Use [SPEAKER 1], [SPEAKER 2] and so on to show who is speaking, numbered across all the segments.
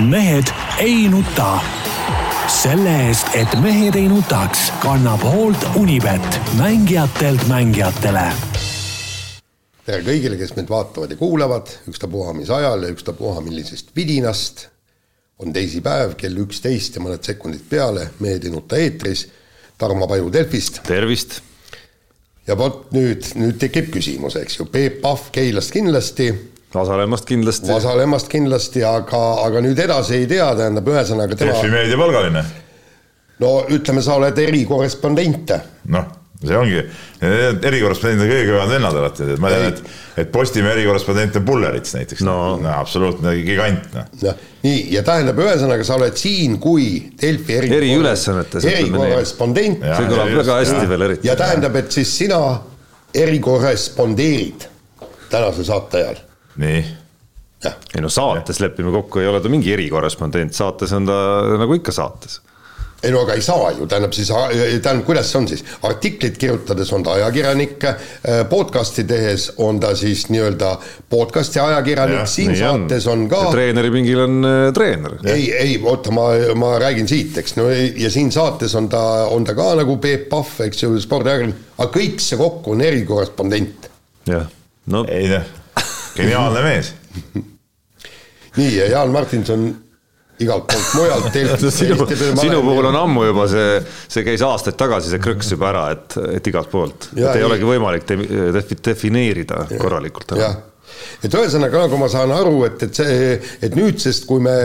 [SPEAKER 1] mehed ei nuta. selle eest, et mehed ei nutaks, kannab hoolt Unibet, mängijatelt mängijatele
[SPEAKER 2] tere kõigile, kes meid vaatavad ja kuulavad, ükstapuha mis ajal ja ükstapuha millisest vidinast. on teisipäev, kell üksteist ja mõned sekundid peale, Mehed ei nuta eetris. Tarmo Paju Delfist.
[SPEAKER 3] tervist.
[SPEAKER 2] ja vot nüüd, nüüd tekib küsimus, eks ju, Peep Pahv Keilast kindlasti.
[SPEAKER 3] Vasalemast kindlasti.
[SPEAKER 2] Vasalemast kindlasti, aga, aga nüüd edasi ei tea, tähendab ühesõnaga
[SPEAKER 4] tema. Delfi meediapalgaline.
[SPEAKER 2] no ütleme, sa oled erikorrespondent.
[SPEAKER 4] noh see ongi, erikorrespondendid on kõige kõvemad vennad alati, et ma tean, et, et Postimehe erikorrespondent on Pullerits näiteks no., no absoluutne gigant, noh.
[SPEAKER 2] noh, nii, ja tähendab, ühesõnaga sa oled siin kui Delfi
[SPEAKER 3] eri eriülesannetes.
[SPEAKER 2] erikorrespondent.
[SPEAKER 3] see kõlab väga hästi ja. veel eriti.
[SPEAKER 2] ja tähendab, et siis sina erikorrespondeerid tänase saate ajal.
[SPEAKER 4] Nii
[SPEAKER 3] ei no saates lepime kokku, ei ole ta mingi erikorrespondent, saates on ta nagu ikka saates
[SPEAKER 2] ei no aga ei saa ju, tähendab siis, tähendab, kuidas see on siis, artiklit kirjutades on ta ajakirjanik, äh, podcast'i tehes on ta siis nii-öelda podcast'i ajakirjanik, siin saates on, on ka.
[SPEAKER 3] treeneri pingil on äh, treener.
[SPEAKER 2] ei, ei oota, ma, ma räägin siit, eks, no ja siin saates on ta, on ta ka nagu Peep Pahv, eks ju, spordiajakirjanik, aga kõik see kokku on erikorrespondent.
[SPEAKER 3] jah, no.
[SPEAKER 4] ei noh, geniaalne mees.
[SPEAKER 2] Nii, ja Jaan Martinson igalt poolt mujalt
[SPEAKER 3] sinu, sinu puhul on ammu juba see, see käis aastaid tagasi, see krõks juba ära, et, et igalt poolt, et ei, ei olegi võimalik defi, defineerida ja, korralikult.
[SPEAKER 2] jah, et ühesõnaga, nagu ma saan aru, et, et see, et nüüdsest, kui me,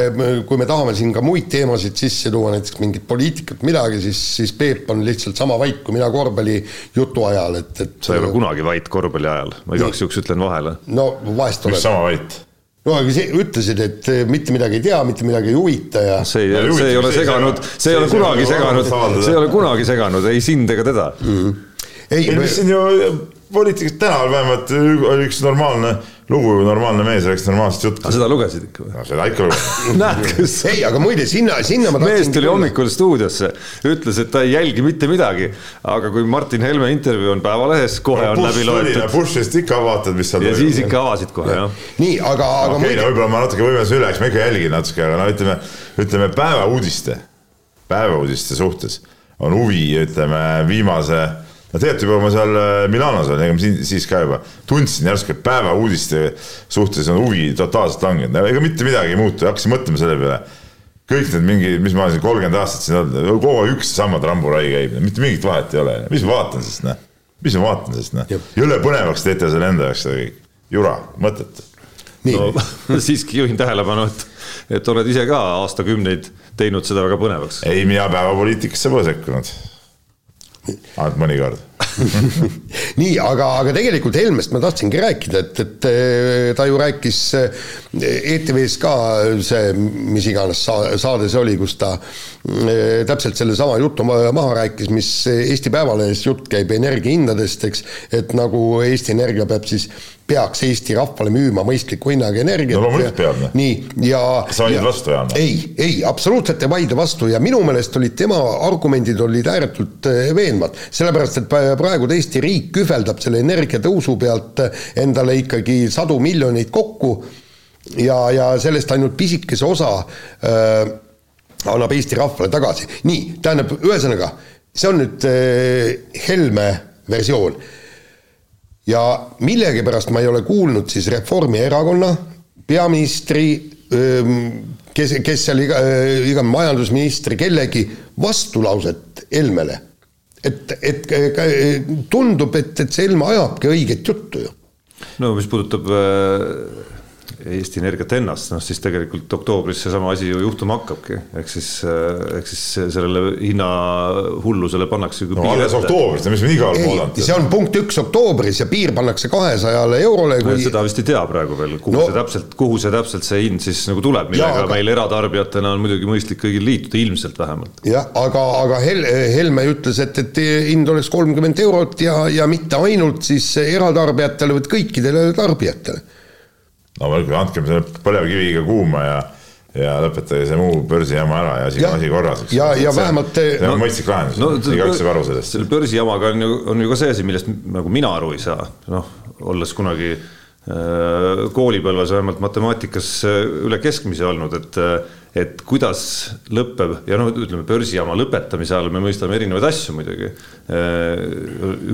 [SPEAKER 2] kui me tahame siin ka muid teemasid sisse tuua, näiteks mingit poliitikat, midagi, siis, siis Peep on lihtsalt sama vait kui mina korvpallijutu ajal, et, et.
[SPEAKER 3] sa ei ole kunagi vait korvpalli ajal, ma igaks juhuks ütlen vahele.
[SPEAKER 2] no vahest
[SPEAKER 4] oled. sama vait?
[SPEAKER 2] no aga sa ütlesid, et eh, mitte midagi ei tea, mitte midagi ei huvita ja.
[SPEAKER 3] see ei, see ei ole seganud, see ei ole kunagi seganud, see ei ole kunagi seganud ei sind ega teda mm.
[SPEAKER 4] -hmm. ei, ei, mis siin ju poliitikas tänaval vähemalt oli üks normaalne lugu, normaalne mees rääkis normaalset juttu.
[SPEAKER 3] aga seda lugesid ikka või?
[SPEAKER 4] no seda ikka lugesin
[SPEAKER 3] näed, kus.
[SPEAKER 2] ei, aga muide sinna, sinna ma
[SPEAKER 3] mees tuli hommikul stuudiosse, ütles, et ta ei jälgi mitte midagi, aga kui Martin Helme intervjuu on Päevalehes, kohe no, on läbi loetud.
[SPEAKER 4] Bushist ikka vaatad, mis seal
[SPEAKER 3] ja toimub. siis ikka avasid kohe, jah.
[SPEAKER 2] nii, aga, aga
[SPEAKER 4] okay, muide. no võib-olla ma natuke võimes üle, eks ma ikka jälgin natuke, aga no ütleme, ütleme päevauudiste, päevauudiste suhtes on huvi, ütleme viimase no tegelikult juba ma seal äh, Milanos olin, ega ma siin, siis ka juba tundsin järsku, et päevauudiste suhtes on huvi totaalselt langenud, ega mitte midagi ei muutu, hakkasin mõtlema selle peale. kõik need mingi, mis ma olen siin kolmkümmend aastat siin olnud, kogu aeg üks ja sama tramburai käib, mitte mingit vahet ei ole, mis ma vaatan siis, noh. mis ma vaatan siis, noh. jõle põnevaks teete selle enda jaoks seda kõik, jura, mõttetu.
[SPEAKER 3] no siiski juhin tähelepanu, et, et oled ise ka aastakümneid teinud seda väga põnevaks.
[SPEAKER 4] ei, mina päevapoliitikasse pole sekkunud ainult mõnikord.
[SPEAKER 2] Nii, aga, aga tegelikult Helmest ma tahtsingi rääkida, et, et eh, ta ju rääkis ETV-s eh, e ka see, mis iganes saade see oli, kus ta täpselt sellesama jutu maha rääkis, mis Eesti Päevalehes jutt käib energiahindadest, eks, et nagu Eesti Energia peab siis peaks Eesti rahvale müüma mõistliku hinnaga energiat.
[SPEAKER 4] no loomulikult peab. Noh.
[SPEAKER 2] nii, ja.
[SPEAKER 4] sa vaidled vastu, Jaan?
[SPEAKER 2] ei, ei, absoluutselt ei vaidle vastu ja minu meelest olid tema argumendid olid ääretult eh, veenvad, sellepärast et praegu Eesti riik kühveldab selle energiatõusu pealt endale ikkagi sadu miljoneid kokku ja, ja sellest ainult pisikese osa äh, annab Eesti rahvale tagasi. nii, tähendab, ühesõnaga, see on nüüd äh, Helme versioon ja millegipärast ma ei ole kuulnud siis Reformierakonna peaministri, kes, kes seal iga, iga majandusministri, kellegi vastulauset Helmele. et, et tundub, et, et see Helme ajabki õiget juttu ju.
[SPEAKER 3] no mis puudutab äh Eesti Energiat ennast, noh siis tegelikult oktoobris seesama asi ju juhtuma hakkabki, ehk siis, ehk siis sellele hinnahullusele pannakse
[SPEAKER 4] no alles oktoobris, mis me nii kaua oleme oodanud.
[SPEAKER 2] see on punkt üks oktoobris ja piir pannakse kahesajale eurole
[SPEAKER 3] kui.... seda vist ei tea praegu veel, kuhu no, see täpselt, kuhu see täpselt see hind siis nagu tuleb, millega aga... meil eratarbijatena on muidugi mõistlik kõigil liituda, ilmselt vähemalt.
[SPEAKER 2] jah, aga, aga Hel-, Helme ütles, et, et hind oleks kolmkümmend eurot ja, ja mitte ainult siis eratarbijatele, vaid kõikidele tarbijatele
[SPEAKER 4] no andkem selle põlevkiviga kuuma ja ja lõpetage see muu börsijama ära ja asi, asi korras.
[SPEAKER 2] ja, ja vähemalt.
[SPEAKER 4] see on no, mõistlik lahendus no,, igaüks saab aru sellest.
[SPEAKER 3] selle börsijamaga on ju, on ju ka see asi, millest nagu mina aru ei saa, noh, olles kunagi äh, koolipõlves vähemalt matemaatikas äh, üle keskmise olnud, et äh, et kuidas lõpeb ja noh, ütleme börsijaama lõpetamise all me mõistame erinevaid asju muidugi.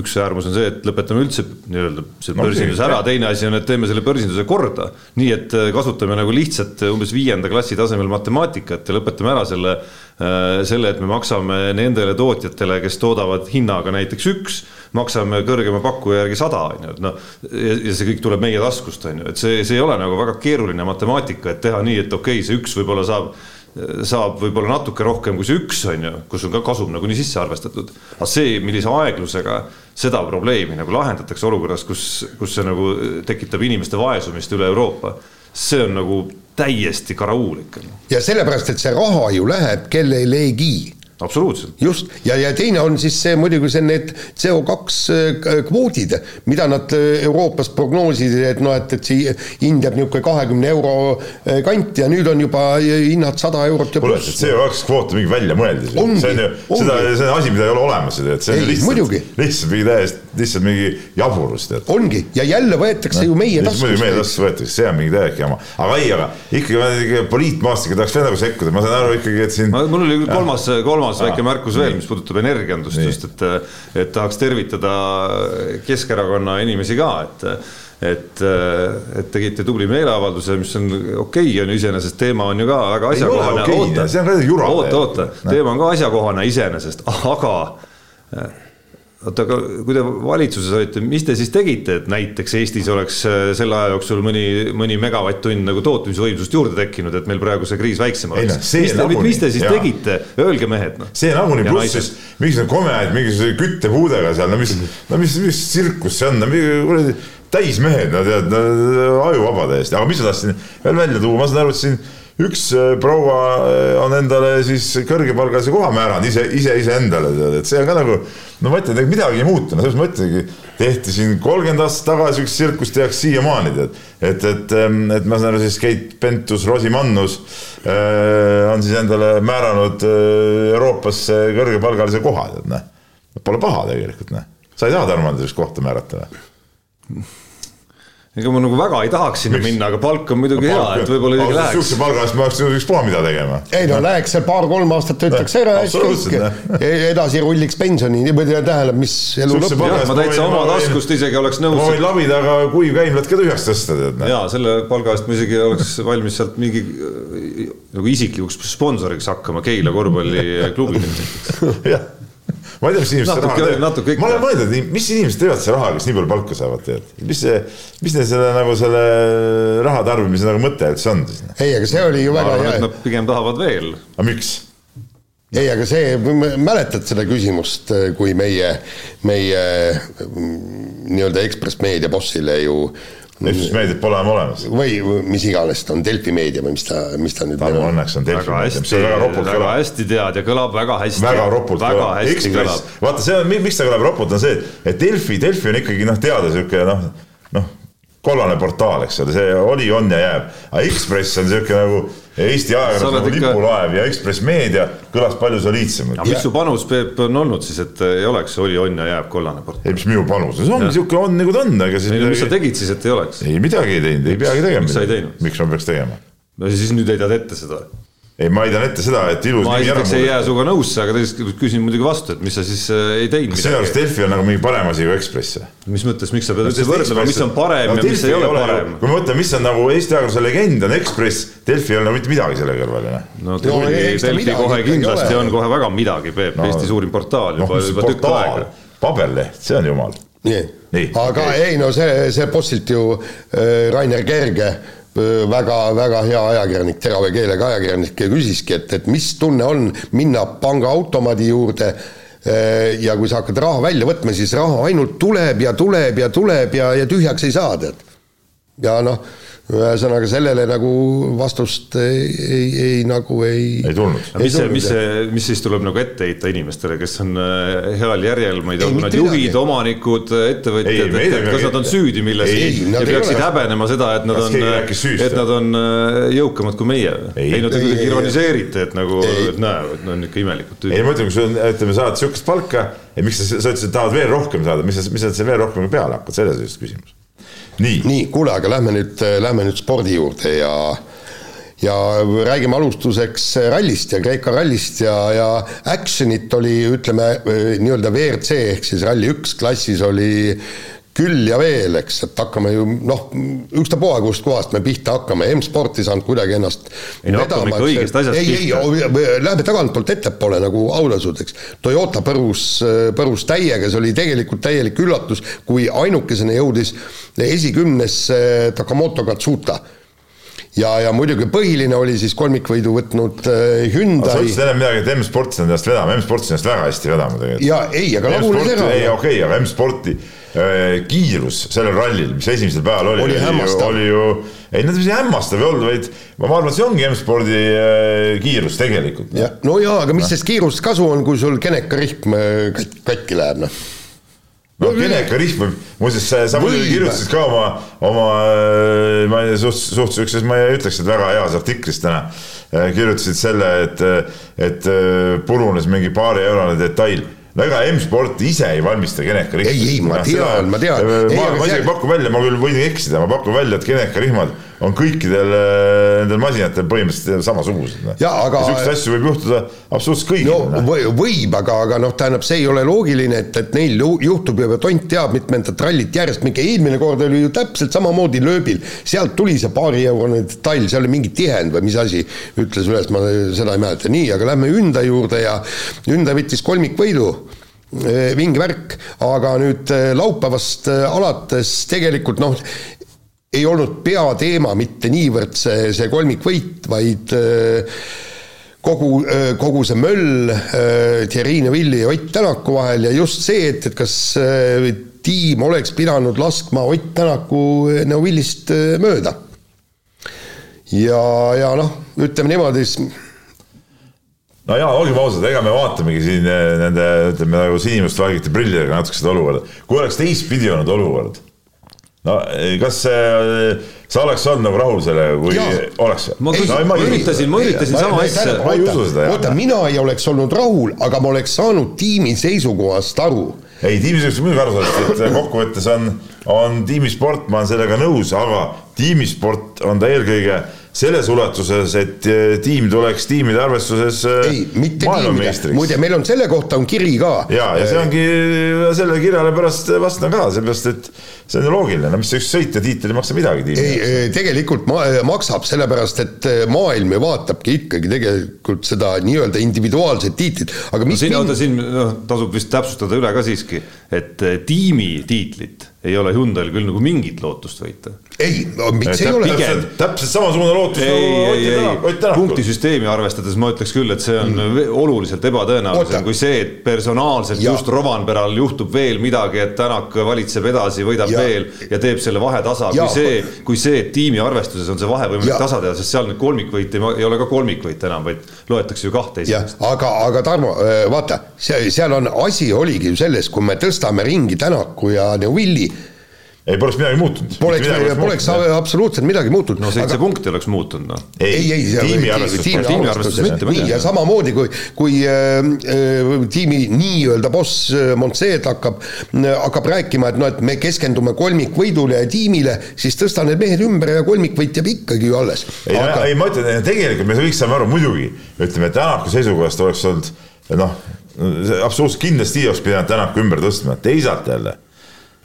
[SPEAKER 3] üks äärmus on see, et lõpetame üldse nii-öelda selle börsinduse ära, teine asi on, et teeme selle börsinduse korda. nii et kasutame nagu lihtsat umbes viienda klassi tasemel matemaatikat ja lõpetame ära selle Äh, selle, et me maksame nendele tootjatele, kes toodavad hinnaga näiteks üks, maksame kõrgema pakkuja järgi sada, on ju, et noh, ja see kõik tuleb meie taskust, on ju, et see, see ei ole nagu väga keeruline matemaatika, et teha nii, et okei okay,, see üks võib-olla saab saab võib-olla natuke rohkem kui see üks on ju, kus on ka kasum nagunii sisse arvestatud. aga see, millise aeglusega seda probleemi nagu lahendatakse olukorras, kus, kus see nagu tekitab inimeste vaesumist üle Euroopa, see on nagu täiesti karauulik.
[SPEAKER 2] ja sellepärast, et see raha ju läheb kellelegi
[SPEAKER 3] absoluutselt.
[SPEAKER 2] just, ja, ja teine on siis see muidugi see need CO2 äh, kvoodid, mida nad äh, Euroopas prognoosisid, et noh, et, et see hind jääb niisugune kahekümne euro äh, kanti ja nüüd on juba hinnad sada eurot ja
[SPEAKER 4] pluss. CO2 kvoot on mingi väljamõeldis. see on ju, seda, see on asi, mida ei ole olemas, et see on
[SPEAKER 2] ei, lihtsalt,
[SPEAKER 4] lihtsalt mingi täiesti, lihtsalt mingi jaburus, tead.
[SPEAKER 2] ongi, ja jälle võetakse no, ju meie taskust.
[SPEAKER 4] muidugi meie taskust võetakse, see on mingi täielik jama. aga ei, aga ikkagi poliitmaastikku tahaks veel nagu sekkuda, ma saan aru ikkagi, et siin.
[SPEAKER 3] mul oli kolmas, kolmas kolmas väike märkus veel, mis puudutab energiandust just, et, et tahaks tervitada Keskerakonna inimesi ka, et et, et tegite tubli meeleavalduse, mis on okei okay,, on ju iseenesest, teema on ju ka väga asjakohane.
[SPEAKER 4] oota,
[SPEAKER 3] oota, oota, teema on ka asjakohane iseenesest, aga oota, aga kui te valitsuses olite, mis te siis tegite, et näiteks Eestis oleks äh, selle aja jooksul mõni, mõni megavatt-tund nagu tootmisvõimsust juurde tekkinud, et meil praegu see kriis väiksem oleks. mis, te, mis te siis jaa. tegite, öelge mehed noh.
[SPEAKER 4] see nagunii pluss siis mingisugune komead mingisuguse küttepuudega seal, no mis, no mis, mis tsirkus see on, no kuradi täismehed, no tead no,, ajuvaba täiesti, aga mis ma tahtsin veel välja tuua, ma saan aru, et siin üks äh, proua äh, on endale siis kõrgepalgalise koha määranud ise, ise iseendale, tead, et see on ka nagu, no ma ütlen, et midagi ei muutu, no selles mõttegi tehti siin kolmkümmend aastat tagasi üks tsirkus tehakse siiamaani, tead. et, et, ähm, et ma saan aru, siis Keit Pentus-Rosimannus äh, on siis endale määranud äh, Euroopasse kõrgepalgalise koha, tead, noh. Pole paha tegelikult, noh. sa ei taha Tarmole sellist kohta määrata või?
[SPEAKER 3] Ega ma nagu väga ei tahaks sinna Miks? minna, aga palk on muidugi no, hea, et võib-olla isegi läheks.
[SPEAKER 4] sihukese palga eest ma oleks ükspuha mida tegema.
[SPEAKER 2] ei no läheks seal paar-kolm aastat töötaks ära ja siis kõik edasi rulliks pensioni, niimoodi tähendab, mis elu lõpp.
[SPEAKER 3] ma täitsa oma taskust isegi oleks nõus.
[SPEAKER 4] ma võin labida ka kuivkäimlat ka tühjaks tõsta, tead.
[SPEAKER 3] ja selle palga eest ma isegi oleks valmis sealt mingi nagu isiklikuks sponsoriks hakkama Keila korvpalliklubile
[SPEAKER 4] näiteks ma ei tea, mis inimesed natuke, raha teevad. ma olen mõelnud, mis inimesed teevad selle rahaga, kes nii palju palka saavad, tead. mis see, mis neil selle nagu selle raha tarbimise nagu mõte üldse on siis?
[SPEAKER 2] ei, aga see oli ju väga
[SPEAKER 3] hea. Nad pigem tahavad veel.
[SPEAKER 4] aga miks?
[SPEAKER 2] ei, aga see, mäletad seda küsimust, kui meie, meie mm, nii-öelda Ekspress Meedia bossile ju
[SPEAKER 4] Delfis meediat pole enam olemas.
[SPEAKER 2] või mis iganes ta on, Delfi meedia või mis ta, mis ta nüüd
[SPEAKER 4] on. õnneks on Delfi meedia, mis väga ropult
[SPEAKER 3] kõlab. väga hästi tead ja kõlab väga hästi.
[SPEAKER 4] väga ropult
[SPEAKER 3] väga kõlab. Ekspress,
[SPEAKER 4] vaata, see on, miks ta kõlab ropult, on see, et Delfi, Delfi on ikkagi noh, teada sihuke noh, noh kollane portaal, eks ole, see oli, on ja jääb. aga Ekspress on sihuke nagu Eesti ajakirjandus nagu ikka... lipulaev ja Ekspress Meedia kõlas palju soliidsemalt.
[SPEAKER 3] aga mis su panus, Peep, on olnud siis, et ei oleks oli, on ja jääb kollane portaal?
[SPEAKER 4] ei, mis minu panus, see ongi sihuke on nagu ta on, ega
[SPEAKER 3] siis. ei no mis sa tegid siis, et ei oleks?
[SPEAKER 4] ei, midagi ei teinud, ei peagi tegema.
[SPEAKER 3] miks sa ei teinud?
[SPEAKER 4] miks ma peaks tegema?
[SPEAKER 3] no siis nüüd heidad ette seda
[SPEAKER 4] ei, ma heidan ette seda, et ilus
[SPEAKER 3] ma esiteks ei jää sinuga nõusse, aga teiseks küsin muidugi vastu, et mis sa siis äh, ei teinud.
[SPEAKER 4] sinu arust Delfi on nagu mingi parem asi kui Ekspress?
[SPEAKER 3] mis mõttes, miks sa pead üldse võrdlema, mis on parem no, ja mis ei ole, ole parem?
[SPEAKER 4] kui ma mõtlen, mis on nagu Eesti ajakirjanduse legend, on Ekspress, Delfi ei ole nagu mitte midagi selle kõrval ju.
[SPEAKER 3] no Delfi, Delfi kohe kindlasti on kohe väga midagi, Peep Eesti suurim portaal juba, juba tükk aega.
[SPEAKER 4] paberleht, see on jumal.
[SPEAKER 2] nii, nii., aga okay. ei no see, see bossilt ju äh, Rainer Kerge väga-väga hea ajakirjanik, terava keelega ajakirjanik ja küsiski, et, et mis tunne on minna pangaautomaadi juurde ja kui sa hakkad raha välja võtma, siis raha ainult tuleb ja tuleb ja tuleb ja, ja tühjaks ei saa, tead. ja noh ühesõnaga sellele nagu vastust ei, ei, ei nagu ei.
[SPEAKER 4] ei tulnud.
[SPEAKER 3] mis see, mis see, mis siis tuleb nagu ette heita inimestele, kes on äh, heal järjel, ma ei tea, nad juhid, omanikud, ettevõtjad, et kas nad on süüdi milleski ja peaksid häbenema seda, et nad on, et nad on äh, jõukamad kui meie. ei no te kuidagi ironiseerite, et nagu, et näe, et nad on ikka imelikud
[SPEAKER 4] tüübid. ei ma ütlen, kui sul, ütleme, saad sihukest palka ja miks sa, sa ütlesid, et tahad veel rohkem saada, mis sa, mis sa veel rohkem peale hakkad, selles on just küsimus
[SPEAKER 2] nii, nii, kuule, aga lähme nüüd, lähme nüüd spordi juurde ja ja räägime alustuseks rallist ja Kreeka rallist ja, ja action'it oli, ütleme nii-öelda WRC ehk siis Rally1 klassis oli küll ja veel, eks, et hakkame ju noh, ükstapuha, kust kohast me pihta hakkame, M-sport ei saanud kuidagi ennast
[SPEAKER 3] ei no hakkame ikka õigest asjast
[SPEAKER 2] ei, ei, läheme tagantpoolt ettepoole nagu aulasud, eks. Toyota põrus, põrus täiega, see oli tegelikult täielik üllatus, kui ainukesena jõudis esikümnesse Takamoto Katsuta ja, ja muidugi põhiline oli siis kolmikvõidu võtnud äh, Hyundai.
[SPEAKER 4] sa ütlesid enne midagi, et M-sport on ennast vedama, M-sport on ennast väga hästi vedama tegelikult.
[SPEAKER 2] ja ei, aga lagunes ära.
[SPEAKER 4] ei, okei okay,, aga M-sporti kiirus sellel rallil, mis esimesel päeval oli,
[SPEAKER 2] oli, oli,
[SPEAKER 4] oli ju, ei no see hämmastav ei olnud, vaid ma arvan, et see ongi M-spordi äh, kiirus tegelikult.
[SPEAKER 2] no jaa, aga mis no. sellest kiirust kasu on, kui sul kenekarihm äh, katki läheb, noh?
[SPEAKER 4] No kenekarihm võib, muuseas sa, muidugi kirjutasid ka oma, oma, ma ei suht, suht siukses, ma ei ütleks, et väga heas artiklis täna, kirjutasid selle, et, et purunes mingi paari eurone detail no ega M-sport ise ei valmista genekarihma.
[SPEAKER 2] ei, ei, ma tean, ma tean.
[SPEAKER 4] ma, ma isegi pakun välja, ma küll võin eksida, ma pakun välja, et genekarihmad on kõikidel äh, nendel masinatel põhimõtteliselt samasugused.
[SPEAKER 2] Noh. Aga...
[SPEAKER 4] niisuguseid asju võib juhtuda absoluutselt kõigil
[SPEAKER 2] no,. Noh. Või, võib, aga, aga noh, tähendab, see ei ole loogiline, et, et neil juhtub ja tont teab mitmendat rallit järjest, mingi eelmine kord oli ju täpselt samamoodi lööbil, sealt tuli see paarieurone detail, seal oli mingi tihend või mis asi ütles üles, ma seda ei mäleta, nii, aga lähme Hyundai juurde ja Hyundai võttis kolmikvõidu vinge värk, aga nüüd äh, laupäevast äh, alates tegelikult noh, ei olnud peateema mitte niivõrd see, see kolmikvõit, vaid äh, kogu, kogu see möll Thierry Neuvilli ja Ott Tänaku vahel ja just see, et, et kas tiim oleks pidanud laskma Ott Tänaku Neuvillist mööda. ja, ja noh, ütleme niimoodi,
[SPEAKER 4] no jaa, olgem ausad, ega me vaatamegi siin nende, ütleme nagu sinimustvalgete prillidega natuke seda olukorda. kui oleks teistpidi olnud olukord, no eh, kas see, sa oleks olnud nagu rahul sellega, kui ja. oleks?
[SPEAKER 3] ma, no, ma üritasin, ma üritasin sama asja.
[SPEAKER 4] ma ei usu seda.
[SPEAKER 2] oota, mina ei oleks olnud rahul, aga ma oleks saanud tiimi seisukohast aru.
[SPEAKER 4] ei, tiimi seisukohast muidugi aru saanud, et kokkuvõttes on, on tiimisport, ma olen sellega nõus, aga tiimisport on ta eelkõige selles ulatuses, et eh, tiim tuleks tiimide arvestuses eh, ei, mitte tiimide,
[SPEAKER 2] muide, meil on selle kohta on kiri ka.
[SPEAKER 4] ja, ja see ongi, sellele kirjale pärast vastan ka, seepärast et see on ju loogiline, no mis üks sõitja tiitel ei maksa midagi.
[SPEAKER 2] ei, tegelikult ma, maksab, sellepärast et eh, maailm ju vaatabki ikkagi tegelikult seda nii-öelda individuaalset tiitlit, aga mis
[SPEAKER 3] no siin, oota siin noh, tasub vist täpsustada üle ka siiski, et tiimi tiitlit ei ole Hyundai'l küll nagu mingit lootust võita.
[SPEAKER 2] ei, no miks ei ole?
[SPEAKER 4] täpselt, samasugune lootus
[SPEAKER 3] nagu Ott Tänak. punktisüsteemi arvestades ma ütleks küll, et see on mm. oluliselt ebatõenäolisem kui see, et personaalselt ja. just Rovanperal juhtub veel midagi, et Tänak valitseb edasi, võidab ja. veel ja teeb selle vahe tasa, kui see, kui see, et tiimi arvestuses on see vahe võimalik tasa teha, sest seal nüüd kolmikvõit ei, ei ole ka kolmikvõit enam, vaid loetakse ju kahte
[SPEAKER 2] esimest. aga, aga Tarmo, vaata, seal on, asi oligi ju selles, kui me tõstame ringi Tänaku ja Neuvilli
[SPEAKER 4] ei, poleks midagi muutunud.
[SPEAKER 2] Poleks, poleks, poleks absoluutselt midagi muutunud.
[SPEAKER 3] no seitse aga... punkti oleks muutunud, noh.
[SPEAKER 2] ei, ei, ei,
[SPEAKER 3] tiimi arvestuses, mitte
[SPEAKER 2] midagi. ja samamoodi, kui, kui äh, äh, tiimi nii-öelda boss äh, Montseed hakkab äh,, hakkab rääkima, et noh, et me keskendume kolmikvõidule ja tiimile, siis tõsta need mehed ümber ja kolmikvõit jääb ikkagi ju alles.
[SPEAKER 4] ei aga..., ei ma ütlen, tegelikult me kõik saame aru, muidugi, ütleme, Tänaku seisukohast oleks olnud noh, absoluutselt kindlasti oleks pidanud Tänaku ümber tõstma, teisalt jälle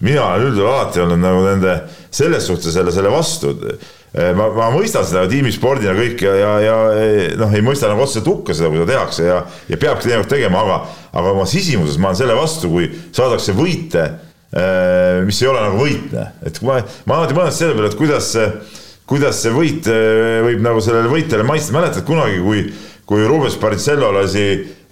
[SPEAKER 4] mina olen üldjuhul alati olnud nagu nende selles suhtes jälle selle vastu. ma, ma mõistan seda tiimispordina kõik ja, ja, ja noh, ei mõista nagu otseselt hukka seda, kui seda tehakse ja, ja peabki teinekord tegema, aga, aga oma sisimuses ma olen selle vastu, kui saadakse võite, eh, mis ei ole nagu võitne, et kui ma, ma alati mõtlen selle peale, et kuidas see, kuidas see võit eh, võib nagu sellele võitjale maitsta, mäletad kunagi, kui, kui Rubens Barrichello lasi,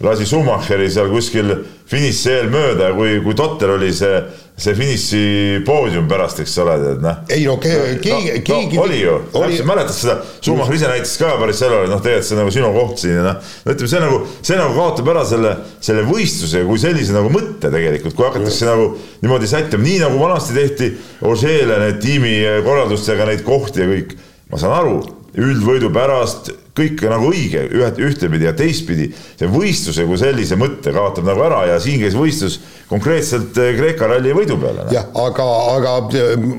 [SPEAKER 4] lasi Schumacheri seal kuskil finiši eel mööda ja kui, kui totter oli see see finiši poodium pärast, eks ole, tead noh.
[SPEAKER 2] ei no keegi, keegi
[SPEAKER 4] no,. oli ju, täpselt mäletad seda, Schumacher ise näitas ka päris sellele, noh, tegelikult see on nagu sinu koht siin ja noh, no ütleme, see nagu, see nagu kaotab ära selle, selle võistluse kui sellise nagu mõtte tegelikult, kui hakatakse ja. nagu niimoodi sättima, nii nagu vanasti tehti Ožeele need tiimikorraldustega neid kohti ja kõik. ma saan aru, üldvõidu pärast kõik nagu õige ühe, ühtepidi ja teistpidi. see võistluse kui sellise mõtte kaotab nagu ära ja siin käis võistlus konkreetselt eh, Kreeka ralli võidu peale.
[SPEAKER 2] jah, aga, aga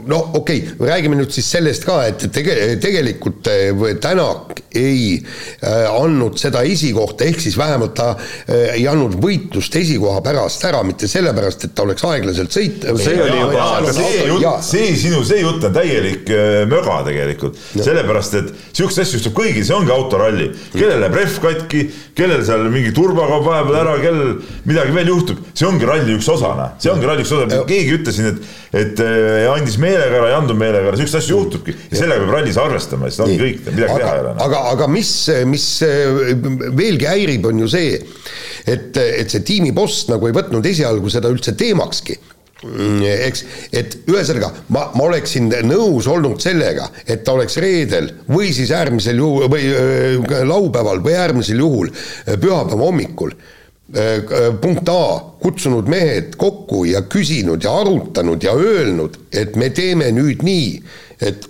[SPEAKER 2] no okei okay,, räägime nüüd siis sellest ka, et tege-, tegelikult eh, Tänak ei äh, andnud seda esikohta, ehk siis vähemalt ta äh, ei andnud võitlust esikoha pärast ära, mitte sellepärast, et ta oleks aeglaselt sõit-.
[SPEAKER 4] see oli juba, aga see jutt, see sinu, see jutt on täielik äh, möga tegelikult, sellepärast et siukseid asju juhtub kõigil, see ongi autoralli, kellel läheb rehv katki, kellel seal mingi turba kaob vahepeal ära, kellel midagi veel juhtub, see ongi ralli üks osa, noh, see ongi ralli üks osa, keegi ütles siin, et et andis meelega ära, ei andnud meelega ära, siukseid asju juhtubki. Ja sellega peab rallis arvestama, siis ongi kõik, midagi teha ei ole.
[SPEAKER 2] Noh. Aga, aga mis, mis veelgi häirib, on ju see, et, et see tiimi boss nagu ei võtnud esialgu seda üldse teemakski. Mm, eks, et ühesõnaga ma, ma oleksin nõus olnud sellega, et ta oleks reedel või siis äärmisel juhul või äh, laupäeval või äärmisel juhul äh, pühapäeva hommikul äh, punkt A, kutsunud mehed kokku ja küsinud ja arutanud ja öelnud, et me teeme nüüd nii, et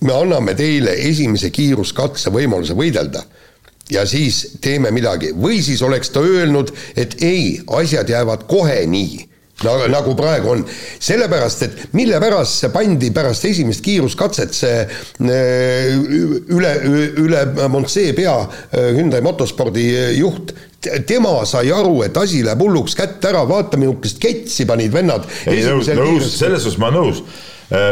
[SPEAKER 2] me anname teile esimese kiiruskatse võimaluse võidelda ja siis teeme midagi või siis oleks ta öelnud, et ei, asjad jäävad kohe nii nagu, nagu praegu on. sellepärast, et mille pärast see pandi pärast esimest kiiruskatset see äh, üle, üle Montsee pea äh, Hyundai motospordi äh, juht, tema sai aru, et asi läheb hulluks kätte ära, vaata missugust ketsi panid vennad.
[SPEAKER 4] ei nõus, nõus, selles suhtes ma nõus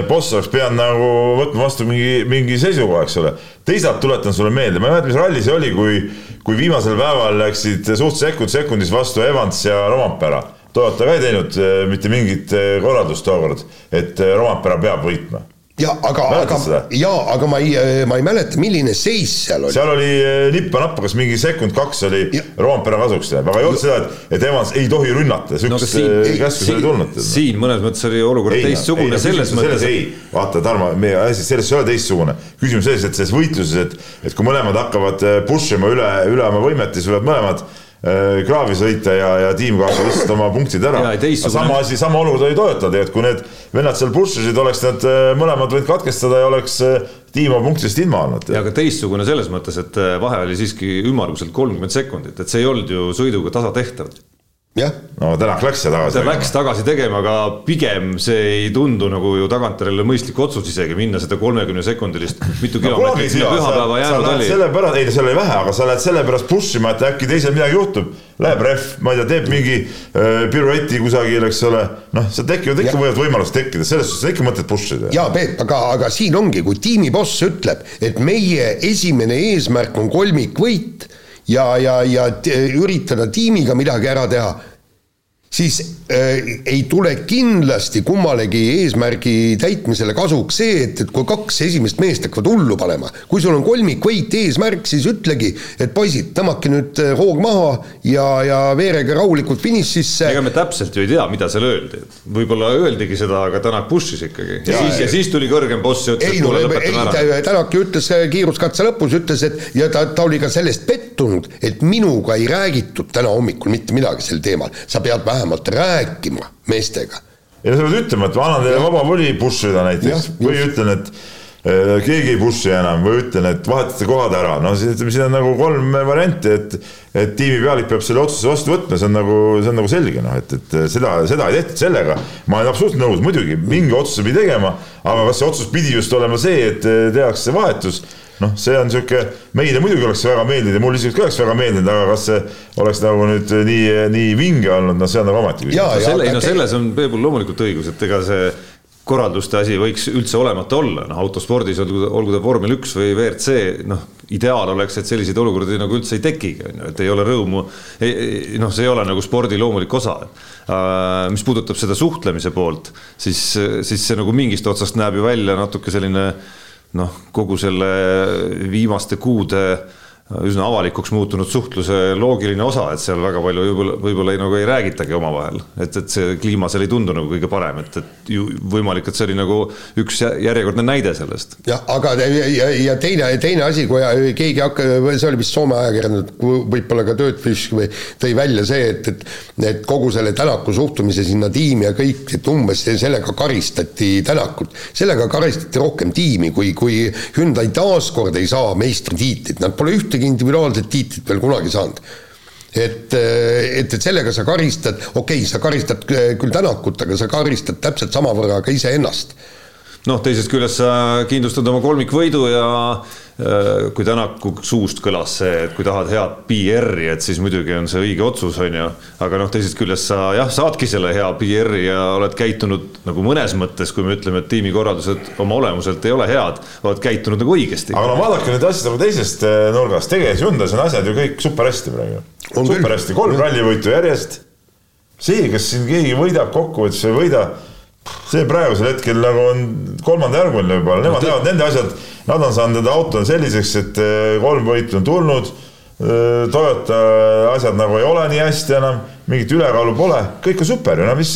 [SPEAKER 4] boss oleks pidanud nagu võtma vastu mingi, mingi seisukoha, eks ole. teisalt tuletan sulle meelde, ma ei mäleta, mis ralli see oli, kui, kui viimasel päeval läksid suht sekund sekundis vastu Evans ja Rompera. Toyota ka ei teinud äh, mitte mingit äh, korraldust tookord, et Rompera peab võitma
[SPEAKER 2] ja aga, aga, jaa, aga ma ei, ma ei mäleta, milline seis seal oli.
[SPEAKER 4] seal oli nippa-nappa, kas mingi sekund-kaks oli Roompere kasuks jääb, aga ei olnud seda, et, et Evans ei tohi rünnata, sihukest no, käsku seal ei tulnud.
[SPEAKER 3] siin mõnes mõttes oli olukord teistsugune selles mõttes.
[SPEAKER 4] ei, vaata, Tarmo, meie asi selles ei ole teistsugune. küsimus selles, et selles võitluses, et, et kui mõlemad hakkavad push ima üle, üle oma võimet, siis võivad mõlemad Äh, kraavi sõita ja, ja tiimkaaslased lihtsalt oma punktid ära. sama asi, sama olukord oli Toyota tegelikult, kui need vennad seal push isid, oleks nad äh, mõlemad võinud katkestada ja oleks äh, tiim oma punktidest ilma olnud.
[SPEAKER 3] ja aga teistsugune selles mõttes, et vahe oli siiski ümmarguselt kolmkümmend sekundit, et see ei olnud ju sõiduga tasa tehtav
[SPEAKER 4] no Tänak läks ja tagasi
[SPEAKER 3] ta tegema. Läks tagasi tegema, aga pigem see ei tundu nagu ju tagantjärele mõistlik otsus isegi minna seda kolmekümne sekundilist mitu no, kilomeetrit sinna pühapäeva jäänud oli.
[SPEAKER 4] sellepärast, ei seal oli vähe, aga sa lähed sellepärast push ima, et äkki teisel midagi juhtub. Läheb rehv, ma ei tea, teeb mingi äh, pirueti kusagil, eks ole. noh, seal tekivad ikka võivad võimalused tekkida, selles suhtes ikka mõtet push ida.
[SPEAKER 2] jaa, Peep, aga, aga siin ongi, kui tiimi boss ütleb, et meie esimene eesmärk on kolmikvõit ja, ja, ja üritada tiimiga midagi ära teha siis äh, ei tule kindlasti kummalegi eesmärgi täitmisele kasuks see, et, et kui kaks esimest meest hakkavad hullu panema. kui sul on kolmikvõit eesmärk, siis ütlegi, et poisid, tõmmake nüüd äh, hoog maha ja, ja veerege rahulikult finišisse.
[SPEAKER 3] ega me täpselt ju ei tea, mida seal öeldi. võib-olla öeldigi seda, aga Tänak push'is ikkagi. ja, ja siis, ja siis tuli kõrgem boss ja ütles, et kuule, lõpetame
[SPEAKER 2] ära. Tänak ju ütles äh, kiiruskatse lõpus, ütles, et ja ta, ta oli ka sellest pettunud, et minuga ei räägitud täna hommikul mitte midagi sel teemal. sa pead vähemalt vähemalt rääkima meestega.
[SPEAKER 4] ja sa pead ütlema, et ma annan teile vaba voli push ida näiteks ja, või ütlen, et äh, keegi ei push'i enam. Või ütlen, et vahetate kohad ära, no ütleme, siin on nagu kolm varianti, et et tiimipealik peab selle otsuse vastu võtma, see on nagu, see on nagu selge noh, et, et seda, seda ei tehtud sellega. ma olen absoluutselt nõus, muidugi mingi otsuse pidi tegema, aga kas see otsus pidi just olema see, et tehakse vahetus noh, see on niisugune, meile muidugi oleks see väga meeldinud ja mulle isiklikult ka oleks väga meeldinud, aga kas see oleks nagu nüüd nii, nii vinge olnud, noh, see on nagu ometi
[SPEAKER 3] küsimus. No, selle, no selles on Peebul loomulikult õigus, et ega see korralduste asi võiks üldse olemata olla, noh autospordis olgu, olgu ta vormel üks või WRC, noh ideaal oleks, et selliseid olukordi nagu üldse ei tekigi, on ju, et ei ole rõõmu. noh, see ei ole nagu spordi loomulik osa. mis puudutab seda suhtlemise poolt, siis, siis see nagu mingist otsast näeb ju välja natuke selline noh, kogu selle viimaste kuude üsna avalikuks muutunud suhtluse loogiline osa, et seal väga palju võib-olla, võib-olla ei, nagu ei räägitagi omavahel. et, et see kliima seal ei tundu nagu kõige parem, et, et ju võimalik, et see oli nagu üks järjekordne näide sellest.
[SPEAKER 2] jah, aga ja, ja teine, teine asi, kui keegi hakkas, see oli vist Soome ajakirjandus, võib-olla ka Töötfish või tõi välja see, et, et et kogu selle Tänaku suhtumise sinna tiimi ja kõik, et umbes sellega karistati Tänakut. sellega karistati rohkem tiimi, kui, kui Hyundai taaskord ei saa meistritiitlit, nad pole ühtegi ühtegi individuaalset tiitlit veel kunagi saanud. Et, et, et sellega sa karistad, okei okay,, sa karistad küll Tänakut, aga sa karistad täpselt samavõrra ka iseennast
[SPEAKER 3] noh, teisest küljest sa kindlustad oma kolmikvõidu ja äh, kui Tänaku suust kõlas see, et kui tahad head PR-i, et siis muidugi on see õige otsus, on ju. aga noh, teisest küljest sa jah, saadki selle hea PR-i ja oled käitunud nagu mõnes mõttes, kui me ütleme, et tiimikorraldused oma olemuselt ei ole head, oled käitunud nagu õigesti.
[SPEAKER 4] aga no vaadake nüüd asja nagu teisest äh, nurgast, tegelikult Hyundai's on asjad ju kõik super hästi praegu. super hästi, kolm rallivõitu järjest. see, kas siin keegi võidab kokkuvõttes või ei võida see praegusel hetkel nagu on kolmandajärguline võib-olla, nemad teavad nende asjad, nad on saanud enda auto selliseks, et eh, kolm võitu on tulnud. Eh, Toyota asjad nagu ei ole nii hästi enam, mingit ülekaalu pole, kõik on super, no mis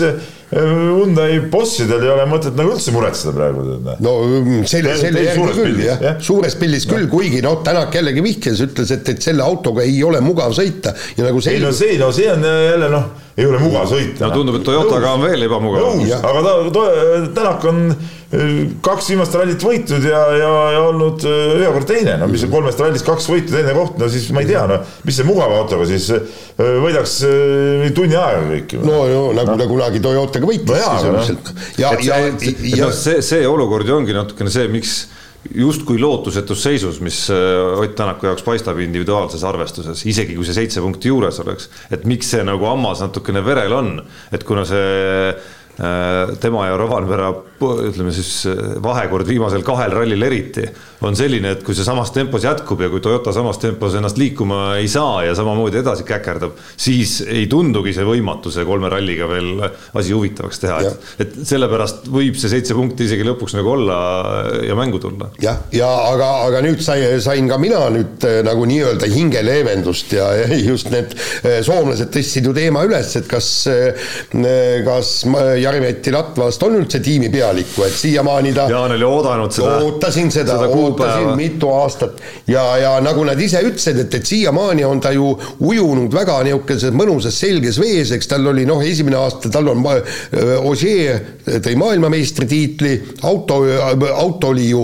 [SPEAKER 4] Hyundai bossidel ei ole mõtet nagu üldse muretseda praegu.
[SPEAKER 2] no mm, selle, selle järgi küll jah ja?, suures pildis küll, kuigi noh, Tänak jällegi vihjas, ütles, et, et selle autoga ei ole mugav sõita ja nagu
[SPEAKER 4] see. ei no see, no see on jälle noh, ei ole mugav sõita.
[SPEAKER 3] no tundub, et Toyotaga on veel ebamugav.
[SPEAKER 4] aga ta, ta, Tänak on kaks viimast rallit võitnud ja, ja, ja olnud äh, ühe kord teine, no mis see kolmest rallist kaks võitu, teine koht, no siis ma ei tea, no mis see mugava autoga siis äh, võidaks äh, tunni ajaga kõik
[SPEAKER 2] ju. no, no nagu ta kunagi Toyotaga võitis no, sisuliselt.
[SPEAKER 3] ja, ja, ja, ja no, see, see olukord ju ongi natukene see, miks justkui lootusetus seisus, mis Ott Tänaku jaoks paistab individuaalses arvestuses, isegi kui see seitse punkti juures oleks, et miks see nagu hammas natukene verel on, et kuna see Äh, tema ja Rovanpera ütleme siis äh, vahekord viimasel kahel rallil eriti on selline, et kui see samas tempos jätkub ja kui Toyota samas tempos ennast liikuma ei saa ja samamoodi edasi käkerdab, siis ei tundugi see võimatu see kolme ralliga veel asi huvitavaks teha, et, et sellepärast võib see seitse punkti isegi lõpuks nagu olla ja mängu tulla.
[SPEAKER 2] jah, ja aga, aga nüüd sai, sain ka mina nüüd äh, nagu nii-öelda hingeleevendust ja, just need soomlased tõstsid ju teema üles, et kas, kas Jari-Mati Ratvast on üldse tiimi pealikku, et siiamaani ta
[SPEAKER 3] Jaan oli oodanud seda.
[SPEAKER 2] ootasin seda, seda, ootasin mitu aastat ja, ja nagu nad ise ütlesid, et, et siiamaani on ta ju ujunud väga niisuguses mõnusas selges vees, eks tal oli noh, esimene aasta tal on äh, Ogier tõi maailmameistritiitli, auto, auto oli ju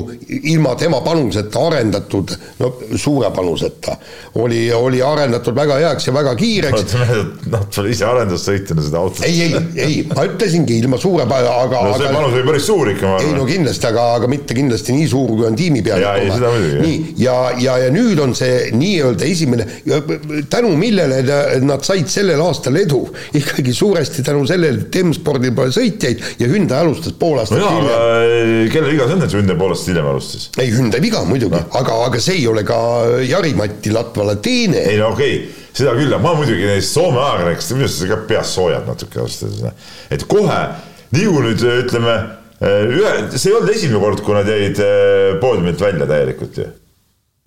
[SPEAKER 2] ilma tema panuseta arendatud, no suure panuseta, oli, oli arendatud väga heaks ja väga kiireks.
[SPEAKER 4] noh, ta oli ise arendustsõitjana seda autot.
[SPEAKER 2] ei, ei, ei, ma ütlesin ongi ilma suure, aga
[SPEAKER 4] no see panus oli päris suur ikka,
[SPEAKER 2] ei no kindlasti, aga, aga mitte kindlasti nii suur, kui on tiimi peal.
[SPEAKER 4] Ja, ei seda muidugi.
[SPEAKER 2] nii, ja, ja, ja nüüd on see nii-öelda esimene, tänu millele nad said sellel aastal edu, ikkagi suuresti tänu sellele, et M-spordil pole sõitjaid ja Hyundai alustas pool aastat
[SPEAKER 4] no, hiljem. kelle viga see on, et Hyundai pool aastat hiljem alustas?
[SPEAKER 2] ei, Hyundai viga muidugi no., aga, aga see ei ole ka Jari-Mati Latvala teene.
[SPEAKER 4] ei no okei okay seda küll, aga ma muidugi neist Soome ajakirjanikest, minu arust ka peas soojad natuke ausalt öeldes. et kohe, nii kui nüüd ütleme, ühe, see ei olnud esimene kord, kui nad jäid äh, poodiumilt välja täielikult ju.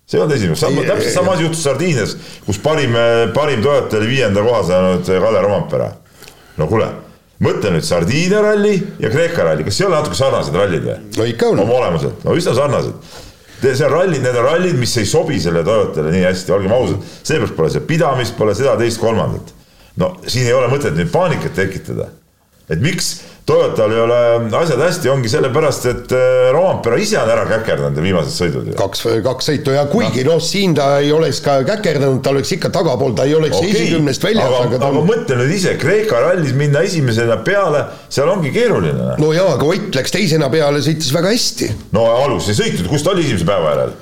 [SPEAKER 4] see ei olnud esimene, sama, täpselt sama asi juhtus Sardiinias, kus parim, parim Toyota oli viienda koha saanud Kalle Rompera. no kuule mõtle nüüd Sardiinia ralli ja Kreeka ralli, kas ei ole natuke sarnased rallid või?
[SPEAKER 2] no ikka on.
[SPEAKER 4] oma olemuselt, no üsna sarnased see rallid, need on rallid, mis ei sobi selle Toyotale nii hästi, olgem ausad, seepärast pole seal pidamist, pole seda, teist, kolmandat. no siin ei ole mõtet nüüd paanikat tekitada. et miks Toyotal ei ole asjad hästi, ongi sellepärast, et äh, Roompere ise on ära käkerdanud viimased sõidud.
[SPEAKER 2] kaks, kaks sõitu ja kuigi noh no,, siin ta ei oleks ka käkerdanud, ta oleks ikka tagapool, ta ei oleks okay, esikümnest väljas.
[SPEAKER 4] aga, aga, aga on... mõtle nüüd ise, Kreeka rallis minna esimesena peale, seal ongi keeruline.
[SPEAKER 2] no jaa, aga Ott läks teisena peale, sõitis väga hästi.
[SPEAKER 4] no alus ei sõitnud, kus ta oli esimese päeva järel?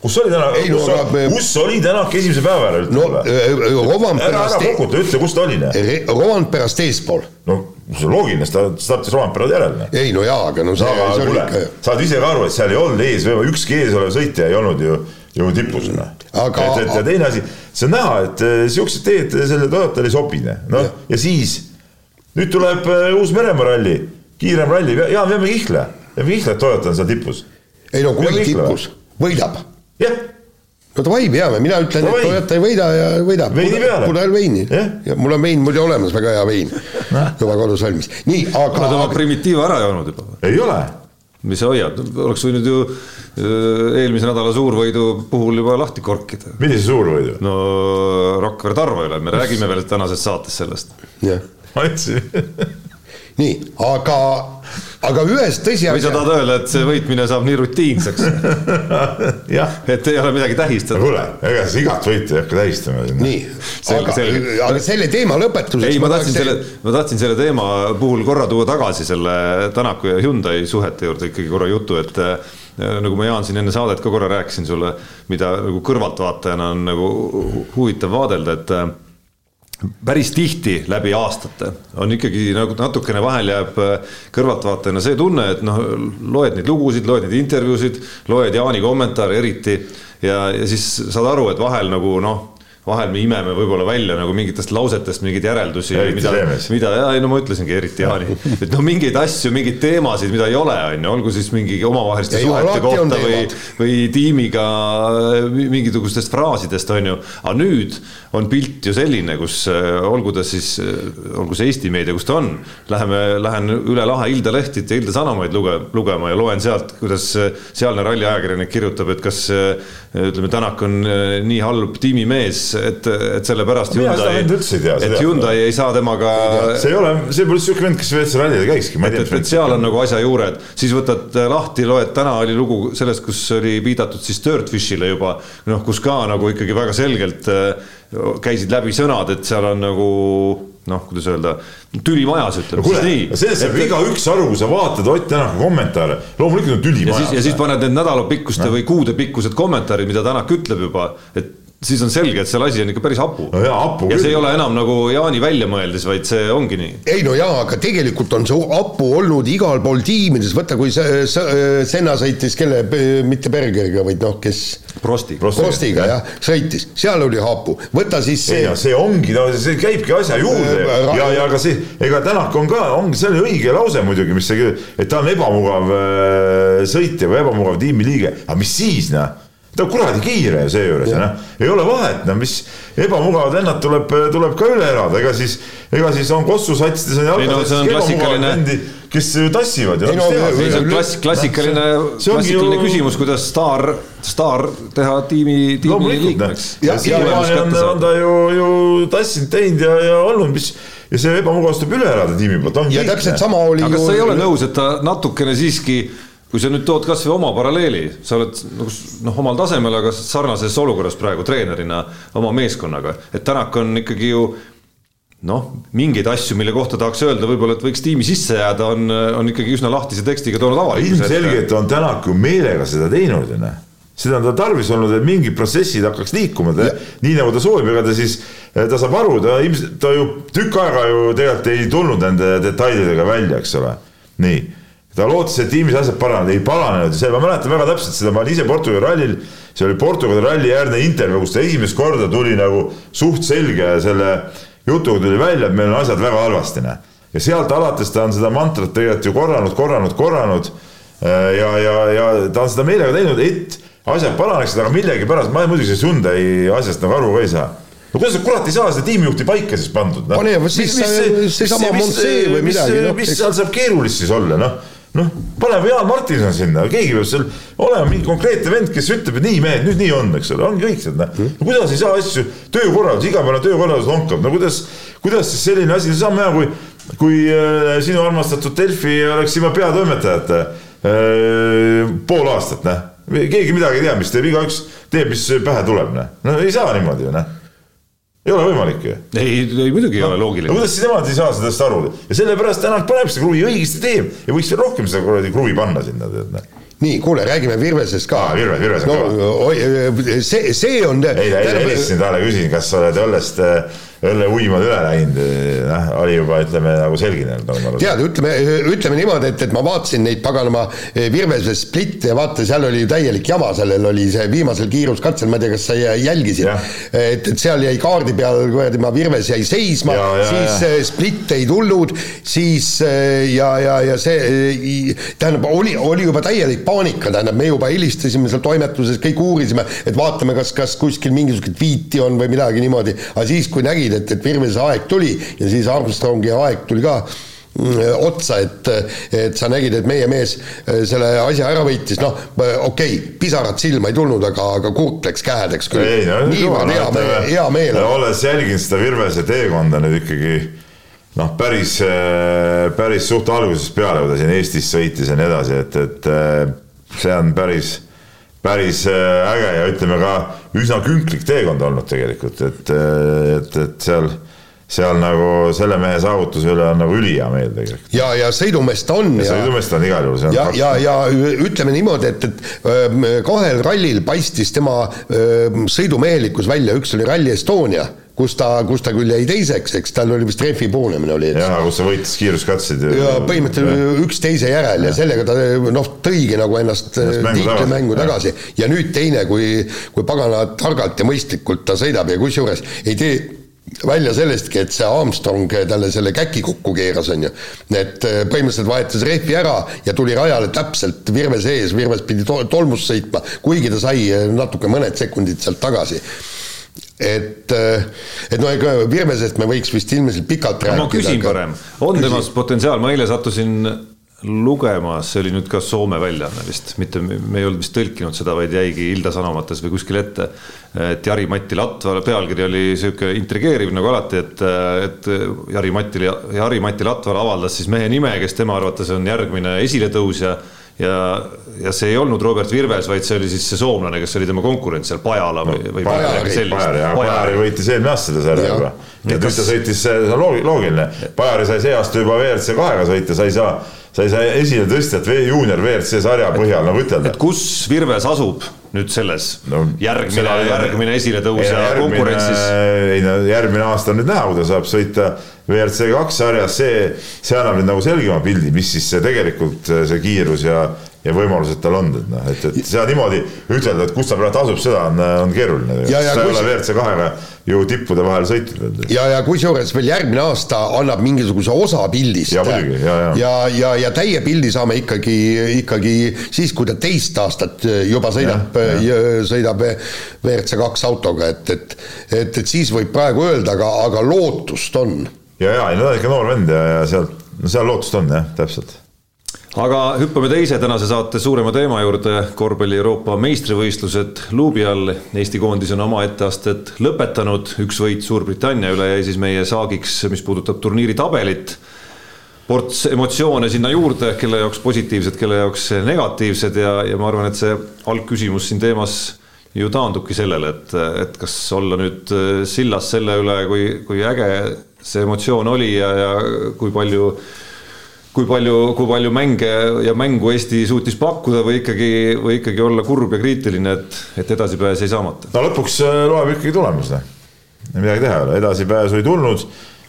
[SPEAKER 4] kus oli täna, kus, no, aga... kus oli Tänak esimese päeva järel?
[SPEAKER 2] no Rovanperast.
[SPEAKER 4] ära, ära kokuta, ütle, kus ta oli.
[SPEAKER 2] Rovanperast eespool.
[SPEAKER 4] no see on loogiline, ta startis Rompera järel.
[SPEAKER 2] ei no jaa, aga no see,
[SPEAKER 4] no, see oli ikka. saad ise ka aru, et seal ei olnud ees, ükski eesolev sõitja ei olnud ju, ju tipus. aga. et, et ja teine asi, see on näha, et eh, siuksed teed selle Toyotale ei sobi, noh, ja siis nüüd tuleb eh, Uus-Meremaa ralli, kiirem ralli, Jaan Vemme Kihle, Vemme Kihle, et Toyota on seal tipus.
[SPEAKER 2] ei no kui tipus, võidab.
[SPEAKER 4] jah
[SPEAKER 2] no davai, peame, mina ütlen, et Toyota ei võida ja võidab. pudel veini yeah.. ja mul on vein muidu olemas, väga hea vein juba kodus valmis. nii, aga.
[SPEAKER 3] oled oma primitiiva ära joonud juba?
[SPEAKER 4] ei ole.
[SPEAKER 3] mis sa hoiad, oleks võinud ju äh, eelmise nädala suurvõidu puhul juba lahti korkida.
[SPEAKER 4] millise suurvõidu?
[SPEAKER 3] no Rakvere Tarva üle, me räägime veel tänases saates sellest.
[SPEAKER 2] jah.
[SPEAKER 4] ma ütlesin
[SPEAKER 2] nii, aga, aga ühest
[SPEAKER 3] või sa
[SPEAKER 2] tõsiasja,
[SPEAKER 3] tahad öelda, et see võitmine saab nii rutiinseks, et ei ole midagi tähistada?
[SPEAKER 4] kuule, ega siis igat võitu ei hakka tähistama.
[SPEAKER 2] Nii, aga aga selle teema lõpetuseks
[SPEAKER 3] ei, ma tahtsin selle, ma tahtsin selle teema puhul korra tuua tagasi selle Tänaku ja Hyundai suhete juurde ikkagi korra jutu, et äh, nagu ma Jaan siin enne saadet ka korra rääkisin sulle, mida nagu kõrvaltvaatajana on nagu huvitav vaadelda, et äh, päris tihti läbi aastate. On ikkagi nagu natukene vahel jääb äh, kõrvaltvaatajana see tunne, et noh, loed neid lugusid, loed neid intervjuusid, loed Jaani kommentaare eriti ja, ja siis saad aru, et vahel nagu noh, vahel me imeme võib-olla välja nagu mingitest lausetest mingeid järeldusi, mida mida, ei no ma ütlesingi eriti Jaani, et noh, mingeid asju, mingeid teemasid, mida ei ole, on ju, olgu siis mingi omavaheliste suhete kohta või või tiimiga mingisugustest fraasidest on ju, aga nüüd on pilt ju selline, kus äh, olgu ta siis, olgu see Eesti meedia, kus ta on, läheme, lähen üle lahe Ilda Lehtit ja Ilda Sanomaid luge, lugema ja loen sealt, kuidas äh, sealne ralliajakirjanik kirjutab, et kas äh, ütleme, Tänak on äh, nii halb tiimimees, et, et sellepärast Hyundai et Hyundai ei saa temaga
[SPEAKER 4] see ei ole, see pole siuke vend, kes WRC rallidel käikski,
[SPEAKER 3] et, et, et. seal on nagu asja juured, siis võtad äh, lahti, loed, täna oli lugu sellest, kus oli viidatud siis Dirtfishile juba, noh, kus ka nagu ikkagi väga selgelt äh, käisid läbi sõnad, et seal on nagu noh, kuidas öelda, tüli majas, ütleme
[SPEAKER 4] kuule
[SPEAKER 3] siis nii,
[SPEAKER 4] sellest saab igaüks aru, kui sa vaatad Ott Tänaku kommentaare, loomulikult on tüli
[SPEAKER 3] ja siis, ja siis
[SPEAKER 4] majas.
[SPEAKER 3] paned need nädalapikkuste või kuudepikkused kommentaarid, mida Tänak ütleb juba, et siis on selge, et seal asi on ikka päris hapu.
[SPEAKER 4] No
[SPEAKER 3] ja see ei
[SPEAKER 4] küll.
[SPEAKER 3] ole enam nagu Jaani välja mõeldes, vaid see ongi nii.
[SPEAKER 2] ei no jaa, aga tegelikult on see hapu olnud igal pool tiimides, võta kui see, see, Senna sõitis kelle, mitte Bergeriga, vaid noh, kes
[SPEAKER 3] Prosti.
[SPEAKER 2] Prostiga jah, sõitis, seal oli hapu, võta siis see
[SPEAKER 4] see ongi, no see käibki asja juurde.
[SPEAKER 2] Äh,
[SPEAKER 4] ja, ja aga see, ega Tänak on ka, ongi, see oli õige lause muidugi, mis see, et ta on ebamugav äh, sõitja või ebamugav tiimiliige, aga mis siis noh ta on kuradi kiire ju seejuures ja noh, ei ole vahet, no mis ebamugavad vennad tuleb, tuleb ka üle elada, ega siis, ega siis on kossusatsides on
[SPEAKER 3] Ei no see on klassikaline-
[SPEAKER 4] vendi, kes tassivad ja
[SPEAKER 2] Ei
[SPEAKER 4] no,
[SPEAKER 3] see on klass, klassikaline, klassikaline
[SPEAKER 4] ju-
[SPEAKER 3] küsimus, kuidas staar, staar teha tiimi, tiimi
[SPEAKER 4] noh,
[SPEAKER 3] liikmeks.
[SPEAKER 4] ja siiamaani on, on ta ju, ju tassinud, teinud ja, ja olnud, mis ja see ebamugavus tuleb üle elada tiimi poolt, ongi
[SPEAKER 2] ja täpselt. sama oli
[SPEAKER 3] aga kas sa ei ole nõus, et ta natukene siiski, kui sa nüüd tood kasvõi oma paralleeli, sa oled nagu noh, omal tasemel, aga sarnases olukorras praegu treenerina oma meeskonnaga, et Tänak on ikkagi ju noh, mingeid asju, mille kohta tahaks öelda võib-olla, et võiks tiimi sisse jääda, on, on ikkagi üsna lahtise tekstiga toonud avalikkuse ette.
[SPEAKER 4] ilmselgelt on Tänak ju meelega seda teinud ju noh seda on tal tarvis olnud, et mingid protsessid hakkaks liikuma, nii nagu ta soovib, ega ta siis, ta saab aru, ta ilmselt, ta ju tükk aega ju tegelikult ei tulnud nende detailidega välja, eks ole. nii, ta lootis, et tiimis asjad paranevad, ei paranenud, see, ma mäletan väga täpselt seda, ma olin ise Portugali rallil, see oli Portugali ralli äärne intervjuu, kus ta esimest korda tuli nagu suht selge selle jutuga tuli välja, et meil on asjad väga halvasti, noh. ja sealt alates ta on seda mantrat tegelikult ju korranud, korranud, korranud ja, ja, ja ta on seda meelega teinud, et asjad paraneksid, aga millegipärast ma muidugi sellest Hyundai asjast nagu aru ka ei saa. no kuidas sa kurat ei saa seda tiimijuhti paika siis pandud no??
[SPEAKER 2] Pane siis see- seesama Montsee või midagi, noh,
[SPEAKER 4] mis seal saab keerulist siis olla, noh noh, paneme Jaan Martinson sinna, keegi peab seal olema mingi konkreetne vend, kes ütleb, et nii mehed, nüüd nii on, eks ole, ongi kõik see, noh. no kuidas ei saa asju, töökorraldus, igapäevane töökorraldus lonkab, no kuidas, kuidas siis selline asi, sama hea kui, kui äh, sinu armastatud Delfi oleks ilma peatoimetajata äh, pool aastat, noh. keegi midagi ei tea, mis teeb, igaüks teeb, mis pähe tuleb, noh. no ei saa niimoodi ju, noh. Ei ole võimalik ju
[SPEAKER 3] ei, ei muidugi ei ole
[SPEAKER 4] no
[SPEAKER 3] loogiline.
[SPEAKER 4] kuidas siis nemad ei saa sellest aru ja sellepärast Tänak paneb seda kruvi õigesti teeb ja võiks veel rohkem seda kuradi kruvi panna sinna tead noh.
[SPEAKER 2] nii, kuule, räägime Virvesest ka
[SPEAKER 4] Aa, Virves- Virves on
[SPEAKER 2] no,. see, see on.
[SPEAKER 4] ei, ei helistasin talle, küsisin, kas sa oled õllest, õlle uimad üle läinud, noh, oli juba ütleme nagu selginenud, nagu
[SPEAKER 2] tead, ütleme, ütleme niimoodi, et, et ma vaatasin neid paganama eh, Virvese splitte ja vaata, seal oli täielik jama, sellel oli see viimasel kiiruskatsel, ma ei tea, kas sa jä- jälgisid. Et, et seal jäi kaardi peal, kuradi, ma Virves jäi seisma siis
[SPEAKER 4] ja.
[SPEAKER 2] eh, split ei tulnud, siis eh, ja, ja, ja see, tähendab, oli, oli juba täielik paanika, tähendab, me juba helistasime seal toimetuses, kõik uurisime, et vaatame, kas, kas kuskil mingisugust viiti on või midagi niimoodi, aga siis, kui nägid, et, et Virvese aeg tuli ja siis Armstrongi aeg tuli ka mm, otsa, et, et sa nägid, et meie mees eh, selle asja ära võitis, noh, okei okay,, pisarat silma ei tulnud, aga, aga kurk läks käedeks küll
[SPEAKER 4] ei no.
[SPEAKER 2] niivõrd hea meel, hea meel.
[SPEAKER 4] olles jälginud seda Virvese teekonda nüüd ikkagi noh, päris, päris suht algusest peale, kui ta siin Eestis sõitis ja nii edasi, et, et see on päris, päris äge ja ütleme ka üsna künklik teekond olnud tegelikult, et, et, et seal seal nagu selle mehe saavutuse üle on nagu ülihea meel tegelikult.
[SPEAKER 2] ja, ja sõidumees ta on.
[SPEAKER 4] sõidumees ta on igal juhul.
[SPEAKER 2] ja, ja, ja ütleme niimoodi, et, et kahel rallil paistis tema sõidumehelikkus välja, üks oli Rally Estonia kus ta, kus ta küll jäi teiseks, eks tal oli vist rehvi puunemine oli.
[SPEAKER 4] jaa, kus ta võitis kiiruskatseid.
[SPEAKER 2] ja põhimõtteliselt üksteise järel ja. ja sellega ta noh, tõigi nagu ennast tiitlimängu tagasi ja nüüd teine, kui, kui pagana targalt ja mõistlikult ta sõidab ja kusjuures ei tee välja sellestki, et see Armstrong talle selle käki kokku keeras, on ju. et äh, põhimõtteliselt vahetas rehvi ära ja tuli rajale täpselt virve sees, virves pidi tolmust sõitma, kuigi ta sai äh, natuke mõned sekundid sealt tagasi et, et no ega Virvesest me võiks vist ilmselt pikalt
[SPEAKER 3] rääkida. ma küsin aga... parem, on küsin. temas potentsiaal, ma eile sattusin lugemas, see oli nüüd ka Soome väljaanne vist, mitte me ei olnud vist tõlkinud seda, vaid jäigi Ilda Sanomates või kuskil ette. et Jari-Mati Latvala pealkiri oli sihuke intrigeeriv nagu alati, et, et Jari-Mati, Jari-Mati Latval avaldas siis mehe nime, kes tema arvates on järgmine esiletõusja ja, ja see ei olnud Robert Virves, vaid see oli siis see soomlane, kes oli tema konkurent seal, Pajala või, või
[SPEAKER 4] midagi sellist. Pajari, võitis eelmine aasta seda sarja juba. ja nüüd ta sõitis, see on loogiline, Pajari sai see aasta juba WRC kahega sõita, sa ei saa sa ei saa esiletõstjat juunior WRC sarja põhjal nagu ütelda.
[SPEAKER 3] et kus Virves asub nüüd selles no, järgmine, järgmine esiletõusja konkurentsis?
[SPEAKER 4] ei no järgmine aasta on nüüd näha, kui ta saab sõita WRC kaks sarjas, see, see annab nüüd nagu selgema pildi, mis siis see tegelikult see kiirus ja ja võimalused tal on, et noh, et, et seda niimoodi ütelda, et kus ta praegu asub, seda on, on keeruline. sa ei ole WRC kahega ju tippude vahel sõitnud.
[SPEAKER 2] ja, ja kusjuures veel järgmine aasta annab mingisuguse osa pildist.
[SPEAKER 4] ja ja, ja.
[SPEAKER 2] ja, ja, ja täie pildi saame ikkagi, ikkagi siis, kui ta teist aastat juba sõidab, sõidab WRC kaks autoga, et, et, et, et siis võib praegu öelda, aga, aga lootust on.
[SPEAKER 4] ja, ja, no ta on ikka noor vend ja, ja sealt, no seal lootust on jah, täpselt
[SPEAKER 3] aga hüppame teise tänase saate suurema teema juurde, korvpalli Euroopa meistrivõistlused luubi all. Eesti koondis on oma etteastet lõpetanud, üks võit Suurbritannia üle jäi siis meie saagiks, mis puudutab turniiri tabelit. ports emotsioone sinna juurde, kelle jaoks positiivsed, kelle jaoks negatiivsed ja, ja ma arvan, et see algküsimus siin teemas ju taandubki sellele, et, et kas olla nüüd sillas selle üle, kui, kui äge see emotsioon oli ja, ja kui palju kui palju, kui palju mänge ja mängu Eesti suutis pakkuda või ikkagi, või ikkagi olla kurb ja kriitiline, et, et edasipääs jäi saamata?
[SPEAKER 4] no lõpuks äh, loeb ikkagi tulemus, noh. midagi teha ei ole, edasipääsu ei tulnud.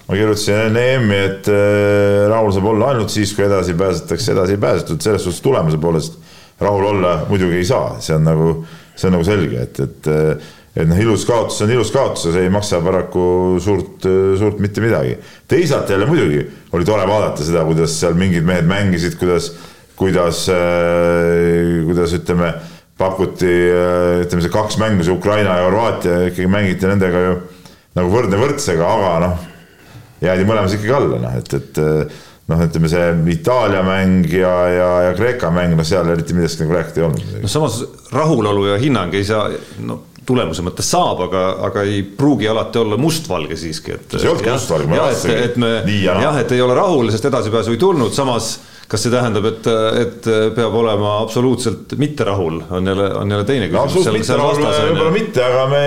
[SPEAKER 4] ma kirjutasin enne EM-i, et äh, rahul saab olla ainult siis, kui edasi pääsetakse, edasi ei pääsetud, selles suhtes tulemuse poolest rahul olla muidugi ei saa, see on nagu, see on nagu selge, et, et äh, et noh, ilus kaotus on ilus kaotus ja see ei maksa paraku suurt, suurt mitte midagi. teisalt jälle muidugi oli tore vaadata seda, kuidas seal mingid mehed mängisid, kuidas, kuidas, äh, kuidas ütleme, pakuti, äh, ütleme see kaks mängu, see Ukraina ja Horvaatia ikkagi mängiti nendega ju nagu võrdne võrdsega, aga noh, jäädi mõlemas ikkagi alla, noh, et, et äh, noh, ütleme see Itaalia mäng ja, ja, ja Kreeka mäng, no seal eriti millestki nagu rääkida ei olnud.
[SPEAKER 3] no samas rahulolu ja hinnang ei saa, no tulemuse mõttes saab, aga, aga ei pruugi alati olla mustvalge siiski, et.
[SPEAKER 4] see ei olnudki mustvalge,
[SPEAKER 3] ma vaatasin. et me jah, et ei ole rahul, sest edasipääsu ei tulnud, samas kas see tähendab, et, et peab olema absoluutselt mitte rahul, on jälle, on jälle teine
[SPEAKER 4] küsimus no,. absoluutselt mitte rahul võib-olla mitte, aga me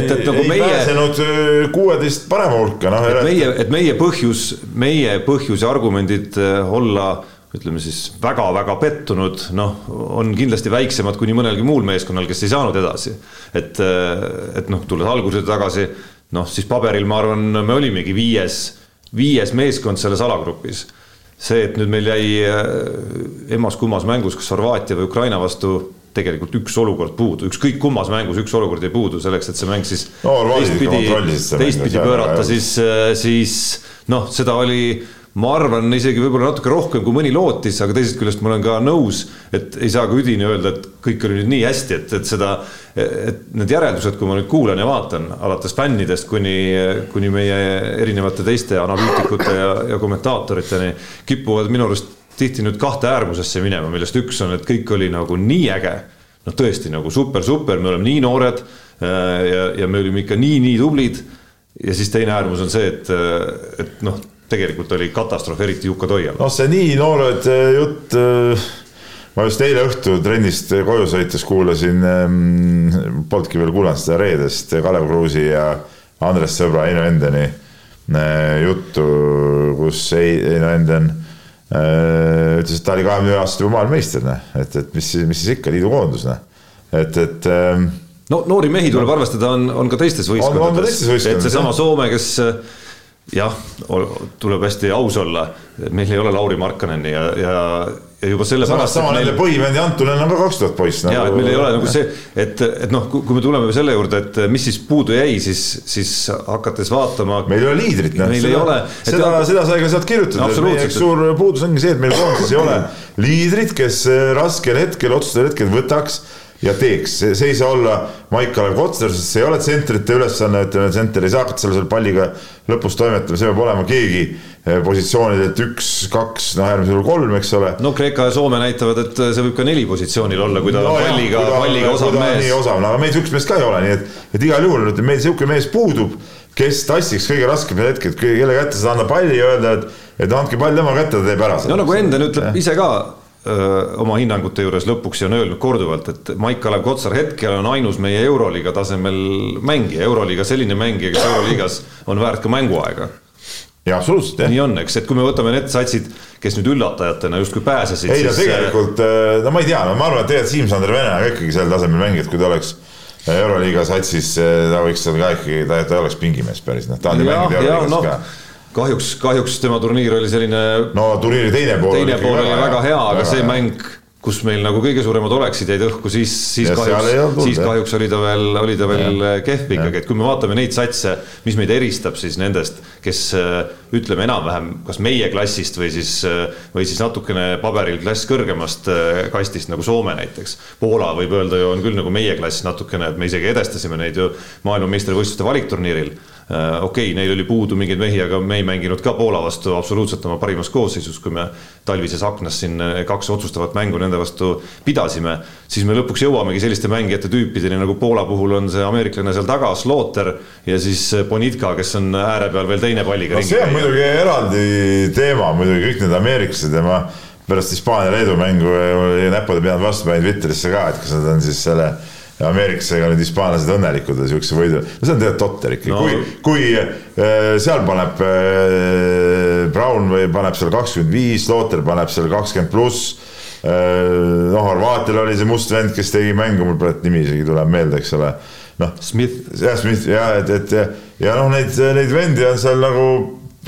[SPEAKER 4] et, et, nagu ei meie, pääsenud äh, kuueteist parema hulka, noh.
[SPEAKER 3] et meie, et meie põhjus, meie põhjus ja argumendid äh, olla ütleme siis väga-väga pettunud, noh, on kindlasti väiksemad kui nii mõnelgi muul meeskonnal, kes ei saanud edasi. et, et noh, tulles alguse tagasi, noh siis paberil ma arvan, me olimegi viies, viies meeskond selles alagrupis. see, et nüüd meil jäi äh, emmas-kummas mängus, kas Horvaatia või Ukraina vastu tegelikult üks olukord puudu, ükskõik kummas mängus üks olukord jäi puudu selleks, et see mäng siis
[SPEAKER 4] no,
[SPEAKER 3] teistpidi, teistpidi pöörata, siis, äh, siis noh, seda oli ma arvan isegi võib-olla natuke rohkem, kui mõni lootis, aga teisest küljest ma olen ka nõus, et ei saa ka üdini öelda, et kõik oli nüüd nii hästi, et, et seda, et need järeldused, kui ma nüüd kuulan ja vaatan, alates fännidest kuni, kuni meie erinevate teiste analüütikute ja, ja kommentaatoriteni, kipuvad minu arust tihti nüüd kahte äärmusesse minema, millest üks on, et kõik oli nagu nii äge, noh, tõesti nagu super-super, me oleme nii noored ja, ja me olime ikka nii-nii tublid ja siis teine äärmus on see, et, et noh tegelikult oli katastroof, eriti Jukka Toial.
[SPEAKER 4] noh, see nii noored äh, jutt, äh, ma just eile õhtul trennist koju sõites kuulasin, polnudki veel kuulanud seda reedest Kalev Kruusi ja Andres Sõbra, Heino Endeni juttu, kus Heino Enden ütles, et ta oli kahekümne ühe aastaselt juba maailmameister, noh, et, et mis, mis siis ikka, liidukoondus, noh, et, et ähm,
[SPEAKER 3] no noori mehi tuleb arvestada, on, on ka teistes võistkondades, et seesama Soome, kes jah, tuleb hästi aus olla, meil ei ole Lauri Markkaneni ja, ja, ja juba sellepärast.
[SPEAKER 4] sama nende põhivend Antunen on ka kaks tuhat poiss
[SPEAKER 3] nagu.... ja, et meil ei ole nagu see, et, et noh, kui me tuleme selle juurde, et mis siis puudu jäi, siis, siis hakates vaatama.
[SPEAKER 4] meil ei ole liidrit,
[SPEAKER 3] meil seda, ei ole.
[SPEAKER 4] seda, seda sai ka sealt kirjutada, et meie üks suur puudus ongi see, et meil koondises ei ole liidrit, kes raskel hetkel, otsustaval hetkel võtaks ja teeks, see ei saa olla Maik-Kalev Kotsar, sest see ei ole tsentrite ülesanne, ütleme, tsenter ei saa hakata seal selle palliga lõpus toimetama, see peab olema keegi eh, positsioonidelt üks, kaks, no äärmisel juhul kolm, eks ole.
[SPEAKER 3] no Kreeka ja Soome näitavad, et see võib ka neli positsioonil olla, kui ta no, palliga, palliga osav mees.
[SPEAKER 4] nii osav, no aga meil sihukest meest ka ei ole, nii et, et igal juhul meil sihuke mees puudub, kes tassiks kõige raskemad hetked, kelle kätte saada anda palli ja öelda, et, et andke pall tema kätte, ta teeb ära.
[SPEAKER 3] no nagu Enden ütleb ja. ise ka oma hinnangute juures lõpuks ja on öelnud korduvalt, et Maik-Kalev Kotsar hetkel on ainus meie Euroliiga tasemel mängija, Euroliiga selline mängija, kes Euroliigas on väärt ka mänguaega.
[SPEAKER 4] jaa, absoluutselt,
[SPEAKER 3] jah. nii on, eks, et kui me võtame need satsid, kes nüüd üllatajatena justkui pääsesid.
[SPEAKER 4] ei no tegelikult, no ma ei tea, no ma arvan, et tegelikult Siim-Sander Vene on ikkagi sel tasemel mängija, et kui ta oleks Euroliiga satsis, ta võiks seal ka ikkagi, ta, ta oleks pingimees päris, noh, ta on ju mänginud Euroliigas no, ka
[SPEAKER 3] kahjuks, kahjuks tema turniir oli selline.
[SPEAKER 4] no turniiri teine pool.
[SPEAKER 3] teine pool oli väga hea, aga see hea. mäng, kus meil nagu kõige suuremad oleksid jäid õhku, siis, siis ja kahjuks, siis kahjuks oli ta veel, oli ta veel ja. kehv ikkagi, et kui me vaatame neid satse, mis meid eristab siis nendest, kes ütleme enam-vähem kas meie klassist või siis, või siis natukene paberil klass kõrgemast kastist nagu Soome näiteks. Poola võib öelda ju on küll nagu meie klass natukene, et me isegi edestasime neid ju maailmameistrivõistluste valikturniiril Äh, okei okay,, neil oli puudu mingeid mehi, aga me ei mänginud ka Poola vastu absoluutselt oma parimas koosseisus, kui me talvises aknas siin äh, kaks otsustavat mängu nende vastu pidasime, siis me lõpuks jõuamegi selliste mängijate tüüpideni nagu Poola puhul on see ameeriklane seal taga, Slaughter ja siis äh, Bonitka, kes on ääre peal veel teine palliga
[SPEAKER 4] no,. see on muidugi eraldi teema muidugi kõik need ameeriklased ja ma pärast Hispaania-Leedu mängu näppude pealt vastu panin Twitterisse ka, et kas nad on siis selle ja ameeriklasega nüüd hispaanlased õnnelikud sihukese võidu, no see on tegelikult totter ikkagi no., kui, kui äh, seal paneb äh, Brown või paneb seal kakskümmend viis, Looter paneb seal kakskümmend pluss äh,. noh, Horvaatial oli see must vend, kes tegi mängu, mul praegu nimi isegi tuleb meelde, eks ole. noh, jah, Smith ja et, et ja, ja noh, neid, neid vendi on seal nagu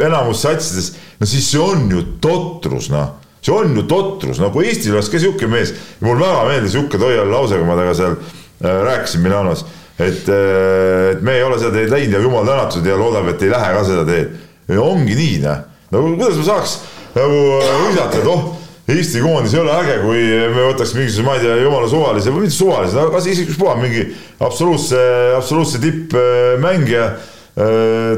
[SPEAKER 4] enamus satsides, no siis see on ju totrus, noh see on ju totrus, no kui Eestil oleks ka sihuke mees, mul väga meeldis Jukka Toial lause, kui ma temaga seal rääkisin Milanos, et, äh, et me ei ole seda teed läinud ja jumal tänatud ja loodab, et ei lähe ka seda teed. ongi nii, noh, no kuidas ma saaks nagu hõisata, et oh, Eesti koondis ei ole äge, kui me võtaks mingisuguse, ma ei tea, jumala suvalise või mitte suvalise, no kas isikuspuha mingi absoluutse, absoluutse tippmängija äh,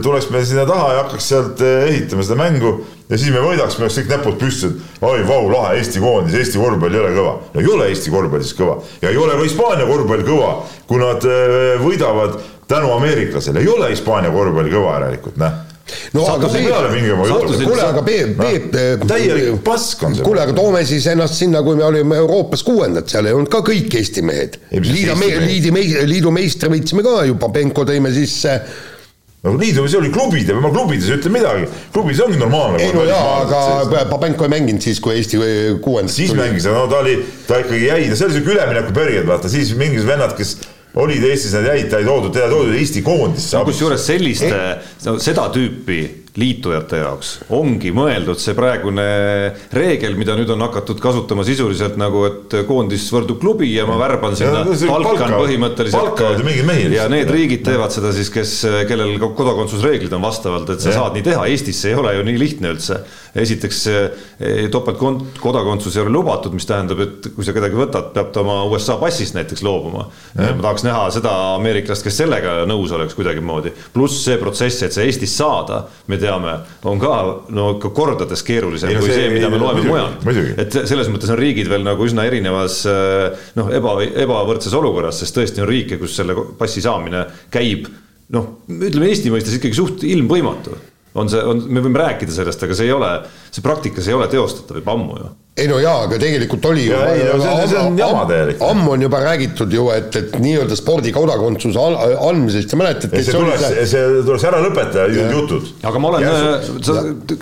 [SPEAKER 4] tuleks meil sinna taha ja hakkaks sealt ehitama seda mängu ja siis me võidaks, me oleks kõik näpud püsti, et oi, vau, lahe Eesti koondis, Eesti korvpall ei ole kõva. no ei ole Eesti korvpall siis kõva. Ja ei ole ka Hispaania korvpall kõva, kui nad äh, võidavad tänu ameeriklasele, ei ole Hispaania korvpall kõva järelikult, näh
[SPEAKER 2] no aga Peep, kuule, aga Peep, Peep
[SPEAKER 4] täielik pask on see.
[SPEAKER 2] kuule, aga toome siis ennast sinna, kui me olime Euroopas kuuendad, seal ei olnud ka kõik Eesti mehed. liidu, liidu, liidu meistri võitsime ka ju, Pabenko tõime sisse
[SPEAKER 4] no liidu, see oli klubide, ma klubides ei ütle midagi, klubis ongi normaalne.
[SPEAKER 2] ei no jaa, aga Pabenko ei mänginud siis, kui Eesti kuuendas.
[SPEAKER 4] siis tuli. mängis, no ta oli, ta ikkagi jäi, no see oli siuke üleminekuperiood, vaata siis mingisugused vennad, kes olid Eestis, nad jäid, ta ei toodud, teda toodud Eesti koondisse.
[SPEAKER 3] no kusjuures selliste, seda tüüpi liitujate jaoks ongi mõeldud see praegune reegel, mida nüüd on hakatud kasutama sisuliselt nagu, et koondis võrdub klubi ja ma värban sinna, palkan põhimõtteliselt. ja need riigid teevad seda siis, kes, kellel kodakondsusreeglid on vastavalt, et sa ja. saad nii teha, Eestis see ei ole ju nii lihtne üldse. esiteks topeltkodakondsus ei ole lubatud, mis tähendab, et kui sa kedagi võtad, peab ta oma USA passist näiteks loobuma. ma tahaks näha seda ameeriklast, kes sellega nõus oleks kuidagimoodi, pluss see protsess, et sa Eestis saada, me teame, on ka no ikka kordades keerulisem ei, no, kui see, see, mida me loeme mujal. et selles mõttes on riigid veel nagu üsna erinevas noh, eba, ebavõrdses olukorras, sest tõesti on riike, kus selle passi saamine käib noh, ütleme Eesti mõistes ikkagi suht ilmvõimatu. On see, on, me võime rääkida sellest, aga see ei ole, see praktikas ei ole teostatav juba ammu ju
[SPEAKER 2] ei no jaa, aga tegelikult oli ju
[SPEAKER 4] Ja ei, no see- see on jama täielik.
[SPEAKER 2] ammu on juba räägitud ju, et, et nii-öelda spordikodakondsuse al- andmisest ja mäletad,
[SPEAKER 4] see tuleks,
[SPEAKER 2] see
[SPEAKER 4] see tuleks ära lõpetada, jutud.
[SPEAKER 3] aga ma olen,
[SPEAKER 4] Järsku-
[SPEAKER 3] sa,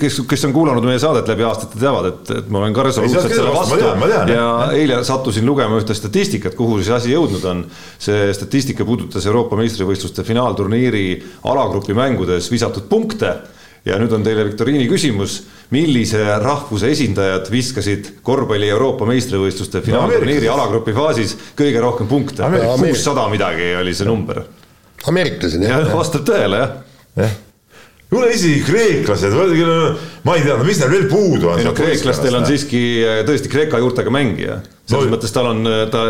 [SPEAKER 3] kes, kes on kuulanud meie saadet läbi aastate, teavad, et, et ma olen ka resoluutselt
[SPEAKER 4] sa
[SPEAKER 3] selle vastu
[SPEAKER 4] ma tean, ma tean,
[SPEAKER 3] ja
[SPEAKER 4] jah.
[SPEAKER 3] eile sattusin lugema ühte statistikat, kuhu see asi jõudnud on. see statistika puudutas Euroopa meistrivõistluste finaalturniiri alagrupi mängudes visatud punkte ja nüüd on teile viktoriini küsimus, millise rahvuse esindajad viskasid korvpalli Euroopa meistrivõistluste finaalturniiri
[SPEAKER 4] Ameeriklased.
[SPEAKER 3] alagrupi faasis kõige rohkem punkte kuussada midagi oli see number.
[SPEAKER 2] ameeriklased
[SPEAKER 3] ja
[SPEAKER 2] jah?
[SPEAKER 3] vastab tõele jah
[SPEAKER 4] jah, kuule isegi kreeklased, ma ei tea, no mis neil veel puudu on.
[SPEAKER 3] ei no kreeklastel on siiski äh, tõesti Kreeka juurtega mängija, selles
[SPEAKER 4] No-
[SPEAKER 3] mõttes tal on, ta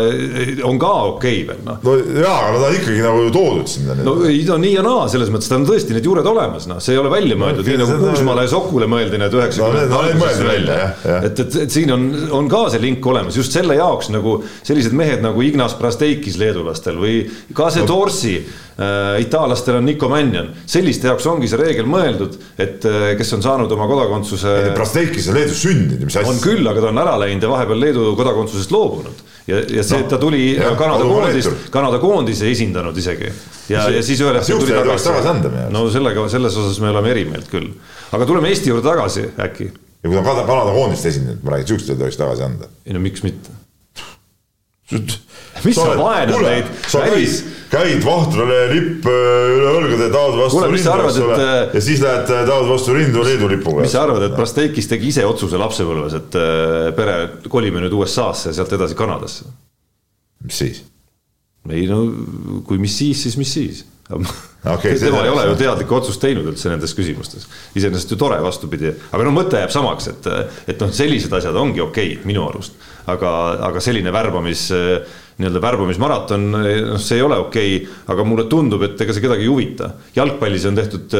[SPEAKER 3] on ka okei veel noh.
[SPEAKER 4] no jaa, aga no ta on ikkagi nagu toodud sinna
[SPEAKER 3] no ei, no nii ja naa, selles mõttes tal on tõesti need juured olemas, noh, see ei ole välja mõeldud, nii nagu Kuusmaale ja Sokule mõeldi need
[SPEAKER 4] No
[SPEAKER 3] üheksakümnendate
[SPEAKER 4] no
[SPEAKER 3] alguses.
[SPEAKER 4] välja,
[SPEAKER 3] et, et, et siin on, on ka see link olemas. Just selle jaoks nagu sellised mehed nagu Ignas Prasteikis leedulastel või Kase Torsi äh,, itaallastel on Nico Mannion, selliste jaoks ongi see reegel mõeldud, et äh, kes on saanud oma kodakondsuse
[SPEAKER 4] Prasteikis on Leedus sündinud, mis
[SPEAKER 3] on
[SPEAKER 4] asja.
[SPEAKER 3] küll, aga ta on ära läinud ja vahepeal Leedu kodakondsusest loobunud ja, ja see, et ta tuli
[SPEAKER 4] jah,
[SPEAKER 3] Kanada
[SPEAKER 4] Valtur.,
[SPEAKER 3] Kanada koondise esindanud isegi. ja, ja siis ühel hetkel tuli
[SPEAKER 4] tagasi
[SPEAKER 3] no sellega, selles osas me oleme eri meelt küll. aga tuleme Eesti juurde tagasi äkki.
[SPEAKER 4] ja kui ta on Kanada, koondist esindanud, ma räägin, siukseid ei tohiks tagasi anda.
[SPEAKER 3] ei no miks mitte. Mis sa vaenad neid välis-,
[SPEAKER 4] käid Vahtrale lipp äh, üle õlgade, taod vastu rindu, eks ole
[SPEAKER 3] äh,,
[SPEAKER 4] ja siis lähed äh, taod vastu rindu Leedu lipuga.
[SPEAKER 3] mis sa arvad, et Prasteikis tegi ise otsuse lapsepõlves, et pere, kolime nüüd USA-sse ja sealt edasi Kanadasse?
[SPEAKER 4] mis siis?
[SPEAKER 3] ei no kui mis siis, siis mis siis.
[SPEAKER 4] See
[SPEAKER 3] tema ei ole ju teadlikku otsust teinud üldse nendes küsimustes. iseenesest ju tore, vastupidi, aga no mõte jääb samaks, et, et noh, sellised asjad ongi okeid minu arust, aga, aga selline värbamis, nii-öelda värbamismaraton, noh, see ei ole okei, aga mulle tundub, et ega see kedagi ei huvita. jalgpallis on tehtud,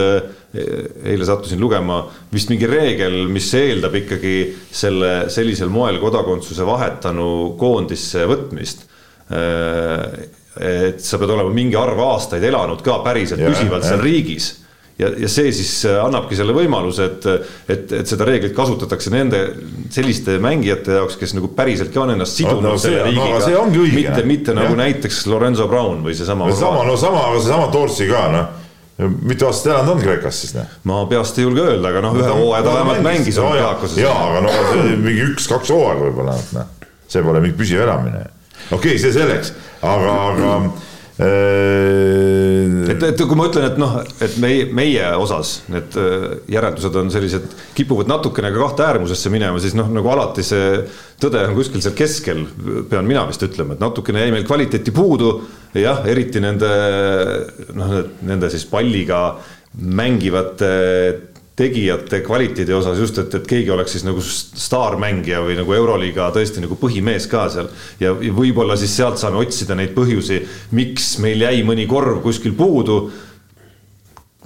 [SPEAKER 3] eile sattusin lugema vist mingi reegel, mis eeldab ikkagi selle sellisel moel kodakondsuse vahetanu koondisse võtmist. Et sa pead olema mingi arv aastaid elanud ka päriselt püsivalt seal riigis ja, ja see siis annabki selle võimaluse, et, et, et seda reeglit kasutatakse nende selliste mängijate jaoks, kes nagu päriseltki on ennast sidunud
[SPEAKER 4] No, no
[SPEAKER 3] selle
[SPEAKER 4] no
[SPEAKER 3] riigiga
[SPEAKER 4] see ongi õige,
[SPEAKER 3] mitte, mitte nagu
[SPEAKER 4] jah.
[SPEAKER 3] näiteks Lorenzo Brown või seesama.
[SPEAKER 4] sama, no sama, aga seesama Toorsi ka noh, mitu aastat elanud on Kreekas siis noh?
[SPEAKER 3] ma peast ei julge öelda, aga noh, ühe hooaja ta vähemalt mängis
[SPEAKER 4] no, jaa,
[SPEAKER 3] olümpiaakuses.
[SPEAKER 4] jaa, aga no oli mingi üks-kaks hooaega võib-olla noh, see pole mingi püsiv elamine. okei okay,, see selleks, aga, aga äh,
[SPEAKER 3] et, et kui ma ütlen, et noh, et meie, meie osas need äh, järeldused on sellised, kipuvad natukene ka kahte äärmusesse minema, siis noh, nagu alati see tõde on kuskil seal keskel, pean mina vist ütlema, et natukene jäi meil kvaliteeti puudu. jah, eriti nende noh, nende siis palliga mängivate tegijate kvaliteedi osas just, et, et keegi oleks siis nagu staarmängija või nagu Euroliiga tõesti nagu põhimees ka seal ja, võib-olla siis sealt saame otsida neid põhjusi, miks meil jäi mõni korv kuskil puudu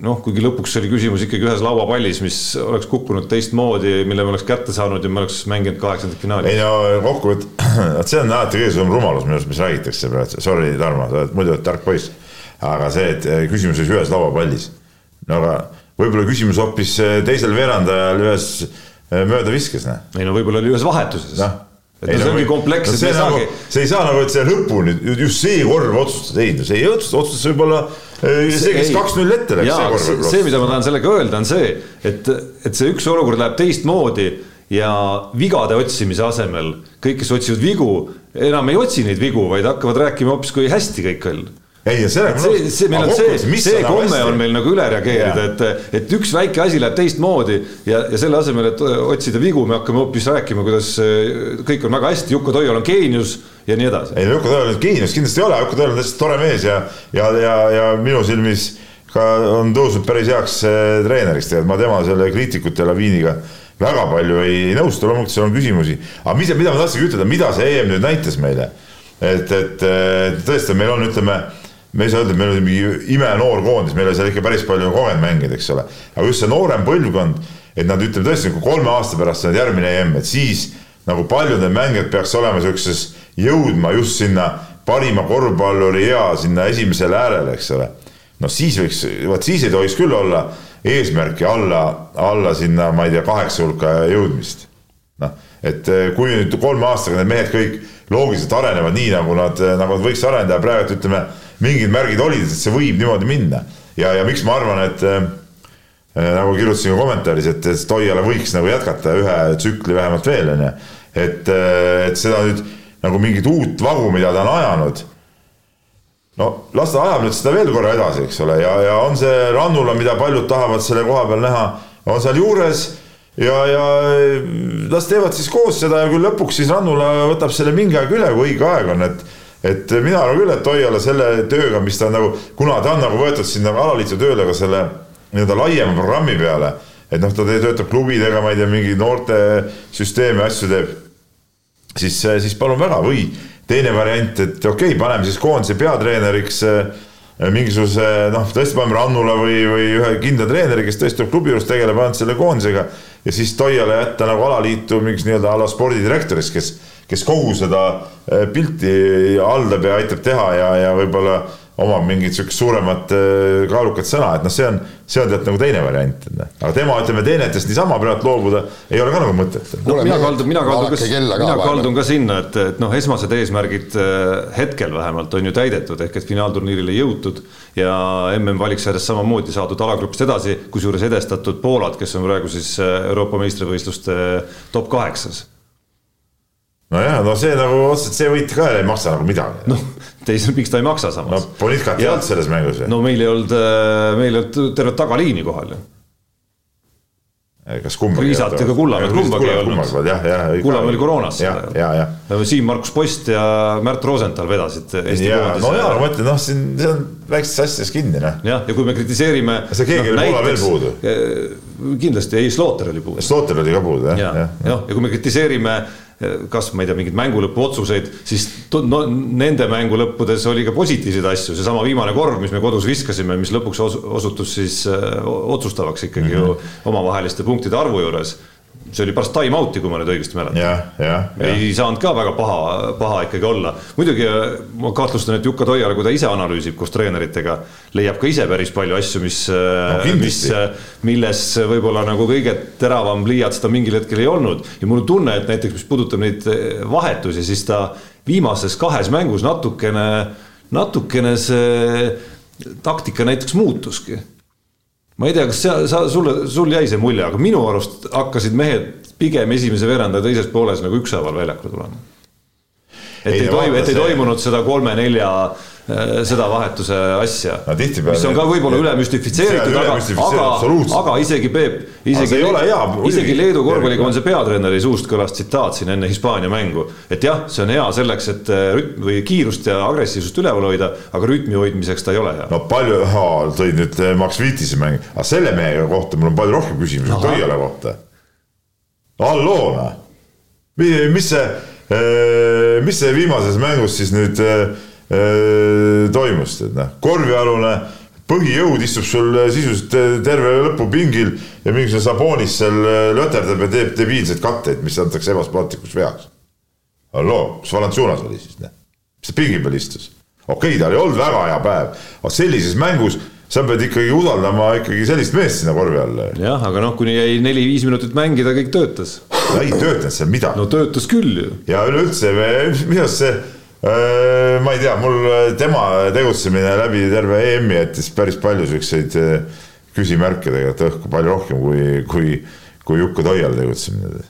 [SPEAKER 3] noh, kuigi lõpuks oli küsimus ikkagi ühes lauapallis, mis oleks kukkunud teistmoodi, mille me oleks kätte saanud ja me oleks mänginud kaheksandat finaali.
[SPEAKER 4] ei no kokkuvõtt, vot see on alati kõige suurem rumalus minu arust, mis räägitakse praegu, sorry, Tarmo, sa oled muidu oled tark poiss. aga see, et eh, küsimus oli ühes lauapallis. no aga võib-olla küsimus hoopis eh, teisel veerandajal ühes eh, möödaviskes, noh.
[SPEAKER 3] ei no võib-olla oli ühes vahetuses
[SPEAKER 4] noh.
[SPEAKER 3] et no see ongi kompleks, et me
[SPEAKER 4] see,
[SPEAKER 3] ei
[SPEAKER 4] nagu,
[SPEAKER 3] saagi.
[SPEAKER 4] see ei saa nagu, et see lõpuni just see korv otsustas, ei no see ei otsusta, otsustas võib-olla eh, see, kes
[SPEAKER 3] ei.
[SPEAKER 4] kaks-null ette läks, see korv
[SPEAKER 3] see,
[SPEAKER 4] võib-olla
[SPEAKER 3] see, mida ma tahan sellega öelda, on see, et, et see üks olukord läheb teistmoodi ja vigade otsimise asemel kõik, kes otsivad vigu, enam ei otsi neid vigu, vaid hakkavad rääkima hoopis, kui hästi kõik on
[SPEAKER 4] ei, sellega
[SPEAKER 3] et see, see meil on see, see komme on meil nagu üle reageerida, et, et üks väike asi läheb teistmoodi ja, ja selle asemel, et otsida vigu, me hakkame hoopis rääkima, kuidas eh, kõik on väga hästi, Juku Toial on geenius ja nii edasi.
[SPEAKER 4] ei Juku nüüd geenius kindlasti ei ole, Juku Tõel on täitsa tore mees ja, ja, ja, ja minu silmis ka on tõusnud päris heaks eh, treeneriks tegelikult, ma tema selle kriitikute laviiniga väga palju ei, ei nõustu, loomulikult seal on küsimusi, aga mis, mida ma tahtsingi ütelda, mida see EM nüüd näitas meile, et, et tõesti, meil on, ütleme me ei saa öelda, et meil oli mingi imenoor koondis, meil oli seal ikka päris palju kogenud mängijaid, eks ole. aga just see noorem põlvkond, et nad ütleme tõesti nagu kolme aasta pärast on järgmine EM, et siis nagu paljud need mängijad peaks olema siukses jõudma just sinna parima korvpalluri hea sinna esimesele äärele, eks ole. no siis võiks, vot siis ei tohiks küll olla eesmärki alla, alla sinna, ma ei tea, kaheksa hulka jõudmist. noh, et eh, kui nüüd kolme aastaga need mehed kõik loogiliselt arenevad nii, nagu nad, nagu nad võiks areneda praegu ütleme, mingid märgid olid, et see võib niimoodi minna. ja, ja miks ma arvan, et äh, nagu kirjutasin ka kommentaaris, et, Toiala võiks nagu jätkata ühe tsükli vähemalt veel, on ju. et, et seda nüüd nagu mingit uut vagu, mida ta on ajanud no las ta ajab nüüd seda veel korra edasi, eks ole, ja, ja on see Rannula, mida paljud tahavad selle koha peal näha, on seal juures ja, ja las teevad siis koos seda ja küll lõpuks siis Rannula võtab selle mingi aeg üle, kui õige aeg on, et et mina arvan küll, et Toiala selle tööga, mis ta nagu, kuna ta on nagu võetud sinna alaliitu tööle ka selle nii-öelda laiema programmi peale, et noh, ta töötab klubidega, ma ei tea, mingi noortesüsteemi asju teeb, siis, siis palun väga, või teine variant, et okei okay,, paneme siis koondise peatreeneriks äh, mingisuguse noh, tõesti paneme Rannula või, või ühe kindla treeneri, kes tõesti tuleb klubi juures tegeleb ainult selle koondisega ja siis Toiale jätta nagu alaliitu mingiks nii-öelda ala spordidirektoriks, kes, kes kogu seda äh, pilti haldab ja aitab teha ja, ja võib-olla omab mingit sihukest suuremat äh, kaalukat sõna, et noh, see on, see on tead nagu teine variant. Noh. aga tema, ütleme, teenetest niisama praegu loobuda ei ole ka nagu mõtet.
[SPEAKER 3] no mina kaldun, mina kaldun ka, mina kaldun ka sinna, et, et noh, esmased eesmärgid äh, hetkel vähemalt on ju täidetud, ehk et finaalturniirile jõutud ja mm valiksarjas samamoodi saadud alagrupist edasi, kusjuures edestatud Poolad, kes on praegu siis Euroopa meistrivõistluste top kaheksas
[SPEAKER 4] nojah, no see nagu otseselt see võit ka ei maksa nagu midagi.
[SPEAKER 3] noh, teisel, miks ta ei maksa samas?
[SPEAKER 4] no Bonitkat ei olnud selles mängus ju.
[SPEAKER 3] no meil ei olnud, äh, meil ei olnud tervet tagaliini kohal ju
[SPEAKER 4] kas kumbagi.
[SPEAKER 3] Riisat ega Kullamäed kumbagi ei olnud. Kullamäe oli koroonas. Siim-Markus Post ja Märt Rosenthal vedasid Eesti koondise.
[SPEAKER 4] no jaa, ma mõtlen, noh, siin see on väikestes asjades kinni, noh.
[SPEAKER 3] jah, ja kui me kritiseerime.
[SPEAKER 4] see keegi oli Poola veel puudu.
[SPEAKER 3] kindlasti, ei, Slaughter oli puudu.
[SPEAKER 4] Slaughter oli ka puudu, jah.
[SPEAKER 3] jah, ja, ja kui me kritiseerime kas ma ei tea, mingeid mängulõpu otsuseid, siis no, nende mängulõppudes oli ka positiivseid asju, seesama viimane korv, mis me kodus viskasime, mis lõpuks osutus siis äh, otsustavaks ikkagi mm -hmm. ju omavaheliste punktide arvu juures see oli pärast time out'i, kui ma nüüd õigesti mäletan. ei saanud ka väga paha, paha ikkagi olla. muidugi äh, ma kahtlustan, et Jukka Toiala, kui ta ise analüüsib koos treeneritega, leiab ka ise päris palju asju, mis äh, no,, mis, äh, milles võib-olla nagu kõige teravam pliiats ta mingil hetkel ei olnud. ja mul on tunne, et näiteks, mis puudutab neid vahetusi, siis ta viimases kahes mängus natukene, natukene see taktika näiteks muutuski ma ei tea, kas sa, sa, sulle, sul jäi see mulje, aga minu arust hakkasid mehed pigem esimese veeranda teises pooles nagu ükshaaval väljakule tulema. Et ei, ei toimu, et ei toimunud seda kolme-nelja Äh, seda vahetuse asja
[SPEAKER 4] no,.
[SPEAKER 3] mis on ka võib-olla üle müstifitseeritud, aga, aga, aga isegi Peep, isegi, isegi Leedu korvpalliga on see peatreeneri suust kõlas tsitaat siin enne Hispaania mängu. et jah, see on hea selleks, et äh, rütm või kiirust ja agressiivsust üleval hoida, aga rütmi hoidmiseks ta ei ole hea.
[SPEAKER 4] no palju, tõid nüüd äh, Max Wittise mängu, aga selle mehe kohta mul on palju rohkem küsimusi kui Toiala kohta. Alloona, mis see, mis see viimases mängus siis nüüd toimus, et noh, korvialune põhijõud istub sul sisuliselt terve lõpu pingil ja mingisugune Sabonis seal löterdab ja teeb debiilseid katteid, mis antakse ebasportlikuks veaks. halloo, kus Valanciunas oli siis, noh? mis ta pingi peal istus? okei okay,, tal ei olnud väga hea päev, aga sellises mängus sa pead ikkagi usaldama ikkagi sellist meest sinna korvi alla.
[SPEAKER 3] jah, aga noh, kuni jäi neli-viis minutit mängida, kõik töötas.
[SPEAKER 4] Ei töötanud seal midagi.
[SPEAKER 3] no töötas küll ju.
[SPEAKER 4] ja üleüldse, minu arust see Äh, ma ei tea, mul äh, tema tegutsemine läbi terve EM-i jättis päris palju siukseid äh, küsimärke tegelikult õhku, palju rohkem kui, kui, kui Jukka Toial tegutsemine.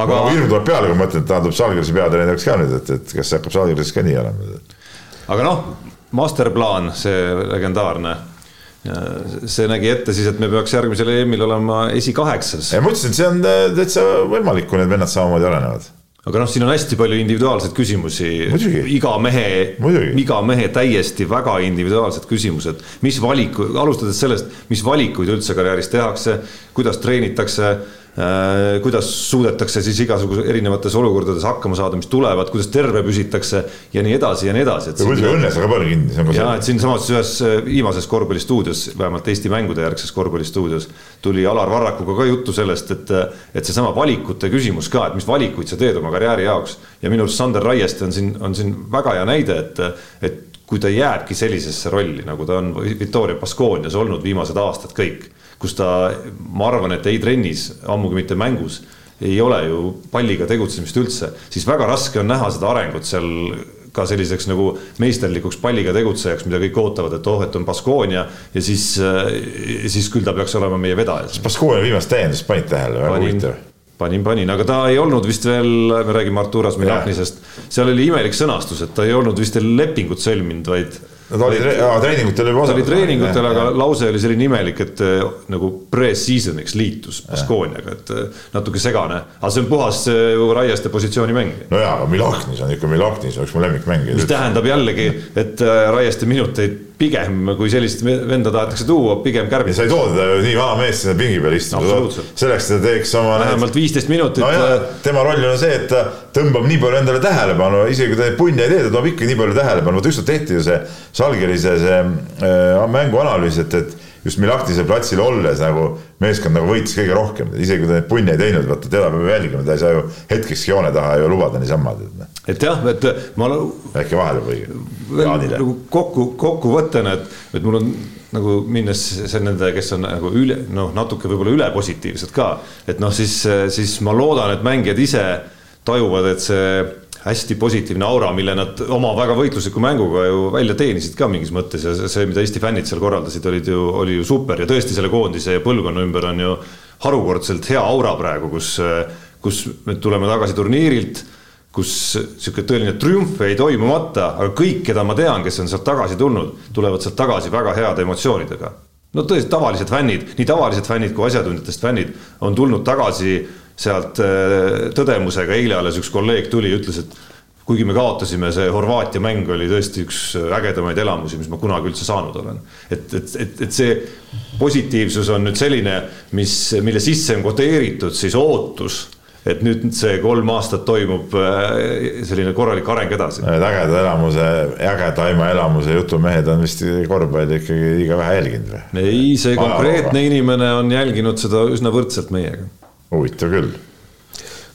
[SPEAKER 4] aga hirm tuleb peale, kui ma mõtlen, et ta tuleb Žalgirise peatreeneriks ka nüüd, et, et kas hakkab Žalgirises ka nii olema.
[SPEAKER 3] aga noh, masterplaan, see legendaarne see nägi ette siis, et me peaks järgmisel EM-il olema esikaheksas.
[SPEAKER 4] ma ütlesin, et see on täitsa võimalik, kui need vennad samamoodi arenevad
[SPEAKER 3] aga noh, siin on hästi palju individuaalseid küsimusi. iga mehe, iga mehe täiesti väga individuaalsed küsimused, mis valiku, alustades sellest, mis valikuid üldse karjääris tehakse, kuidas treenitakse Äh, kuidas suudetakse siis igasuguse erinevates olukordades hakkama saada, mis tulevad, kuidas terve püsitakse ja nii edasi ja nii edasi.
[SPEAKER 4] ja muidugi õnnes väga palju kinni.
[SPEAKER 3] ja et siinsamas ühes äh, viimases korvpallistuudios, vähemalt Eesti mängude järgses korvpallistuudios tuli Alar Varrakuga ka juttu sellest, et, et seesama valikute küsimus ka, et mis valikuid sa teed oma karjääri jaoks ja minu arust Sander Raieste on siin, on siin väga hea näide, et, et kui ta jääbki sellisesse rolli, nagu ta on Victoria Baskoonias olnud viimased aastad kõik, kus ta, ma arvan, et ei trennis, ammugi mitte mängus, ei ole ju palliga tegutsemist üldse, siis väga raske on näha seda arengut seal ka selliseks nagu meisterlikuks palliga tegutsejaks, mida kõik ootavad, et oh, et on Baskonia ja siis, siis küll ta peaks olema meie vedaja.
[SPEAKER 4] kas Baskonia viimast täiendust panid tähele, väga huvitav.
[SPEAKER 3] Panin, panin, aga ta ei olnud vist veel, me räägime Arturas Milaknisest, seal oli imelik sõnastus, et ta ei olnud vist veel lepingut sõlminud, vaid
[SPEAKER 4] no ta oli tre treeningutel juba
[SPEAKER 3] osalenud. oli treeningutel, aga lause oli selline imelik, et äh, nagu pre-season'iks liitus Baskooniaga, et äh, natuke segane. aga see on puhas äh, Raieste positsioonimäng.
[SPEAKER 4] no jaa, aga Milahnis on ikka Milahnis, oleks mu lemmikmäng.
[SPEAKER 3] mis tähendab jällegi, et Raieste minuteid pigem, kui sellist venda tahetakse tuua, pigem kärbida.
[SPEAKER 4] sa ei too teda ju nii vana meest sinna pingi peale istuma, selleks ta teeks oma.
[SPEAKER 3] vähemalt viisteist minutit.
[SPEAKER 4] no tema roll on see, et ta tõmbab nii palju endale tähelepanu, isegi kui ta neid punne ei tee, ta toob ikka nii palju tähelepanu, vot ükskord tehti ju see Žalgirise see äh, mänguanalüüs, et, et just Milaktisel platsil olles nagu meeskond nagu võitis kõige rohkem, isegi kui ta neid punne ei teinud, vaata teda peab jälgima, ta ei saa ju hetkekski joone taha ju lubada niisama.
[SPEAKER 3] Noh. et jah, et ma.
[SPEAKER 4] äkki vahele või?
[SPEAKER 3] nagu kokku, kokkuvõttena, et, et mul on nagu minnes see nende, kes on nagu üle, noh, natuke võib-olla ülepositiivsed ka, et noh, siis, siis ma loodan, et mängijad ise tajuvad, et see hästi positiivne aura, mille nad oma väga võitlusliku mänguga ju välja teenisid ka mingis mõttes ja see, mida Eesti fännid seal korraldasid, olid ju, oli ju super ja tõesti selle koondise ja põlvkonna ümber on ju harukordselt hea aura praegu, kus, kus me tuleme tagasi turniirilt, kus sihuke tõeline triumf jäi toimumata, aga kõik, keda ma tean, kes on sealt tagasi tulnud, tulevad sealt tagasi väga heade emotsioonidega. no tõesti tavalised fännid, nii tavalised fännid kui asjatundjatest fännid on tulnud tagasi sealt äh, tõdemusega, eile alles üks kolleeg tuli, ütles, et kuigi me kaotasime, see Horvaatia mäng oli tõesti üks ägedamaid elamusi, mis ma kunagi üldse saanud olen. et, et, et, et see positiivsus on nüüd selline, mis, mille sisse on kodeeritud siis ootus et nüüd see kolm aastat toimub äh, selline korralik areng edasi.
[SPEAKER 4] Need ägeda elamuse, ägedaima elamuse jutumehed on vist korvpalli ikkagi liiga vähe jälginud
[SPEAKER 3] või? ei, see konkreetne inimene on jälginud seda üsna võrdselt meiega
[SPEAKER 4] huvitav küll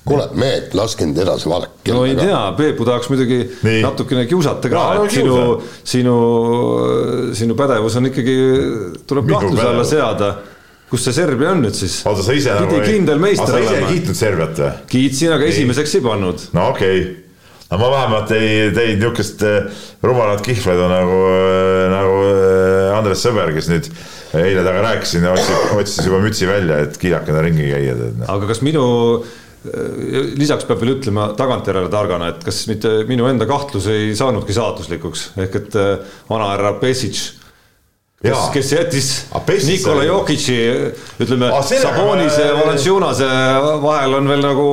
[SPEAKER 2] kuule, mehed, laske nüüd edasi valke.
[SPEAKER 3] no ei tea, Peepu tahaks muidugi Nii. natukene kiusata ka, et sinu, sinu, sinu pädevus on ikkagi, tuleb kahtluse alla seada. kus see Serbia on nüüd siis?
[SPEAKER 4] oota, sa ise
[SPEAKER 3] nagu ei. kindel meister
[SPEAKER 4] olema. sa ise ei kiitnud Serbiat või?
[SPEAKER 3] kiitsin, aga Nii. esimeseks ei pannud.
[SPEAKER 4] no okei okay aga ma vähemalt ei teinud niisugust eh, rumalat kihvledu nagu, eh, nagu eh, Andres Sõber, kes nüüd eile temaga rääkisin ja otsis, otsis juba mütsi välja, et kiilakana ringi käia.
[SPEAKER 3] No. aga kas minu, lisaks peab veel ütlema tagantjärele targana, et kas mitte minu enda kahtlus ei saanudki saatuslikuks, ehk et vanahärra Pesic kes, kes jättis Nikola Jokic'i, ütleme, Sabonise ja Valanciunase vahel on veel nagu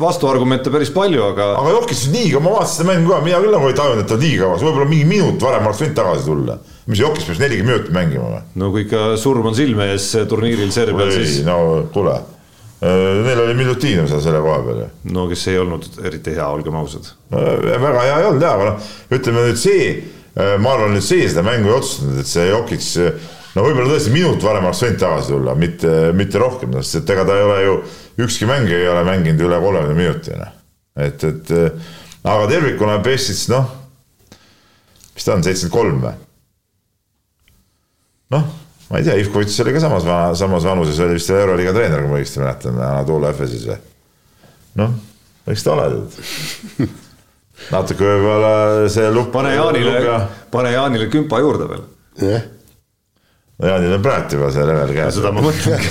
[SPEAKER 3] vastuargumente päris palju, aga.
[SPEAKER 4] aga Jokic nii kaua, ma vaatasin seda mängu ka, mina küll nagu ei tajunud, et ta nii kaua, võib-olla mingi minut varem oleks võinud tagasi tulla. mis Jokic peaks nelikümmend minutit mängima või?
[SPEAKER 3] no kui ikka surm on silme ees turniiril Serbial, siis.
[SPEAKER 4] no kuule, äh, neil oli Milutinov seal selle koha peal ju.
[SPEAKER 3] no kes ei olnud eriti hea, olgem ausad
[SPEAKER 4] no,. väga hea ei olnud jaa, aga noh, ütleme nüüd see Äh, ma arvan, nüüd see seda mängu ei otsustanud, et see Jokic, no võib-olla tõesti minut varem oleks võinud tagasi tulla, mitte, mitte rohkem, sest et ega ta ei ole ju, ükski mängija ei ole mänginud üle kolmekümne minuti, noh. et, et aga tervikuna Pessits, noh, mis ta on, seitsekümmend kolm või? noh, ma ei tea, Ivkovitš oli ka samas, samas vanuses, oli vist Euroliiga treener, kui ma õigesti mäletan, Anatolia Efesis või? noh, eks ta ole natuke võib-olla see lupp.
[SPEAKER 3] pane Jaanile, pane Jaanile kümpa juurde veel.
[SPEAKER 2] jah.
[SPEAKER 4] no Jaanil on praegu juba see level käes.
[SPEAKER 3] seda ma mõtlengi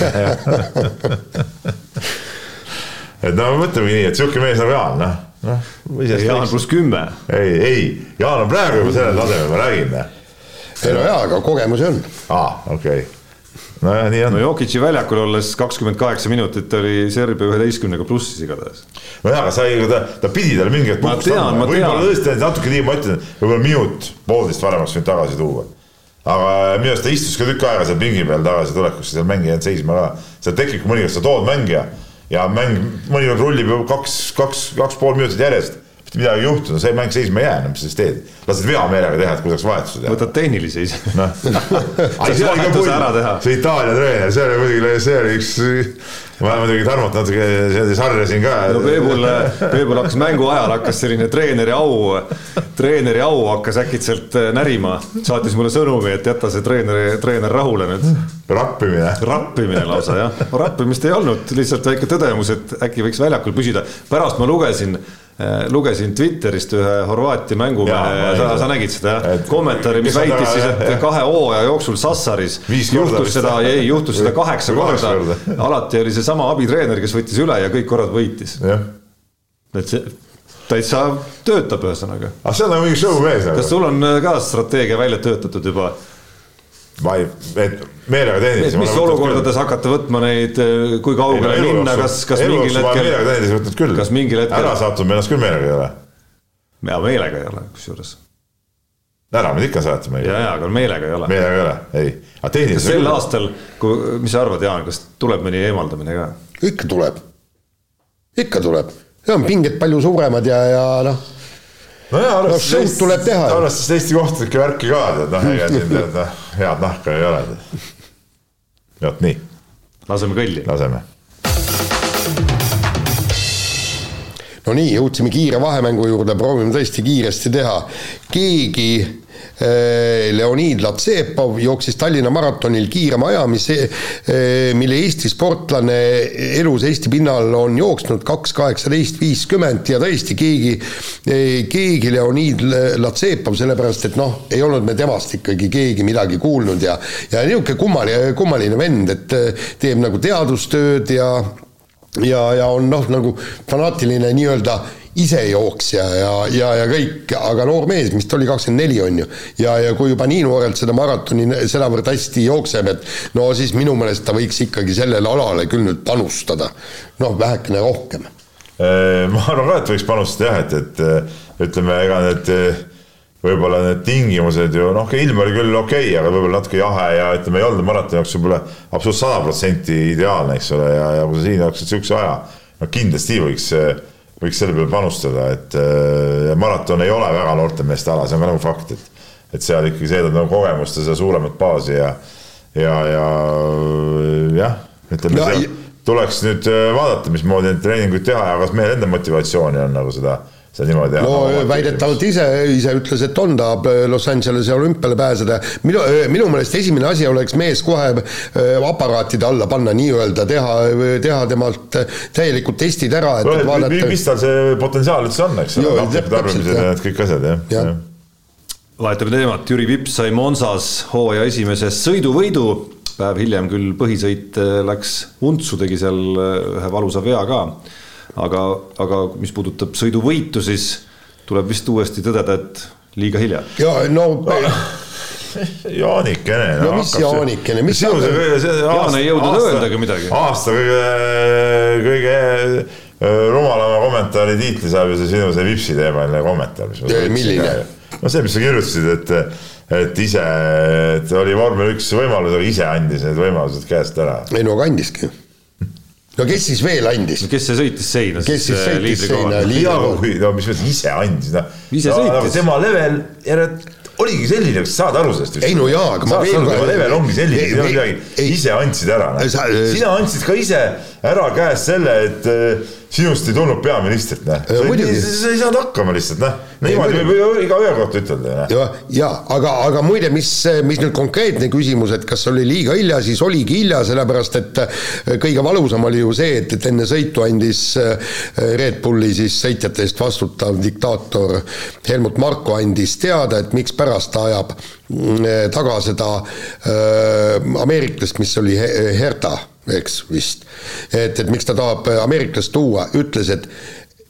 [SPEAKER 4] et no mõtlemegi nii, et sihuke mees nagu Jaan, noh, noh.
[SPEAKER 3] Jaan pluss kümme.
[SPEAKER 4] ei, ei, Jaan on praegu juba sellel tasemel, ma räägin.
[SPEAKER 2] ei no jaa, aga kogemusi on.
[SPEAKER 4] aa, okei okay nojah, nii on.
[SPEAKER 3] no Jokic'i väljakul olles kakskümmend kaheksa minutit oli Serbia üheteistkümnega plussis igatahes.
[SPEAKER 4] nojah, aga sai, ta, ta pidi talle mingi hetk
[SPEAKER 3] puhkust andma,
[SPEAKER 4] võib-olla tõesti natuke nii, ma ütlen, võib-olla minut, poolteist varem oleks võinud tagasi tuua. aga minu arust ta istus ka tükk aega seal pingi peal tagasi tulekusse, seal mängija jäänud seisma ka. seal tekib mõnikord, sa tood mängija ja mäng mõnikord rullib ju kaks, kaks, kaks pool minutit järjest mitte midagi ei juhtu, no see mäng seisma ei jää, no mis sa siis teed. lased veameelega teha, et kuidas vahetuse teha.
[SPEAKER 3] võtad tehnilise ise. noh,
[SPEAKER 4] see Itaalia treener, see oli muidugi, see oli üks ma muidugi Tarmot natuke sarjasin ka.
[SPEAKER 3] no Peebul, Peebul hakkas mängu ajal hakkas selline treeneri au, treeneri au hakkas äkitselt äh, närima. saatis mulle sõnumi, et jäta see treeneri, treener rahule nüüd.
[SPEAKER 4] rappimine.
[SPEAKER 3] rappimine lausa jah, rappimist ei olnud, lihtsalt väike tõdemus, et äkki võiks väljakul püsida. pärast ma lugesin lugesin Twitterist ühe Horvaatia mängumehe, sa, sa nägid seda jah, kommentaari, mis väitis siis, et kahe hooaja jooksul Sassaris juhtus seda, ei juhtus seda kaheksa korda, alati oli seesama abitreener, kes võttis üle ja kõik korrad võitis. et see täitsa töötab, ühesõnaga.
[SPEAKER 4] aga see on nagu mingi show mees.
[SPEAKER 3] Kas sul on ka strateegia välja töötatud juba?
[SPEAKER 4] Ma ei, et meelega teenisin.
[SPEAKER 3] mis olukordades küll. hakata võtma neid, eh, kui kaugele ei, minna, kas, kas mingil hetkel.
[SPEAKER 4] meelega teenisin võtnud küll.
[SPEAKER 3] kas mingil hetkel.
[SPEAKER 4] ära sattunud ennast küll meelega ei ole.
[SPEAKER 3] ja meelega ei ole, kusjuures.
[SPEAKER 4] ära mind ikka saatma.
[SPEAKER 3] ja, ja, aga meelega ei ole.
[SPEAKER 4] meelega ei ole, ei. aga tehniliselt.
[SPEAKER 3] sel aastal, kui, mis sa arvad, Jaan, kas tuleb mõni eemaldamine ka?
[SPEAKER 2] ikka tuleb. ikka tuleb. on pinged palju suuremad ja, ja noh
[SPEAKER 4] nojah,
[SPEAKER 2] arvestades no, tuleb teha.
[SPEAKER 4] arvestades Eesti kohtunike värki ka, tead noh, ega siin tead noh, head nahka ei ole. vot nii.
[SPEAKER 3] laseme kõlli.
[SPEAKER 4] laseme.
[SPEAKER 2] no nii, jõudsime kiire vahemängu juurde, proovime tõesti kiiresti teha. keegi Leonid Latsepov jooksis Tallinna maratonil kiirema aja, mis, äh, mille Eesti sportlane elus Eesti pinnal on jooksnud, kaks kaheksateist viiskümmend ja tõesti keegi, äh, keegi Leonid Latsepov, sellepärast et noh, ei olnud me temast ikkagi keegi midagi kuulnud ja ja niisugune kummaline, kummaline vend, et teeb nagu teadustööd ja ja, ja on noh, nagu fanaatiline nii-öelda isejooksja ja, ja, ja kõik, aga noor mees, mis ta oli, kakskümmend neli on ju. ja, ja kui juba nii noorelt seda maratoni sedavõrd hästi jookseb, et no siis minu meelest ta võiks ikkagi sellele alale küll nüüd panustada. noh, vähekene rohkem.
[SPEAKER 4] ma arvan ka, et võiks panustada jah, et, et ütleme, ega need võib-olla need tingimused ju noh, ilm oli küll okei okay,, aga võib-olla natuke jahe ja ütleme, ei olnud maratoni jaoks võib-olla absoluutselt sada protsenti ideaalne, eks ole, ja, ja kui sa siin jooksid siukse aja, no kindlasti võiks võiks selle peale panustada, et äh, maraton ei ole väga noorte meeste ala, see on ka nagu fakt, et et seal ikkagi seedad nagu kogemust ja seda suuremat baasi ja ja, ja jah, ütleme no, tuleks nüüd äh, vaadata, mismoodi neid treeninguid teha ja kas meil enda motivatsiooni on nagu seda seda niimoodi
[SPEAKER 2] no väidetavalt ise, ise ütles, et on, tahab äh, Los Angelese olümpiale pääseda. minu, äh, minu meelest esimene asi oleks mees kohe äh, aparaatide alla panna nii-öelda, teha, teha temalt täielikult testid ära, et
[SPEAKER 4] no, vaadata. mis tal see potentsiaal üldse on, eks ole, tahvlike tarbimised ja need kõik asjad, jah ja.
[SPEAKER 3] ja.. vahetame teemat, Jüri Vips sai Monsas hooaja esimese sõiduvõidu päev hiljem küll põhisõit läks untsu, tegi seal ühe valusa vea ka aga, aga mis puudutab sõiduvõitu, siis tuleb vist uuesti tõdeda, et liiga hilja.
[SPEAKER 2] ja no
[SPEAKER 4] Jaanikene.
[SPEAKER 2] no mis Jaanikene, mis
[SPEAKER 3] sinu see, see Jaan ei jõudnud öeldagi midagi.
[SPEAKER 4] aasta kõige, kõige rumalama kommentaari tiitli saab ju see sinu see Vipsi teemaline kommentaar,
[SPEAKER 2] milline?
[SPEAKER 4] no see, mis sa kirjutasid, et et ise, et oli vormel üks võimalus, aga ise andis need võimalused käest ära.
[SPEAKER 2] ei no aga andiski no kes siis veel andis?
[SPEAKER 3] kes see sõitis seina?
[SPEAKER 2] kes siis äh, sõitis seina?
[SPEAKER 4] no mis mõttes ise andis, noh.
[SPEAKER 3] ise sõitis.
[SPEAKER 4] tema level järelikult oligi selline, kas saad aru sellest?
[SPEAKER 2] ei no jaa, aga
[SPEAKER 4] ma veel kord. level ongi selline, ei, ei, midagi, ise andsid ära no.. sina andsid ka ise ära käest selle, et äh, sinust ei tulnud peaministrit, noh. sa ei saanud hakkama lihtsalt, noh niimoodi võib igaühe kohta ütelda.
[SPEAKER 2] ja, ja aga, aga muide, mis, mis nüüd konkreetne küsimus, et kas oli liiga hilja, siis oligi hilja, sellepärast et äh, kõige valusam oli ju see, et, et enne sõitu andis äh, Red Bulli siis sõitjate eest vastutav diktaator Helmut Marko andis teada, et mikspärast ta ajab mm, taga seda äh, ameeriklast, mis oli Herta, eks vist. et, et miks ta tahab ameeriklast tuua, ütles, et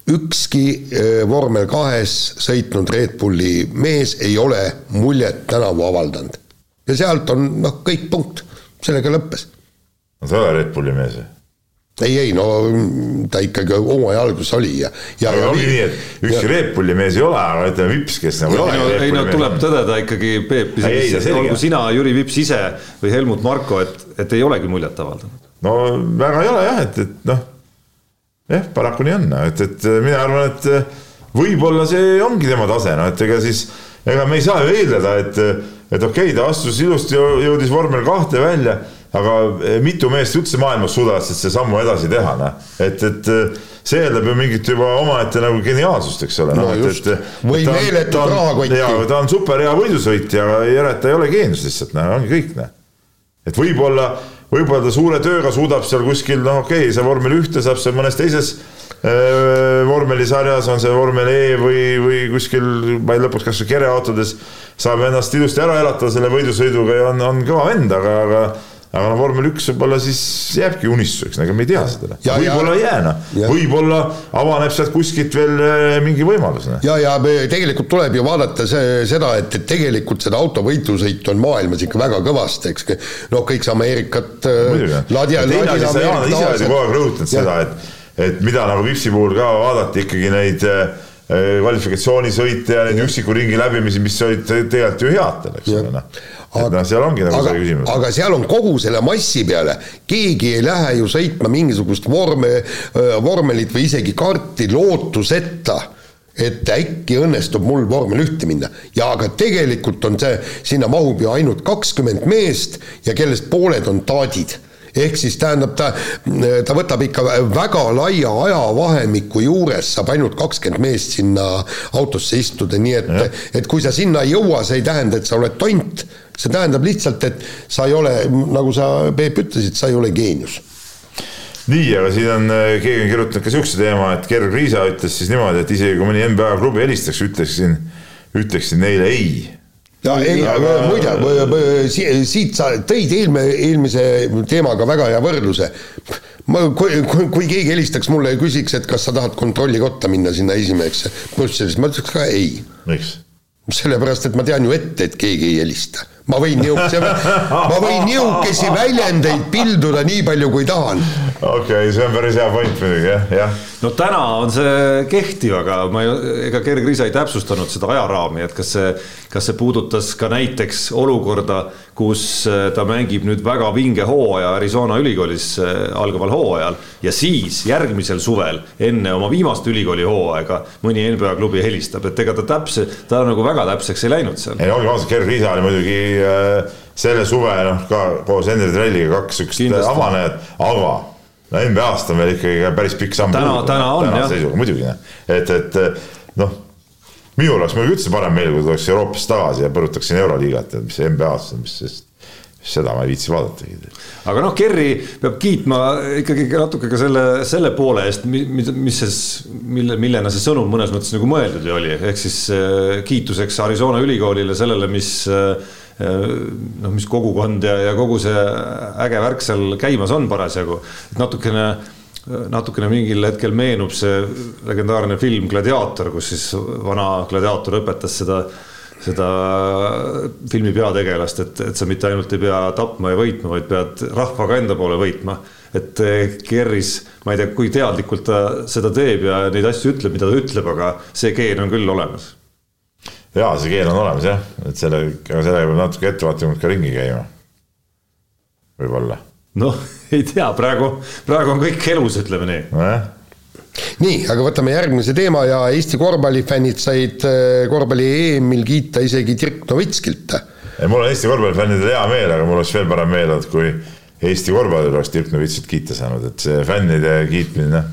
[SPEAKER 2] ükski äh, vormel kahes sõitnud Red Bulli mees ei ole muljet tänavu avaldanud. ja sealt on noh, kõik punkt, sellega lõppes.
[SPEAKER 4] no ta ei ole Red Bulli mees või?
[SPEAKER 2] ei, ei no ta ikkagi hooaja alguses oli ja, ja.
[SPEAKER 4] aga ongi nii, et ükski ja... Red Bulli mees ei ole, aga ütleme Vips, kes nagu.
[SPEAKER 3] ei no, ei, no tuleb tõdeda ikkagi Peep, olgu sina, Jüri Vips ise või Helmut Marko, et, et ei olegi muljet avaldanud.
[SPEAKER 4] No väga ei ole jah, et, et noh jah, paraku nii on, et, et mina arvan, et võib-olla see ongi tema tase, no et ega siis, ega me ei saa ju eeldada, et, et okei okay,, ta astus ilusti, jõudis vormel kahte välja, aga eh, mitu meest üldse maailmas suudavad siis see sammu edasi teha, noh. et, et eh, see eeldab ju mingit juba omaette nagu geniaalsust, eks ole.
[SPEAKER 2] no
[SPEAKER 4] et,
[SPEAKER 2] just, või meeletut rahakotti.
[SPEAKER 4] ta on super hea võidusõitja, järelikult ta ei ole geenius lihtsalt, noh, ongi kõik, noh. et võib-olla, võib-olla ta suure tööga suudab seal kuskil, noh, okei okay,, see vormel ühte saab seal mõnes teises vormelisarjas on see vormel E või, või kuskil, ma ei lõpuks kas või kereautodes saab ennast ilusti ära elatada selle võidusõiduga ja on, on kõva vend, aga, aga aga no vormel üks võib-olla siis jääbki unistuseks, ega me ei tea seda. võib-olla ei jää noh, võib-olla avaneb sealt kuskilt veel äh, mingi võimalus.
[SPEAKER 2] Noh. ja, ja tegelikult tuleb ju vaadata see, seda, et, et tegelikult seda autovõitlusõitu on maailmas ikka väga kõvasti, eks. noh, kõik see Ameerikat.
[SPEAKER 4] Äh, rõhutanud seda, et et mida nagu Vipsi puhul ka vaadati ikkagi neid äh, kvalifikatsioonisõite ja neid üksiku ringi läbimisi, mis olid tegelikult ju head, eks ole, noh. Noh, seal ongi nagu aga, see küsimus.
[SPEAKER 2] aga seal on kogu selle massi peale, keegi ei lähe ju sõitma mingisugust vorme, vormelit või isegi karti lootuseta et äkki õnnestub mul vormel ühte minna. ja aga tegelikult on see, sinna mahub ju ainult kakskümmend meest ja kellest pooled on taadid. Ehk siis tähendab, ta, ta võtab ikka väga laia ajavahemiku juures, saab ainult kakskümmend meest sinna autosse istuda, nii et, et kui sa sinna ei jõua, see ei tähenda, et sa oled tont, see tähendab lihtsalt, et sa ei ole, nagu sa, Peep, ütlesid, sa ei ole geenius
[SPEAKER 4] nii, aga siin on, keegi on kirjutanud ka niisuguse teema, et Gerg Riisa ütles siis niimoodi, et isegi kui mõni NBA klubi helistaks, ütleksin, ütleksin neile ei
[SPEAKER 2] ja ei, muide, siit sa tõid eelme, eelmise teemaga väga hea võrdluse. ma, kui, kui, kui keegi helistaks mulle ja küsiks, et kas sa tahad kontrollikotta minna sinna esimeheks Brüsselis, ma ütleks ka ei.
[SPEAKER 4] miks?
[SPEAKER 2] sellepärast, et ma tean ju ette, et keegi ei helista ma võin niisuguse, ma võin niisuguseid väljendeid pilduda nii palju, kui tahan.
[SPEAKER 4] okei okay,, see on päris hea point muidugi jah, jah.
[SPEAKER 3] no täna on see kehtiv, aga ma ei, ega Gerg Riisa ei täpsustanud seda ajaraami, et kas see, kas see puudutas ka näiteks olukorda, kus äh, ta mängib nüüd väga vinge hooaja Arizona ülikoolis äh, algaval hooajal ja siis järgmisel suvel enne oma viimast ülikooli hooaega mõni NBA klubi helistab, et ega ta täpse, ta nagu väga täpseks ei läinud seal.
[SPEAKER 4] ei olgem ausad, Gerg Riisa oli muidugi selle suve noh, ka koos Henri Trelliga kaks siukest avanejat, aga no NBA-st on veel ikkagi päris pikk samm.
[SPEAKER 3] täna, täna on jah.
[SPEAKER 4] muidugi, et, et noh, minul oleks muidugi üldse parem meel, kui tuleks Euroopasse tagasi ja põrutaksin Euroliigat, et mis NBA-s on, mis sest seda ma ei viitsi vaadatagi.
[SPEAKER 3] aga noh, Kerri peab kiitma ikkagi natuke ka selle, selle poole eest, mis, mis see, mille, millena see sõnum mõnes mõttes nagu mõeldud ju oli, ehk siis äh, kiituseks Arizona ülikoolile sellele, mis äh, noh, mis kogukond ja, ja kogu see äge värk seal käimas on parasjagu, et natukene natukene mingil hetkel meenub see legendaarne film Gladiaator, kus siis vana gladiaator õpetas seda, seda filmi peategelast, et, et sa mitte ainult ei pea tapma ja võitma, vaid pead rahvaga enda poole võitma. et Kerris, ma ei tea, kui teadlikult ta seda teeb ja neid asju ütleb, mida ta ütleb, aga see geen on küll olemas
[SPEAKER 4] jaa, see keel on olemas jah, et selle, aga sellega peab natuke ettevaatlikumalt ka ringi käima. võib-olla.
[SPEAKER 3] noh, ei tea, praegu, praegu on kõik elus, ütleme nii.
[SPEAKER 4] Nojah.
[SPEAKER 2] Nii, aga võtame järgmise teema ja Eesti korvpallifännid said äh, korvpalli EM-il kiita isegi Dirk Novitskilt.
[SPEAKER 4] ei, mul on Eesti korvpallifännidel hea meel, aga mul oleks veel parem meel olnud, kui Eesti korvpallil oleks Dirk Novitskilt kiita saanud, et see fännide kiitmine,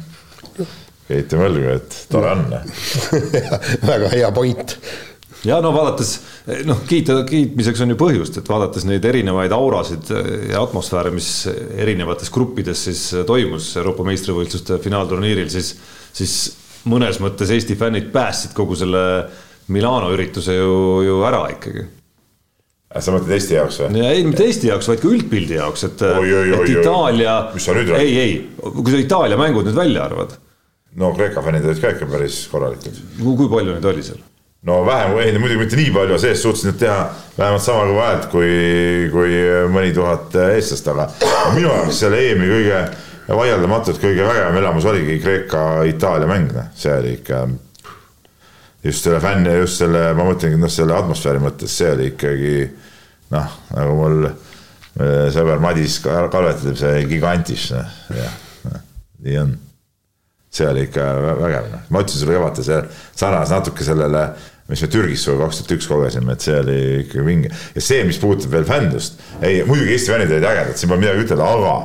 [SPEAKER 4] noh, keetame õlgu, et tore on
[SPEAKER 2] väga hea point
[SPEAKER 3] ja no vaadates noh, kiita, kiitmiseks on ju põhjust, et vaadates neid erinevaid aurasid ja atmosfääre, mis erinevates gruppides siis toimus Euroopa meistrivõistluste finaalturniiril, siis, siis mõnes mõttes Eesti fännid päästsid kogu selle Milano ürituse ju, ju ära ikkagi
[SPEAKER 4] sa mõtled Eesti jaoks või?
[SPEAKER 3] ei, mitte Eesti jaoks, vaid ka üldpildi jaoks, et, et Itaalia.
[SPEAKER 4] mis sa nüüd
[SPEAKER 3] räägid? ei, ei, kui sa Itaalia mängud nüüd välja arvad.
[SPEAKER 4] no Kreeka fännid olid ka ikka päris korralikud.
[SPEAKER 3] kui palju neid oli seal?
[SPEAKER 4] No vähem, ei muidugi mitte nii palju, sees suutsid nad teha vähemalt sama kõva häält kui, kui mõni tuhat eestlast, aga minu jaoks selle EM-i kõige vaieldamatult kõige vägevam elamus oligi Kreeka-Itaalia mäng, noh, see oli ikka just selle fänni, just selle, ma mõtlengi, noh, selle atmosfääri mõttes, see oli ikkagi noh, nagu mul sõber Madis Kalvet ütleb, see gigantiš, noh, jah, nii on see oli ikka vä- vägev, noh, ma ütlesin sulle kevadel, see sarnas natuke sellele, mis me Türgis sinuga kaks tuhat üks kogesime, et see oli ikka vinge. ja see, mis puudutab veel fändust, ei muidugi Eesti fännid olid ägedad, siin pole midagi ütelda, aga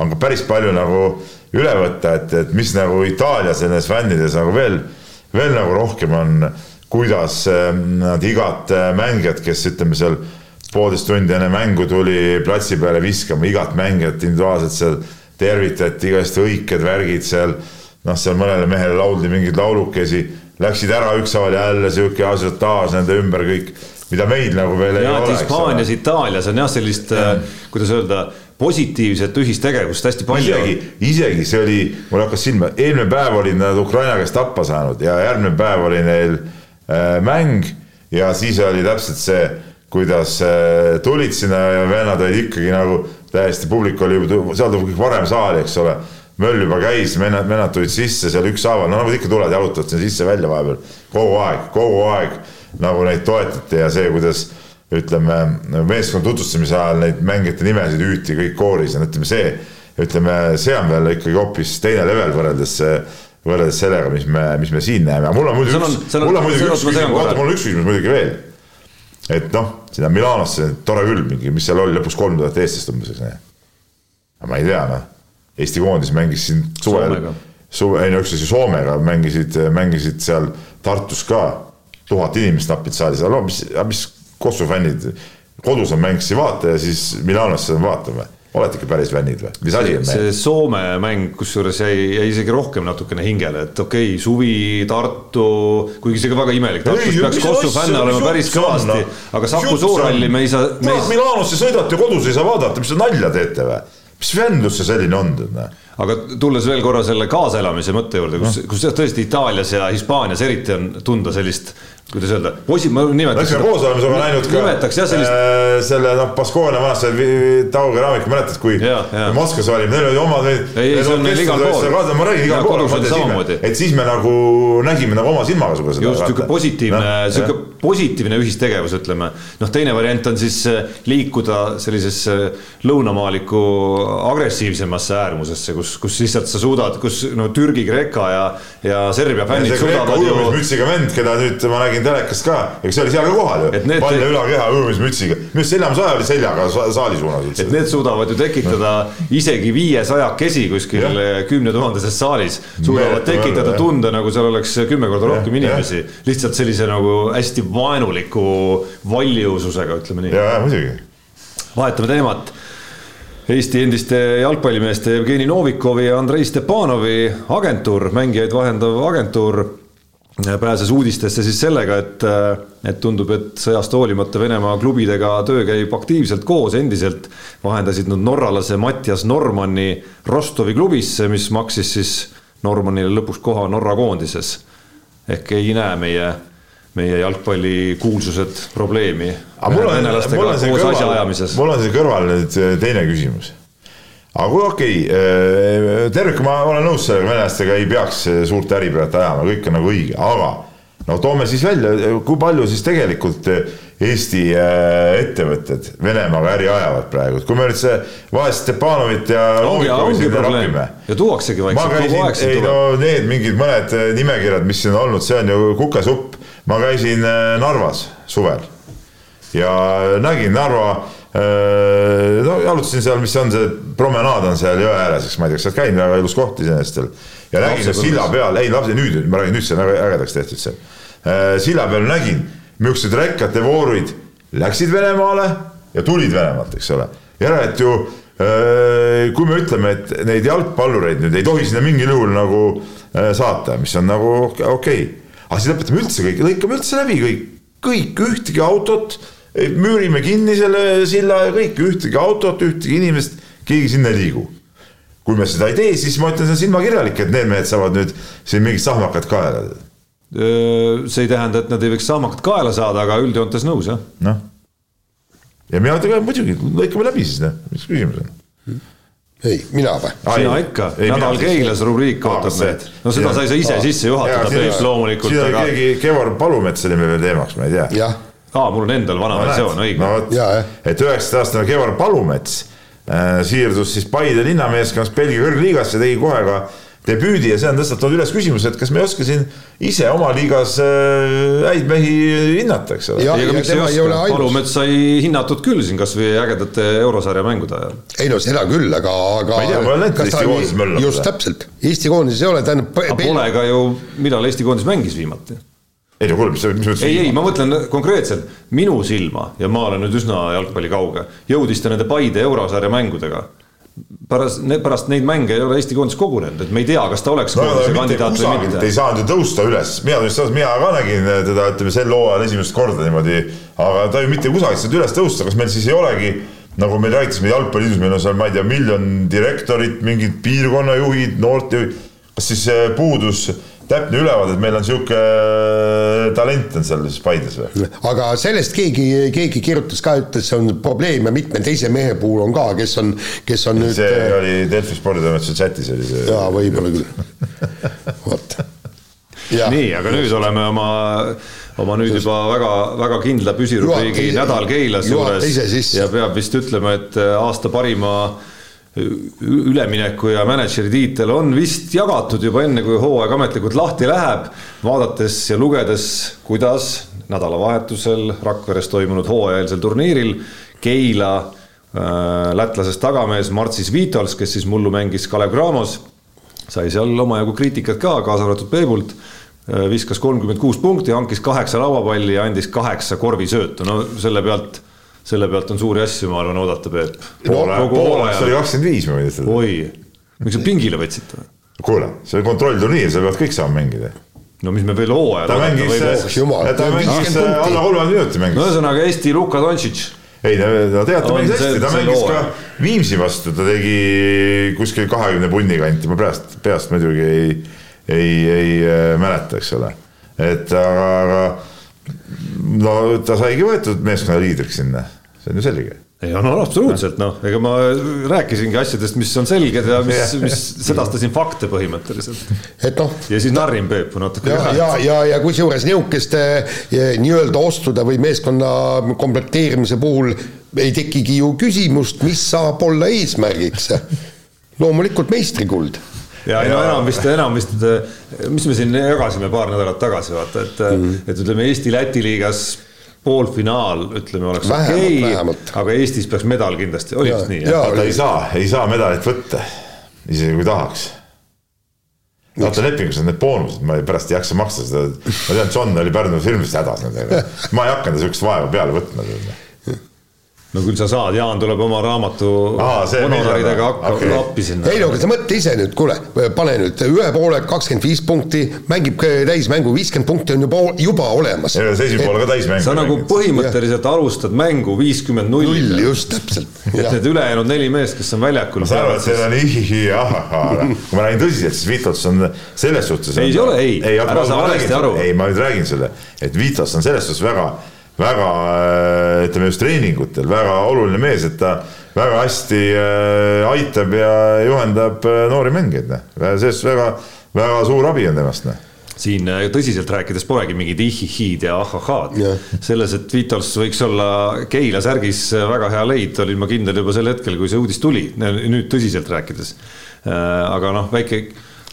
[SPEAKER 4] on ka päris palju nagu üle võtta, et, et mis nagu Itaalias ja nendes fännides nagu veel, veel nagu rohkem on, kuidas eh, nad igat eh, mängijat, kes ütleme seal poolteist tundi enne mängu tuli platsi peale viskama, igat mängijat individuaalselt seal tervitati, igast õiked värgid seal, noh, seal mõnele mehele lauldi mingeid laulukesi, läksid ära ükshaaval jälle sihuke asiotaaž nende ümber kõik, mida meil nagu veel ei
[SPEAKER 3] ja et
[SPEAKER 4] ole.
[SPEAKER 3] Hispaanias, Itaalias on jah, sellist, kuidas öelda, positiivset ühistegevust hästi palju
[SPEAKER 4] isegi, isegi see oli, mul hakkas silma, eelmine päev olid nad Ukraina käest tappa saanud ja järgmine päev oli neil äh, mäng ja siis oli täpselt see, kuidas äh, tulid sinna ja vennad olid ikkagi nagu täiesti, publik oli juba, seal tuli varem saali, eks ole. Möll juba käis, vennad, vennad tulid sisse seal ükshaaval, no nagu ikka tulevad, jalutavad sinna sisse-välja vahepeal. Kogu aeg, kogu aeg nagu neid toetati ja see, kuidas ütleme, meeskonna tutvustamise ajal neid mängijate nimesid hüüti kõik kooris ja ütleme see, ütleme, see on veel ikkagi hoopis teine level võrreldes, võrreldes sellega, mis me, mis me siin näeme, mul on muidugi üks, mul on muidugi üks küsimus, oota, mul on üks küsimus muidugi veel. et noh, sinna Milanosse, tore küll, mingi, mis seal oli, lõpuks kolm tuhat eestlast umbes, eks aga ma ei tea, noh, Eesti koondis mängis siin suvel suve, ei no üks asi Soomega mängisid, mängisid seal Tartus ka tuhat inimest napid saalis, no mis, mis Kossu fännid, kodus on mäng, siis ei vaata ja siis Milanosse vaatame. olete ikka päris fännid või, mis asi on meil?
[SPEAKER 3] see Soome mäng, kusjuures jäi, jäi isegi rohkem natukene hingele, et okei okay,, suvi, Tartu, kuigi see ka väga imelik, Tartus
[SPEAKER 4] Ei,
[SPEAKER 3] peaks Kossu fänne olema päris kõvasti
[SPEAKER 4] noh?,
[SPEAKER 3] aga Saku Suurhalli me ei saa,
[SPEAKER 4] kurat, Milanosse sõidate, kodus ei saa vaadata, mis te nalja teete või? Mis fännlus see selline on, tead näe?
[SPEAKER 3] aga tulles veel korra selle kaasaelamise mõtte juurde, kus, kus tõesti Itaalias ja Hispaanias eriti on tunda sellist, kuidas öelda, posi-, ma nimetaks
[SPEAKER 4] eks me koos oleme sinuga näinud ka
[SPEAKER 3] nimetaks jah sellist
[SPEAKER 4] äh, selle noh, Baskonia vanasti taukeraamik, mäletad, kui
[SPEAKER 3] Jaa, jaa.
[SPEAKER 4] Moskvas olime, neil oli omad
[SPEAKER 3] Ei, ei, see on neil igal pool.
[SPEAKER 4] ma räägin
[SPEAKER 3] Ja
[SPEAKER 4] igal pool, et siis me nagu nägime nagu oma silmaga seda.
[SPEAKER 3] just sihuke positiivne, sihuke positiivne ühistegevus, ütleme. noh, teine variant on siis äh, liikuda sellisesse lõunamaaliku agressiivsemasse äärmusesse, kus, kus lihtsalt sa suudad, kus no Türgi, Kreeka ja, ja Serbia fännid suudavad ju
[SPEAKER 4] ujumismütsiga vend, keda nüüd ma nägin telekast ka, eks see oli seal ka kohal ju. Palja ülakeha ujumismütsiga, minu arust Seljamaa saja oli seljaga sa- saali suunas
[SPEAKER 3] et. need suudavad ju tekitada isegi viiesajakesi kuskil kümnetuhandeses saalis, suudavad tekitada tunde, nagu seal oleks kümme korda rohkem inimesi. lihtsalt sellise nagu hästi vaenuliku valjususega, ütleme nii.
[SPEAKER 4] ja, ja muidugi.
[SPEAKER 3] Vahetame teemat. Eesti endiste jalgpallimeeste Jevgeni Novikovi ja Andrei Stepanovi agentuur, mängijaid vahendav agentuur pääses uudistesse siis sellega, et, et tundub, et sõjast hoolimata Venemaa klubidega töö käib aktiivselt koos endiselt. vahendasid nad norralase Mattias Normanni Rostovi klubisse, mis maksis siis Normannile lõpuks koha Norra koondises. ehk ei näe meie, meie jalgpalli kuulsused probleemi.
[SPEAKER 4] mul on,
[SPEAKER 3] koos
[SPEAKER 4] kõrval nüüd äh, teine küsimus. Aga kui okei okay,, tervikuna ma olen nõus sellega, venelastega ei peaks äh, suurt äri praegu ajama, kõik on nagu õige, aga no toome siis välja, kui palju siis tegelikult Eesti ettevõtted Venemaaga äri ajavad praegu, et kui me nüüd see vahest Stepanovit ja
[SPEAKER 3] probleem.
[SPEAKER 4] rapime
[SPEAKER 3] ja tuuaksegi vaikselt kogu aeg
[SPEAKER 4] ei no need mingid mõned nimekirjad, mis siin on olnud, see on ju kukesupp. ma käisin Narvas suvel ja nägin Narva, no jalutasin seal, mis on, see promenaad on seal jõe ääres, eks ma ei tea, kas sa oled käinud, väga ilus koht iseenesest seal. ja nägin
[SPEAKER 3] Lapsepõlves.
[SPEAKER 4] silla peal, ei lapse nüüd, ma räägin nüüd see on väga ägedaks tehtud seal. silla peal nägin, millised rekkate vooruid läksid Venemaale ja tulid Venemaalt, eks ole. järelikult ju äh, kui me ütleme, et neid jalgpallureid nüüd ei tohi sinna mingil juhul nagu äh, saata, mis on nagu okei okay., aga siis lõpetame üldse kõik, lõikame üldse läbi kõik, kõik ühtegi autot, müürime kinni selle silla ja kõik, ühtegi autot, ühtegi inimest, keegi sinna ei liigu. kui me seda ei tee, siis ma ütlen, see on silmakirjalik, et need mehed saavad nüüd siin mingit sahmakat kaela.
[SPEAKER 3] see ei tähenda, et nad ei võiks sahmakat kaela saada, aga üldjoontes nõus jah.
[SPEAKER 4] noh. ja mina ütlen ka muidugi, lõikame läbi siis noh, mis küsimus on.
[SPEAKER 2] ei, mina või?
[SPEAKER 3] sina ikka, nädal Keilas rubriik ootab meid. no seda sa ei saa ise sisse juhatada, Peep loomulikult,
[SPEAKER 4] siin oli
[SPEAKER 3] aga
[SPEAKER 4] keegi, Kevar Palumets oli meil veel teemaks, ma ei tea.
[SPEAKER 2] jah,
[SPEAKER 3] aa, mul on endal vana versioon,
[SPEAKER 4] no
[SPEAKER 3] õige.
[SPEAKER 2] jah.,
[SPEAKER 4] et üheksateist aastane Kevar Palumets äh, siirdus siis Paide linnameeskonnast Belgia kõrgliigasse, tegi kohe ka debüüdi ja see on tõstatanud üles küsimuse, et kas me ei oska siin ise oma liigas äh, häid mehi hinnata, eks ole.
[SPEAKER 3] Palumets sai hinnatud küll siin kasvõi ägedate eurosarja mängude ajal.
[SPEAKER 2] ei no seda küll, aga, aga
[SPEAKER 4] Ma ei tea, ma olen näinud Eesti koondises möllab
[SPEAKER 2] just täpselt, Eesti koondises ei ole, tähendab
[SPEAKER 3] aga pole ka ju, millal Eesti koondis mängis viimati?
[SPEAKER 4] Ei no kuule, mis, mis mõttes.
[SPEAKER 3] ei, ei, ma mõtlen konkreetselt minu silma ja ma olen nüüd üsna jalgpalli kauge, jõudis ta nende Paide eurosarja mängudega. pärast, pärast neid mänge ei ole Eesti koondis kogunenud, et me ei tea, kas ta oleks
[SPEAKER 4] no ei saanud ju tõusta üles, mina mina ka nägin teda, ütleme sel hooajal esimest korda niimoodi, aga ta ju mitte kusagilt saanud üles tõusta, kas meil siis ei olegi nagu me rääkisime jalgpalliliidus, meil on seal, ma ei tea, miljon direktorit, mingid piirkonnajuhid, noortejuhid, kas siis eh, puudus täpne ülevaade, et meil on sihuke eh, talent on seal siis Paides või?
[SPEAKER 2] aga sellest keegi, keegi kirjutas ka, ütles, see on probleem ja mitme teise mehe puhul on ka, kes on, kes on nüüd
[SPEAKER 4] see oli Delfi sporditoimetuse chatis oli see.
[SPEAKER 2] jaa, võib-olla küll, vot.
[SPEAKER 3] nii, aga nüüd oleme oma, oma nüüd juba väga, väga kindla püsirubriigi Nädal Keilas juures ja peab vist ütlema, et aasta parima ü- ülemineku ja mänedžeri tiitel on vist jagatud juba enne, kui hooaeg ametlikult lahti läheb. vaadates ja lugedes, kuidas nädalavahetusel Rakveres toimunud hooajaeelsel turniiril Keila äh, lätlasest tagamees Marcis Vitols, kes siis mullu mängis Kalev Cramos sai seal omajagu kriitikat ka, kaasa arvatud Peebult. viskas kolmkümmend kuus punkti, hankis kaheksa lauapalli ja andis kaheksa korvisöötu, no selle pealt, selle pealt on suuri asju, ma arvan, oodata, Peep.
[SPEAKER 4] poole, pooleks oli kakskümmend viis, ma võin ütelda.
[SPEAKER 3] oi, miks sa pingile võtsid?
[SPEAKER 4] kuule, see on kontrollturniir, seal peavad kõik saama mängida.
[SPEAKER 3] no mis me veel hooajal
[SPEAKER 4] ta mängis,
[SPEAKER 2] jumal,
[SPEAKER 4] ta mängis
[SPEAKER 2] 50 punkti.
[SPEAKER 4] alla kolmekümne minuti
[SPEAKER 3] no
[SPEAKER 4] mängis.
[SPEAKER 3] ühesõnaga Eesti Luka Dontšitš,
[SPEAKER 4] ei, ta,
[SPEAKER 3] On
[SPEAKER 4] mängis hästi, ta mängis ka. Viimsi vastu, ta tegi kuskil kahekümne punni kanti, ma peast, peast muidugi ei, ei, ei äh, mäleta, eks ole. et aga, aga no ta saigi võetud meeskonna liidriks sinna, see on ju selge.
[SPEAKER 3] ei no absoluutselt noh, ega ma rääkisingi asjadest, mis on selged ja mis, mis sedastasin fakte põhimõtteliselt.
[SPEAKER 2] et noh,
[SPEAKER 3] ja siis narrin Peepu natuke
[SPEAKER 2] ja, ja, ja, ja kusjuures nihukeste eh, nii-öelda ostude või meeskonna komplekteerimise puhul ei tekigi ju küsimust, mis saab olla eesmärgiks. loomulikult meistrikuld
[SPEAKER 3] ja ei no enam vist, enam vist, mis me siin jagasime paar nädalat tagasi, vaata, et mm., et ütleme Eesti-Läti liigas poolfinaal, ütleme, oleks okei okay,, aga Eestis peaks medal kindlasti, oli vist nii?
[SPEAKER 4] ta ei saa, ei saa medalit võtta, isegi kui tahaks. vaata lepingus on need boonused, ma ei- pärast ei jaksa maksta seda, ma tean, John oli Pärnu firmist hädas nendega, ma ei hakanud sihukest vaeva peale võtma.
[SPEAKER 3] No küll sa saad, Jaan tuleb oma raamatu honoraridega okay. appi sinna.
[SPEAKER 2] ei no aga sa mõtle ise nüüd, kuule, pane nüüd ühe poole kakskümmend viis punkti, mängib täismängu, viiskümmend punkti on juba, juba olemas.
[SPEAKER 4] ja see esimene pool ka täismäng.
[SPEAKER 3] sa nagu põhimõtteliselt alustad mängu viiskümmend
[SPEAKER 2] null,
[SPEAKER 3] null.
[SPEAKER 2] just täpselt.
[SPEAKER 3] et need ülejäänud neli meest, kes on väljakul.
[SPEAKER 4] ma saan aru, et see on ihihi, ahahhaa, kui ma räägin tõsiselt, siis Vitos on selles suhtes.
[SPEAKER 3] Ei, ei ole ei.
[SPEAKER 4] ei,
[SPEAKER 3] Ära saa valesti aru.
[SPEAKER 4] ei, ma nüüd räägin sulle, et Vitos on selles suhtes väga, väga äh, ütleme just treeningutel väga oluline mees, et ta väga hästi äh, aitab ja juhendab äh, noori mängijaid, noh. sellest väga, väga suur abi on temast, noh
[SPEAKER 3] siin tõsiselt rääkides polegi mingid ihihiid ja ahahhaad
[SPEAKER 2] Jah..
[SPEAKER 3] selles, et Vitols võiks olla Keila särgis väga hea leid, olin ma kindel juba sel hetkel, kui see uudis tuli, nüüd tõsiselt rääkides. aga noh, väike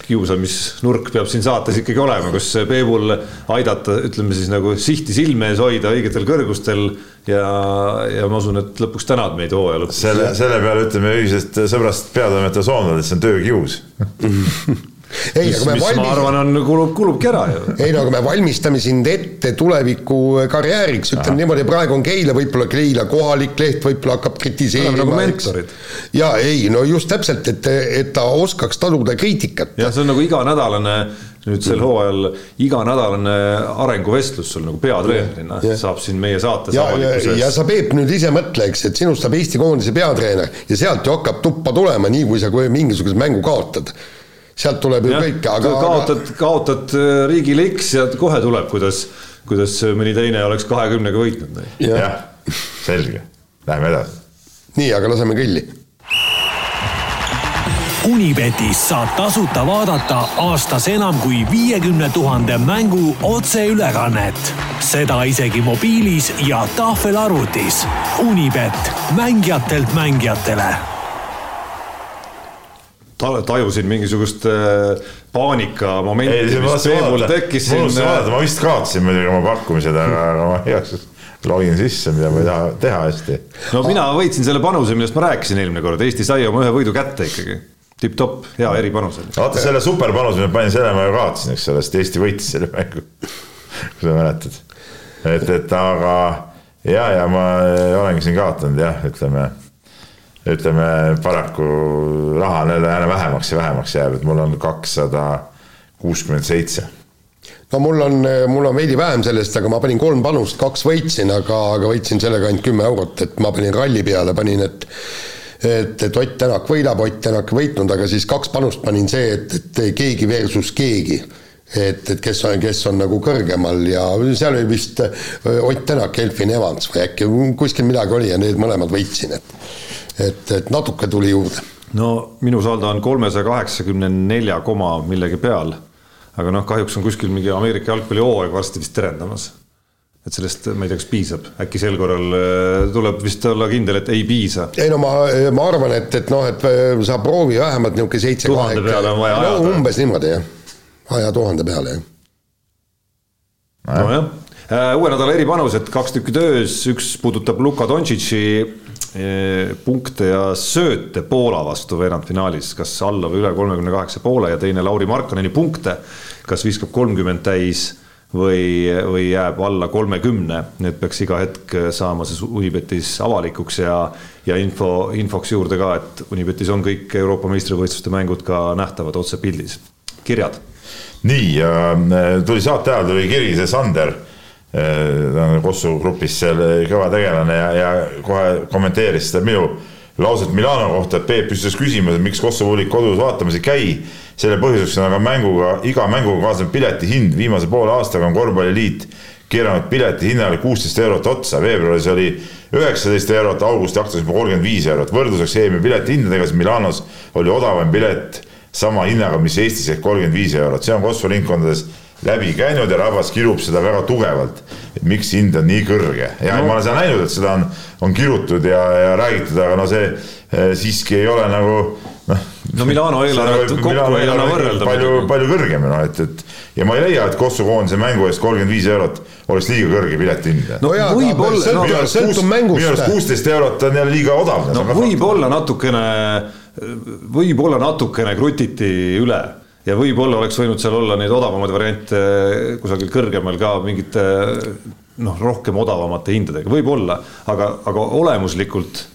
[SPEAKER 3] kiusamisnurk peab siin saates ikkagi olema, kus Peebul aidata, ütleme siis nagu sihti silme ees hoida õigetel kõrgustel ja, ja ma usun, et lõpuks tänad meid hooaja lõpus.
[SPEAKER 4] selle, selle peale ütleme ühisest sõbrast peatoimetaja soomlane, et see on töökius.
[SPEAKER 2] ei,
[SPEAKER 3] mis,
[SPEAKER 2] aga me
[SPEAKER 3] mis ma
[SPEAKER 2] valmis,
[SPEAKER 3] arvan, on, kulub, kulubki ära ju.
[SPEAKER 2] ei no aga me valmistame sind ette tuleviku karjääriks, ütleme niimoodi, praegu on Keila, võib-olla Keila kohalik leht võib-olla hakkab kritiseerima.
[SPEAKER 3] Nagu mentorid.
[SPEAKER 2] ja ei, no just täpselt, et, et ta oskaks taluda kriitikat.
[SPEAKER 3] jah, see on nagu iganädalane nüüd sel hooajal iganädalane arenguvestlus sul nagu peatreenerina
[SPEAKER 2] Jah.
[SPEAKER 3] saab siin meie saates
[SPEAKER 2] ja, ja, ja sa Peep nüüd ise mõtle, eks, et sinust saab Eesti koondise peatreener ja sealt ju hakkab tuppa tulema, nii kui sa kohe mingisuguse mängu kaotad. Sealt tuleb ju kõik, aga, aga
[SPEAKER 3] kaotad, kaotad äh, riigile X ja kohe tuleb, kuidas, kuidas mõni teine oleks kahekümnega võitnud.
[SPEAKER 2] jah,
[SPEAKER 4] jah, selge, läheme edasi.
[SPEAKER 2] nii, aga laseme kõlli.
[SPEAKER 1] Unibetis saab tasuta vaadata aastas enam kui viiekümne tuhande mängu otseülekannet. seda isegi mobiilis ja tahvelarvutis. Unibet, mängijatelt mängijatele
[SPEAKER 3] tajusin mingisugust äh, paanikamomenti, mis Peemul tekkis
[SPEAKER 4] siin. Äh, ma vist kaotasin muidugi oma pakkumised, aga, aga ma igaks juhuks login sisse, mida ma ei taha teha hästi.
[SPEAKER 3] no mina võitsin selle panuse, millest ma rääkisin eelmine kord, Eesti sai oma ühe võidu kätte ikkagi. tipp-topp, hea eripanus oli.
[SPEAKER 4] vaata selle superpanuse ma panin, selle ma ju kaotasin, eks ole, sest Eesti võitis selle mängu kui sa mäletad. et, et aga ja, ja ma olengi siin kaotanud jah, ütleme ütleme paraku raha on jälle aina vähemaks ja vähemaks jääb, et mul on kakssada kuuskümmend seitse
[SPEAKER 2] no mul on, mul on veidi vähem sellest, aga ma panin kolm panust, kaks võitsin, aga, aga võitsin sellega ainult kümme eurot, et ma panin ralli peale, panin, et et, et Ott Tänak võidab, Ott Tänak ei võitnud, aga siis kaks panust panin see, et, et keegi versus keegi. et, et kes on, kes on nagu kõrgemal ja seal oli vist Ott Tänak, Elfin Evans või äkki kuskil midagi oli ja need mõlemad võitsin, et et, et natuke tuli juurde.
[SPEAKER 3] no minu saldo on kolmesaja kaheksakümne nelja koma millegi peal. aga noh, kahjuks on kuskil mingi Ameerika jalgpallihooaeg varsti vist terendamas. et sellest ma ei tea, kas piisab, äkki sel korral äh, tuleb vist olla kindel, et ei piisa.
[SPEAKER 2] ei no ma, ma arvan, et, et noh, et äh, sa proovi vähemalt niisugune seitse.
[SPEAKER 3] tuhande peale on vaja ajada
[SPEAKER 2] no,. umbes niimoodi jah, aja tuhande peale jah.
[SPEAKER 3] nojah äh, uue nädala eripanused, kaks tükki töös, üks puudutab Luka Dontšitši punkte ja sööte Poola vastu veerandfinaalis, kas alla või üle kolmekümne kaheksa poole ja teine Lauri Markkaneni punkte, kas viskab kolmkümmend täis või, või jääb alla kolmekümne, need peaks iga hetk saama siis Unibetis avalikuks ja, ja info, infoks juurde ka, et Unibetis on kõik Euroopa meistrivõistluste mängud ka nähtavad otsepildis. kirjad.
[SPEAKER 4] nii äh, tuli saate ajal tuli kiri, see Sander Äh, ta on Kossu grupis seal kõva tegelane ja, ja kohe kommenteeris seda minu lauset Milano kohta, et Peep püstitas küsimuse, miks Kosovo hulik kodus vaatamas ei käi. selle põhjuseks on aga mänguga, iga mänguga kaasnev pileti hind, viimase poole aastaga on korvpalliliit keeranud pileti hinnale kuusteist eurot otsa, veebruaris oli üheksateist eurot, augusti aktsias juba kolmkümmend viis eurot, võrdluseks EM-i pileti hindadega, siis Milanos oli odavam pilet sama hinnaga, mis Eestis ehk kolmkümmend viis eurot, see on Kosovo ringkondades läbi käinud ja rahvas kirub seda väga tugevalt. et miks hind on nii kõrge ja no. ma olen seda näinud, et seda on, on kirutud ja, ja räägitud, aga no see eh, siiski ei ole nagu noh.
[SPEAKER 3] no Milano eelarvet kokku Milano ei anna võrrelda.
[SPEAKER 4] palju, palju kõrgem, noh et, et ja ma ei leia, et Kosovo koondise mängu eest kolmkümmend viis eurot oleks liiga kõrge piletihind.
[SPEAKER 2] no jaa, võib-olla no,, sõltub mängust.
[SPEAKER 4] minu arust kuusteist eurot on jälle liiga odav.
[SPEAKER 3] no võib-olla natukene, võib-olla natukene krutiti üle ja võib-olla oleks võinud seal olla neid odavamaid variante kusagil kõrgemal ka mingite noh, rohkem odavamate hindadega, võib-olla, aga, aga olemuslikult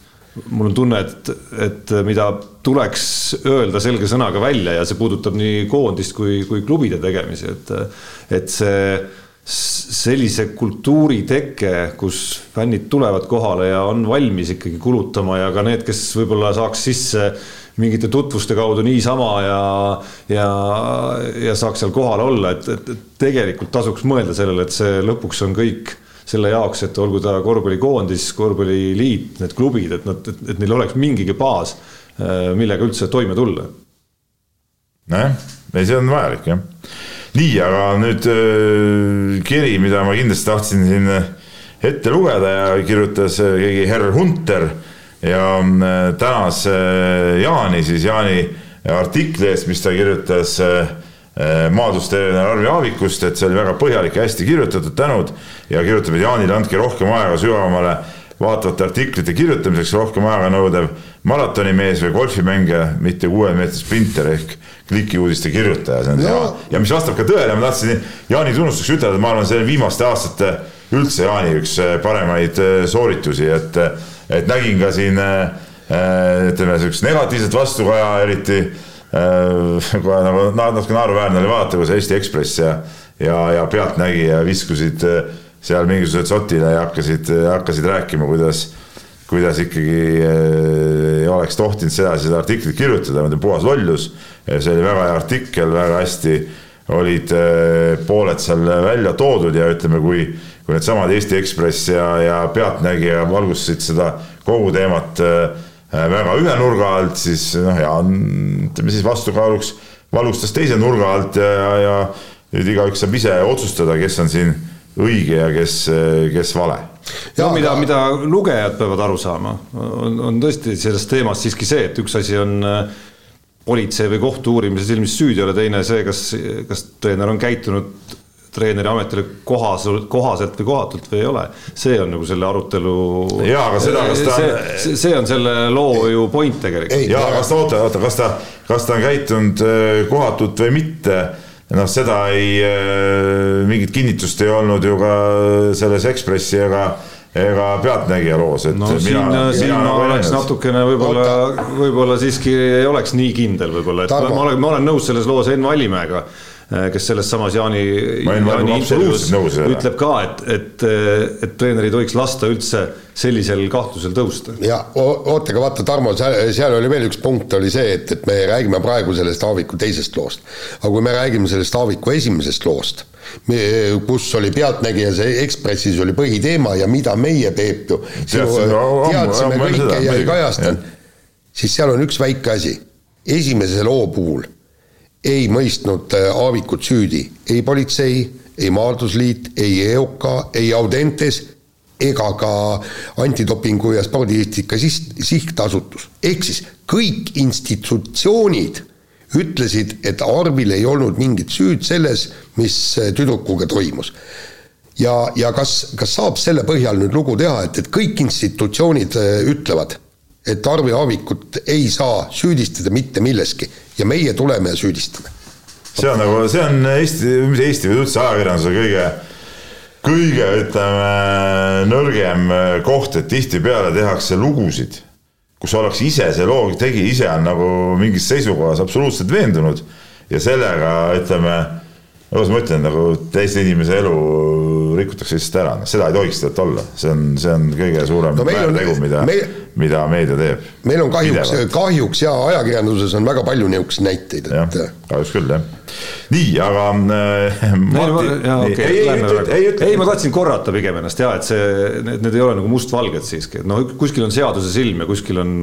[SPEAKER 3] mul on tunne, et, et mida tuleks öelda selge sõnaga välja ja see puudutab nii koondist kui, kui klubide tegemisi, et, et see sellise kultuuri teke, kus fännid tulevad kohale ja on valmis ikkagi kulutama ja ka need, kes võib-olla saaks sisse mingite tutvuste kaudu niisama ja, ja, ja saaks seal kohal olla, et, et, et tegelikult tasuks mõelda sellele, et see lõpuks on kõik selle jaoks, et olgu ta korvpallikoondis, korvpalliliit, need klubid, et nad, et, neil oleks mingigi baas, äh, millega üldse toime tulla.
[SPEAKER 4] nojah, ei, see on vajalik jah. nii, aga nüüd äh, kiri, mida ma kindlasti tahtsin siin ette lugeda ja kirjutas äh, keegi härra Hunter ja äh, tänas äh, Jaani siis Jaani artikli eest, mis ta kirjutas äh, maadusteelane Arvi Aavikust, et see oli väga põhjalik ja hästi kirjutatud, tänud. ja kirjutab, et Jaanile andke rohkem aega sügavamale vaatavate artiklite kirjutamiseks, rohkem aega nõudev maratonimees või golfimängija, mitte kuue meetri sprinter ehk klikiuudiste kirjutaja, see on no. ja mis vastab ka tõele, ma tahtsin Jaani tunnustuseks ütelda, et ma arvan, see on viimaste aastate üldse Jaani üks paremaid sooritusi, et et nägin ka siin äh, äh, ütleme, sihukest negatiivset vastukaja, eriti äh, kohe nagu natuke naeruväärne oli vaadata, kuidas Eesti Ekspress ja, ja, ja Pealtnägija viskusid seal mingisugused sotile ja hakkasid, hakkasid rääkima, kuidas, kuidas ikkagi ei oleks tohtinud sedasi seda artiklit kirjutada, puhas lollus. see oli väga hea artikkel, väga hästi olid pooled seal välja toodud ja ütleme, kui kui needsamad Eesti Ekspress ja, ja Pealtnägija valgustasid seda kogu teemat äh, väga ühe nurga alt, siis noh, Jaan ütleme siis vastukaaluks valgustas teise nurga alt ja, ja, ja nüüd igaüks saab ise otsustada, kes on siin õige ja kes, kes vale.
[SPEAKER 3] no mida, mida lugejad peavad aru saama, on, on tõesti sellest teemast siiski see, et üks asi on äh, politsei või kohtu uurimises ilmselt süüdi ei ole, teine see, kas, kas treener on käitunud treeneri ametile kohas, kohaselt või kohatult või ei ole. see on nagu selle arutelu.
[SPEAKER 4] jaa, aga seda, kas ta
[SPEAKER 3] see, see on selle loo ju point tegelikult.
[SPEAKER 4] jaa, kas ta, oota, oota, kas ta, kas ta on käitunud äh, kohatult või mitte noh, seda ei, äh, mingit kinnitust ei olnud ju ka selles Ekspressi ega ega Pealtnägija loos, et
[SPEAKER 3] no mina, siin, siin mina ma oleks näinud. natukene võib-olla, võib-olla siiski ei oleks nii kindel võib-olla, et Tarmo. ma olen, ma olen nõus selles loos Enn Vallimäega Äh, kes selles samas Jaani, Jaani intervjuus ütleb ka, et, et, et treener ei tohiks lasta üldse sellisel kahtlusel tõusta.
[SPEAKER 2] ja oota, aga vaata, Tarmo, seal oli veel üks punkt, oli see, et, et me räägime praegu sellest Aaviku teisest loost. aga kui me räägime sellest Aaviku esimesest loost, kus oli Pealtnägijas ja Ekspressis oli põhiteema ja mida meie, Peep ju, teadsime kõike ja ei kajastanud, siis seal on üks väike asi. esimese loo puhul ei mõistnud äh, Aavikut süüdi ei politsei, ei Maardusliit, ei EOK, ei Audentes ega ka antidopingu ja spordieetika sihtasutus. ehk siis kõik institutsioonid ütlesid, et Arvil ei olnud mingit süüd selles, mis äh, tüdrukuga toimus. ja, ja kas, kas saab selle põhjal nüüd lugu teha, et, et kõik institutsioonid äh, ütlevad, et Arvi Aavikut ei saa süüdistada mitte milleski ja meie tuleme ja süüdistame.
[SPEAKER 4] see on nagu, see on Eesti, mis Eesti või üldse ajakirjanduse kõige, kõige ütleme nõrgem koht, et tihtipeale tehakse lugusid, kus ollakse ise, see loo tegija ise on nagu mingis seisukohas absoluutselt veendunud ja sellega ütleme kuidas ma ütlen, nagu teise inimese elu rikutakse lihtsalt ära, noh seda ei tohiks tegelikult olla, see on, see on kõige suurem no väärtegu, mida meil,, mida meedia teeb.
[SPEAKER 2] meil on kahjuks, kahjuks ja ajakirjanduses on väga palju niisuguseid näiteid,
[SPEAKER 4] et. kahjuks küll jah. nii, aga äh,.
[SPEAKER 3] Okay, ei, ei, ei, ei, ma tahtsin korrata pigem ennast ja et see, need, need ei ole nagu mustvalged siiski, et noh, kuskil on seaduse silm ja kuskil on,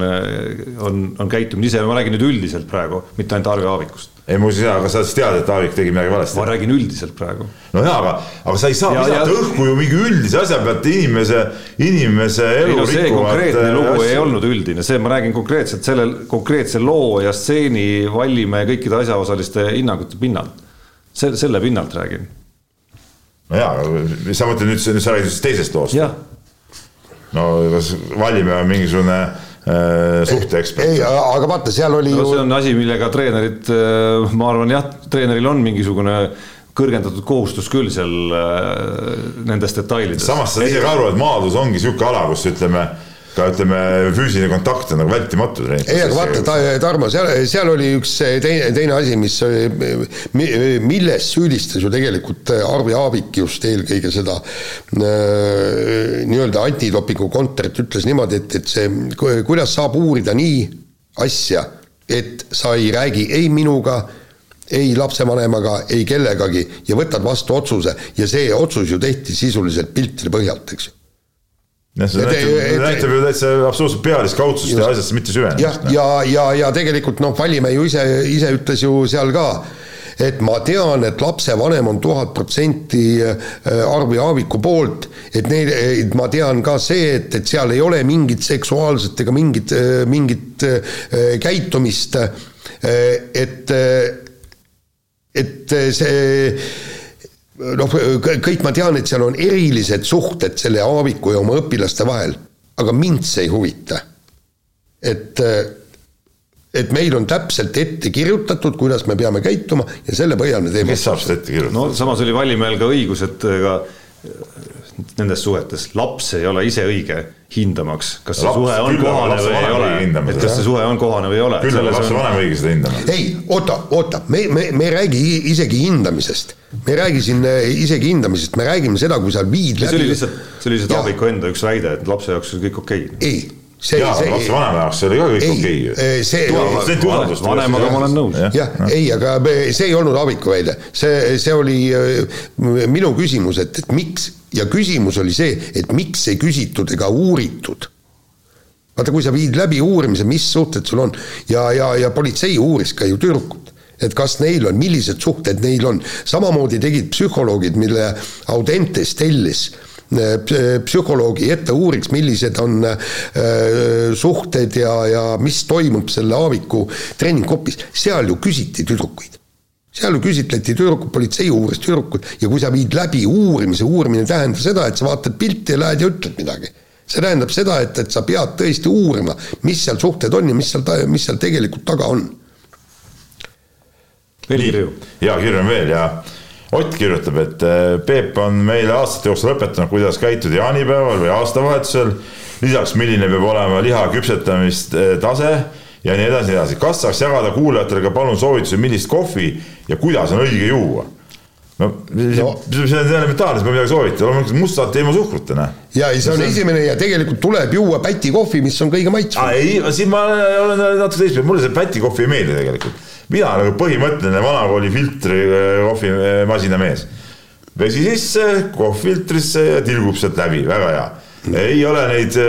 [SPEAKER 3] on, on käitumine ise, ma räägin nüüd üldiselt praegu, mitte ainult Arve Aavikust
[SPEAKER 4] ei muuseas jaa, aga sa siis tead, et Aavik tegi midagi valesti?
[SPEAKER 3] ma räägin üldiselt praegu.
[SPEAKER 4] no jaa, aga, aga sa ei saa visata ja... õhku ju mingi üldise asja pealt inimese, inimese elu ei, no,
[SPEAKER 3] see konkreetne äh, lugu ei olnud üldine, see, ma räägin konkreetselt selle konkreetse loo ja stseeni Vallimäe kõikide asjaosaliste hinnangute pinnalt. selle, selle pinnalt räägin.
[SPEAKER 4] no jaa, aga sa mõtled nüüd, nüüd sa räägid teisest loost? no kas Vallimäe on mingisugune suhteekspert.
[SPEAKER 2] ei, aga vaata, seal oli
[SPEAKER 3] no, ju. see on asi, millega treenerid, äh, ma arvan jah, treeneril on mingisugune kõrgendatud kohustus küll seal äh, nendes detailides.
[SPEAKER 4] samas sa ise ka aru, et maadlus ongi niisugune ala, kus ütleme ka ütleme, füüsiline kontakt on nagu vältimatu.
[SPEAKER 2] ei, aga vaata ta,, Tarmo, seal, seal oli üks teine, teine asi, mis, milles süüdistas ju tegelikult Arvi Aavik just eelkõige seda äh, nii-öelda antidopingu kontrat, ütles niimoodi, et, et see, kuidas saab uurida nii asja, et sa ei räägi ei minuga, ei lapsevanemaga, ei kellegagi ja võtad vastu otsuse ja see otsus ju tehti sisuliselt piltide põhjalt, eks ju
[SPEAKER 4] jah, see näitab, näitab ju täitsa absoluutselt pealiskaudsust ja asjasse mitte süvenemist.
[SPEAKER 2] ja, ja, ja, ja tegelikult noh, Vallimäe ju ise, ise ütles ju seal ka, et ma tean, et lapsevanem on tuhat protsenti äh, Arvi Aaviku poolt, et neil, ma tean ka see, et, et seal ei ole mingit seksuaalset ega mingit, äh, mingit äh, käitumist, et, et see noh, kõik ma tean, et seal on erilised suhted selle Aaviku ja oma õpilaste vahel, aga mind see ei huvita. et, et meil on täpselt ette kirjutatud, kuidas me peame käituma ja selle põhjal me teeme.
[SPEAKER 4] kes saab seda ette kirjutada?
[SPEAKER 3] no samas oli Vallimäel ka õigus, et ega nendes suhetes laps ei ole ise õige hindamaks, kas see laps, suhe on kohane või ei ole, et kas see suhe on kohane või ei ole.
[SPEAKER 4] küll on lapsevanem õige seda hindama.
[SPEAKER 2] ei, oota, oota, me, me, me ei räägi isegi hindamisest. me ei räägi siin äh, isegi hindamisest, me räägime seda, kui sa viid
[SPEAKER 3] läbi. see oli lihtsalt, see oli lihtsalt Aaviku enda üks väide, et lapse jaoks on kõik okei
[SPEAKER 2] okay.. ei
[SPEAKER 4] see, jaa, lapsevanema jaoks see oli ka kõik okei okay..
[SPEAKER 2] see
[SPEAKER 3] vanemaga ma olen nõus.
[SPEAKER 2] jah, ei, aga see ei olnud Aaviku väide, see, see oli äh, minu küsimus, et, et miks ja küsimus oli see, et miks ei küsitud ega uuritud. vaata, kui sa viid läbi uurimise, mis suhted sul on. Ja, ja, ja politsei uuris ka ju tüdrukut et kas neil on, millised suhted neil on, samamoodi tegid psühholoogid, mille Audentes tellis psühholoogi ette, uuriks, millised on suhted ja, ja mis toimub selle Aaviku treeningkopis, seal ju küsiti tüdrukuid seal ju küsitleti tüdrukut, politsei uuris tüdrukut ja kui sa viid läbi uurimise, uurimine tähendab seda, et sa vaatad pilti ja lähed ja ütled midagi. see tähendab seda, et, et sa pead tõesti uurima, mis seal suhted on ja mis seal, mis seal tegelikult taga on.
[SPEAKER 3] veel kirju.
[SPEAKER 4] ja kirju on veel ja Ott kirjutab, et äh, Peep on meile aastate jooksul õpetanud, kuidas käituda jaanipäeval või aastavahetusel. lisaks, milline peab olema liha küpsetamist äh, tase ja nii edasi, nii edasi. kas saaks jagada kuulajatele ka palun soovitusi, millist kohvi ja kuidas on õige juua? no see, no. see on elementaarne, sa pead midagi soovitama, loomulikult mustalt ilma suhkruta, noh.
[SPEAKER 2] ja ei, see on esimene ja tegelikult tuleb juua päti kohvi, mis on kõige maitsvam.
[SPEAKER 4] ei, siin ma olen natuke teistpidi, mulle see päti kohvi ei meeldi tegelikult. Mina nagu põhimõtteline vanakooli filtri eh, kohvimasina mees. vesi sisse, kohv filtrisse ja tilgub sealt läbi, väga hea. ei ole neid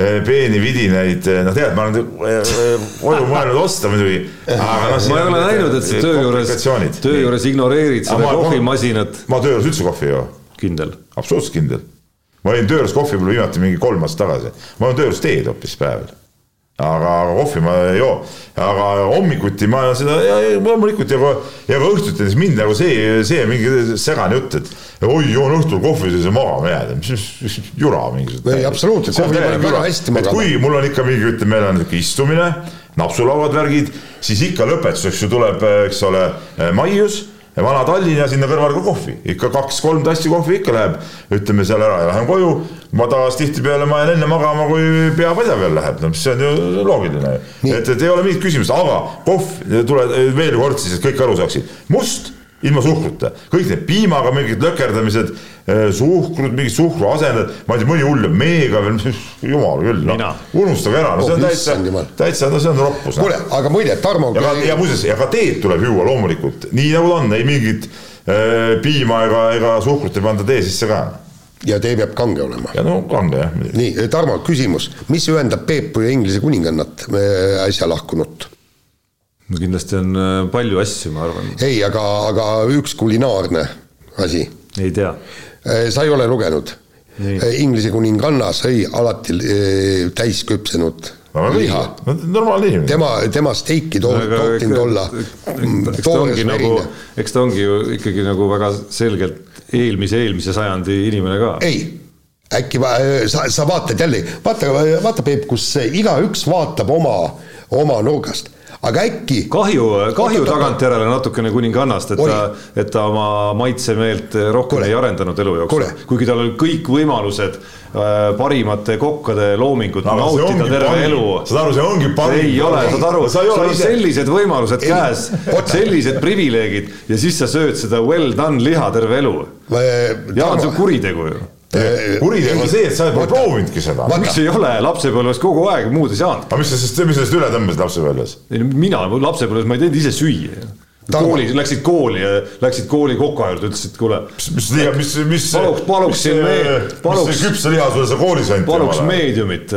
[SPEAKER 4] Eh, peeni vidinaid, eh, noh tead, ma olen koju mõelnud osta muidugi,
[SPEAKER 3] aga noh. ma ei ole näinud, et sa töö juures, töö juures ignoreerid seda kohvimasinat.
[SPEAKER 4] ma töö juures üldse kohvi ei joo.
[SPEAKER 3] kindel?
[SPEAKER 4] absoluutselt kindel. ma olin töö juures kohvi võib-olla viimati mingi kolm aastat tagasi, ma olen töö juures teed hoopis päeval aga, aga kohvi ma ei joo. aga hommikuti ma seda loomulikult ja ka, ja ka õhtuti näiteks mind nagu see, see mingi segane jutt, et oi, joon õhtul kohvi, siis magama jääda, mis, mis jura mingisugune.
[SPEAKER 2] ei, absoluutselt, kohvi paneb väga hästi
[SPEAKER 4] magama. kui mul on ikka mingi, ütleme, meil on niisugune istumine, napsulauad, värgid, siis ikka lõpetuseks ju tuleb, eks ole, maius ja vana Tallinn ja sinna kõrvale ka kohvi, ikka kaks-kolm tassi kohvi ikka läheb, ütleme seal ära ja lähen koju. ma taas tihtipeale ma jään enne magama, kui pea padja peal läheb, no see on ju loogiline. et, et ei ole mingit küsimust, aga kohv, tule veel kord siis, et kõik aru saaksid, must ilma suhkruta, kõik need piimaga mingid lökerdamised, suhkrut, mingid suhkruasendajad, ma ei tea, mõni hull meega veel, jumal küll, noh, unustage ära, no see on oh, täitsa, täitsa, no see on roppus.
[SPEAKER 2] kuule, aga muide, Tarmo.
[SPEAKER 4] ja, ja muuseas, ja ka teed tuleb juua loomulikult, nii nagu ta on, ei mingit äh, piima ega, ega suhkrut ei panda tee sisse ka
[SPEAKER 2] ja tee peab kange olema.
[SPEAKER 4] ja no kange jah.
[SPEAKER 2] nii, Tarmo, küsimus, mis ühendab Peepu ja Inglise kuningannat äsja lahkunut?
[SPEAKER 3] no kindlasti on äh, palju asju, ma arvan.
[SPEAKER 2] ei, aga, aga üks kulinaarne asi.
[SPEAKER 3] ei tea.
[SPEAKER 2] Äh, sa ei ole lugenud? Äh, Inglise kuninganna sõi alati täisküpsenud liha.
[SPEAKER 4] normaalne inimene.
[SPEAKER 2] tema, tema steiki to-, tohtinud olla.
[SPEAKER 3] eks ta ongi nagu, eks ta ongi ju ikkagi nagu väga selgelt eelmise, eelmise sajandi inimene ka.
[SPEAKER 2] ei äkki sa, sa vaatad jälle, vaata, vaata Peep, kus igaüks vaatab oma, oma nurgast aga äkki.
[SPEAKER 3] kahju, kahju tagantjärele natukene kuningannast, et oli. ta, et ta oma maitsemeelt rohkem Kule. ei arendanud elu jooksul, kuigi tal olid kõik võimalused äh, parimate kokkade loomingut no, nautida terve parim. elu.
[SPEAKER 4] saad aru, see ongi parim.
[SPEAKER 3] ei ole, saad aru, sul on sellised võimalused ei. käes, sellised privileegid ja siis sa sööd seda well done liha terve elu. Jaan, see on kuritegu ju
[SPEAKER 4] kuritegu on see, et sa pole proovinudki seda.
[SPEAKER 3] miks ei ole, lapsepõlves kogu aeg muud ei saanud.
[SPEAKER 4] aga mis sa siis, mis sellest üle tõmbasid lapsepõlves?
[SPEAKER 3] mina lapsepõlves ma ei teinud ise süüa koolis, läksid kooli ja läksid kooli koka juurde, ütlesid, kuule.
[SPEAKER 4] mis liha, mis, mis.
[SPEAKER 3] paluks, paluksin
[SPEAKER 4] mis küpsa liha sulle sa koolis anti?
[SPEAKER 3] paluks meediumit.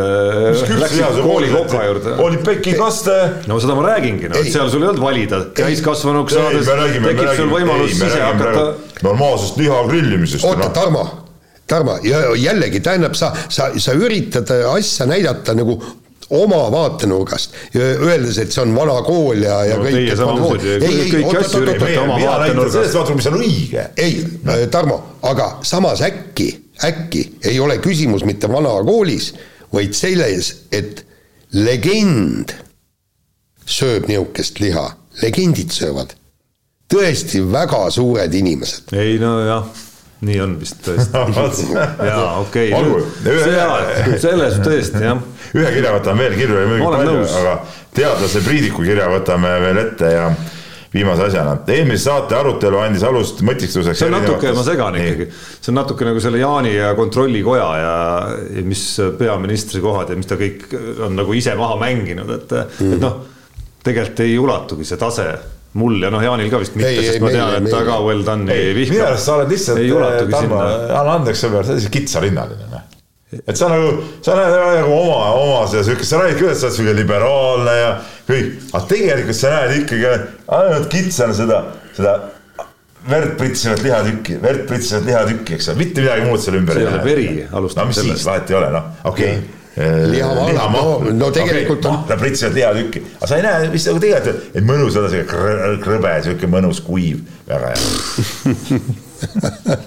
[SPEAKER 3] Läksid kooli koka juurde.
[SPEAKER 4] oli pekikaste.
[SPEAKER 3] no seda ma räägingi, no seal sul ei olnud valida, täiskasvanuks saades tekib sul võimalus ise hakata.
[SPEAKER 4] normaalsest liha grillimisest.
[SPEAKER 2] oota, noh. Tarmo Tarmo, ja jällegi tähendab, sa, sa, sa üritad asja näidata nagu oma vaatenurgast, öeldes, et see on vana kool ja, ja
[SPEAKER 3] no, kõik. Teie samamoodi, kõiki asju üritate oma vaatenurgast.
[SPEAKER 4] sellest vaatenurgast, mis on õige.
[SPEAKER 2] ei, äh, Tarmo, aga samas äkki, äkki ei ole küsimus mitte vana koolis, vaid selles, et legend sööb nihukest liha, legendid söövad tõesti väga suured inimesed.
[SPEAKER 3] ei no jah nii on vist tõesti jaa, okei okay., selles tõesti jah.
[SPEAKER 4] ühe kirja võtame veel, kirju oli muidugi palju, aga teadlase Priidiku kirja võtame veel ette ja viimase asjana, eelmise saate arutelu andis alust mõtiskluseks.
[SPEAKER 3] see on natuke, ma segan ikkagi, see on natuke nagu selle Jaani ja kontrollikoja ja, ja mis peaministri kohad ja mis ta kõik on nagu ise maha mänginud, et mm., et noh, tegelikult ei ulatugi see tase mul ja noh, Jaanil ka vist mitte, sest ei, ma tean, et ta ka well done'i ei vihka.
[SPEAKER 4] minu arust sa oled lihtsalt, Tarmo, anna andeks sõber, sa oled lihtsalt kitsarinnaline, noh. et sa nagu, sa näed nagu oma, oma seda siukest, sa räägid küll, et sa oled siuke liberaalne ja kõik, aga tegelikult sa näed ikkagi ainult kitsana seda, seda verd pritsivat lihatükki, verd pritsivat lihatükki, eks ole, mitte midagi muud seal ümber
[SPEAKER 3] see ei ole veri,
[SPEAKER 4] no
[SPEAKER 3] alustame
[SPEAKER 4] mis siis,
[SPEAKER 3] sellest.
[SPEAKER 4] vahet ei ole, noh, okei okay..
[SPEAKER 2] Lihamahla, no- no tegelikult on-
[SPEAKER 4] mahla pritsivat lihatükki, aga sa ei näe, mis nagu tegelikult, et mõnus on sihuke krõ- krõbe, sihuke mõnus kuiv, väga hea.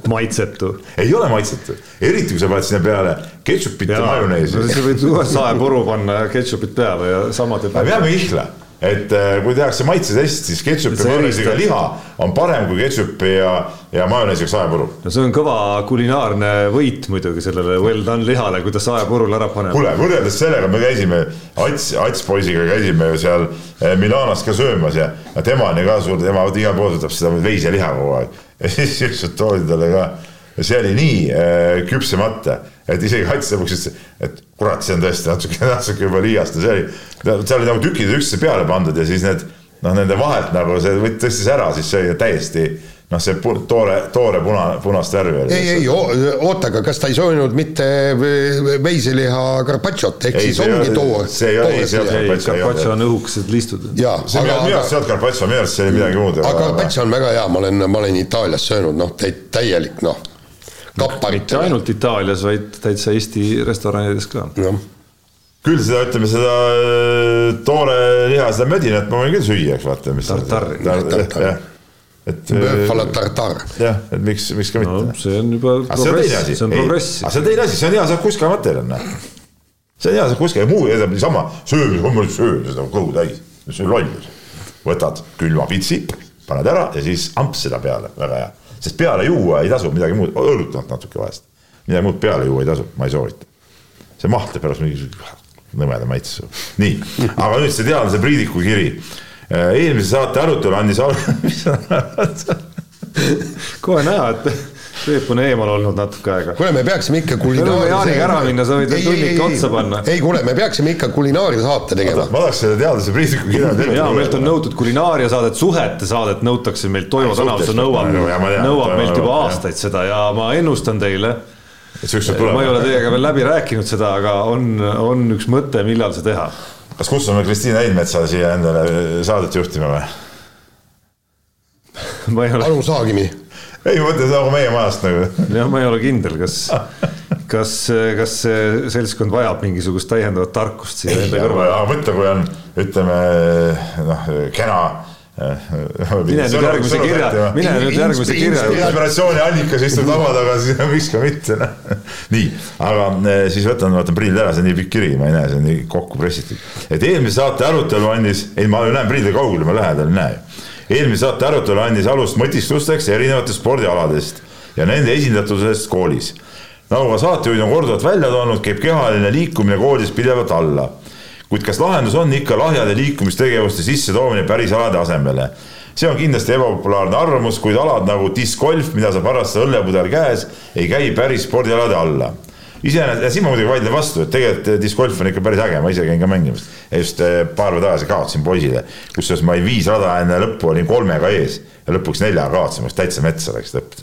[SPEAKER 3] maitsetu.
[SPEAKER 4] ei ole maitsetu, eriti kui sa paned sinna peale ketšupit ja, ja majoneesi
[SPEAKER 3] no. sa võid uue saepuru panna ketšupit peale ja sama teeb.
[SPEAKER 4] me peame ihla, et äh, kui tehakse maitsetest, siis ketšup ja majoneesiga liha on parem kui ketšupi ja, ja majoneesiga saepuru.
[SPEAKER 3] no see on kõva kulinaarne võit muidugi sellele well done lihale, kui ta saepurul ära paneb.
[SPEAKER 4] kuule, võrreldes sellega me käisime Ats, Ats poisiga käisime ju seal eh, Milanos ka söömas ja tema on ju ka suur, tema igal pool võtab seda veiseliha kogu aeg. ja siis siuksed toodi talle ka ja see oli nii äh, küpsemata, et isegi Ats lõpuks ütles, et kurat, see on tõesti natuke, natuke juba liiast ja see oli, seal oli nagu tükid üksteise peale pandud ja siis need noh, nende vahelt nagu see tõstis ära, siis see oli täiesti noh, see toore, toore puna, punast värvi oli.
[SPEAKER 2] ei, ei, oota, aga kas ta ei soovinud mitte veiseliha carpaccio't, ehk
[SPEAKER 4] Ei,
[SPEAKER 2] siis ongi toor,
[SPEAKER 4] see ei ole- ei, see ei ole- Carpaccio
[SPEAKER 3] on õhukesed listud.
[SPEAKER 2] jaa, aga,
[SPEAKER 4] minu arust ei olnud carpaccio, minu arust see oli midagi muud.
[SPEAKER 2] aga carpaccio on väga hea, ma olen, ma olen Itaalias söönud, noh, täielik noh, kapparit
[SPEAKER 3] mitte. ainult Itaalias, vaid täitsa Eesti restoranides ka.
[SPEAKER 2] jah,
[SPEAKER 4] küll seda, ütleme seda äh, toore liha, seda mödinat ma võin küll süüa, eks vaata, mis.
[SPEAKER 3] Tartari.
[SPEAKER 4] jah, et äh,
[SPEAKER 2] bœuf à la tartare.
[SPEAKER 4] jah, et miks, miks ka
[SPEAKER 3] no
[SPEAKER 4] mitte.
[SPEAKER 3] see on juba
[SPEAKER 4] aga see on teine
[SPEAKER 3] progress,
[SPEAKER 4] asi,
[SPEAKER 3] see on progress.
[SPEAKER 4] aga see on teine asi, see on hea, saab kuskil materjal, näe. see on hea, saab kuskil, muu jätab niisama söömise, homme söön seda kõhu täis, see on lollus. võtad külma pitsi, paned ära ja siis amps seda peale, väga hea. Sest peale juua ei tasu midagi muud, õrutad natuke vahest. midagi muud peale juua ei tasu, ma ei soovita. see maht teeb pärast mingisuguse nõmeda maitse. nii, aga nüüd see teadlase Priidiku kiri. eelmise saate arutelu andis mis sa
[SPEAKER 3] kohe näha, et Peep on eemal olnud natuke aega.
[SPEAKER 2] kuule, me peaksime ikka kulinaaria.
[SPEAKER 3] Jaaniga ära minna, sa võid veel tunnike otsa panna.
[SPEAKER 2] ei, kuule, me peaksime ikka kulinaaria saate tegema.
[SPEAKER 4] ma tahaks selle teadlase Priidiku kirja
[SPEAKER 3] ja meilt on nõutud kulinaariasaadet, suhete saadet nõutakse meilt, Toivo
[SPEAKER 4] Ai,
[SPEAKER 3] Tänav, see
[SPEAKER 4] suhtest
[SPEAKER 3] nõuab nõuab meilt juba aastaid seda ja ma ennustan teile,
[SPEAKER 4] et see ükskord
[SPEAKER 3] ma ei ole
[SPEAKER 4] tuleb.
[SPEAKER 3] teiega veel läbi rääkinud seda, aga on, on üks mõte, millal see teha.
[SPEAKER 4] kas kutsume Kristiina Heinmetsa siia endale saadet juhtima või?
[SPEAKER 3] ma ei ole,
[SPEAKER 2] Anu Saagimi.
[SPEAKER 4] ei, ma mõtlen nagu meie majast nagu.
[SPEAKER 3] jah, ma ei ole kindel, kas, kas, kas see seltskond vajab mingisugust täiendavat tarkust siia enda kõrvale.
[SPEAKER 4] aga mõtle, kui on, ütleme noh, kena.
[SPEAKER 3] mine nüüd järgmise kirja, mine nüüd järgmise kirja juurde.
[SPEAKER 4] inspiratsiooni allikas istub laua taga, siis miks ka mitte. nii, aga eh, siis võtan, vaatan prillid ära, see on nii pikk kiri, ma ei näe, see on nii kokku pressitud. et eelmise saate arutelu andis, ei ma näen prillide kaugele, ma lähedal ei näe ju. Eelmise saate arutelu andis alust mõtisklusteks erinevatest spordialadest ja nende esindatusest koolis. nagu ka saatejuhid on korduvalt välja toonud, käib kehaline liikumine koolis pidevalt alla kuid kas lahendus on ikka lahjade liikumistegevuste sissetoomine päris alade asemele? see on kindlasti ebapopulaarne arvamus, kuid alad nagu diskgolf, mida saab harrastada õllepudel käes, ei käi päris spordialade alla iseenesest, ja siin ma muidugi vaidlen vastu, et tegelikult discgolf on ikka päris äge, ma ise käin ka mängimas. just eh, paar päeva tagasi kaotasin poisile, kusjuures ma olin viis rada enne lõppu olin kolmega ees ja lõpuks neljaga kaotasin, ma oleks täitsa metsa läks lõpp.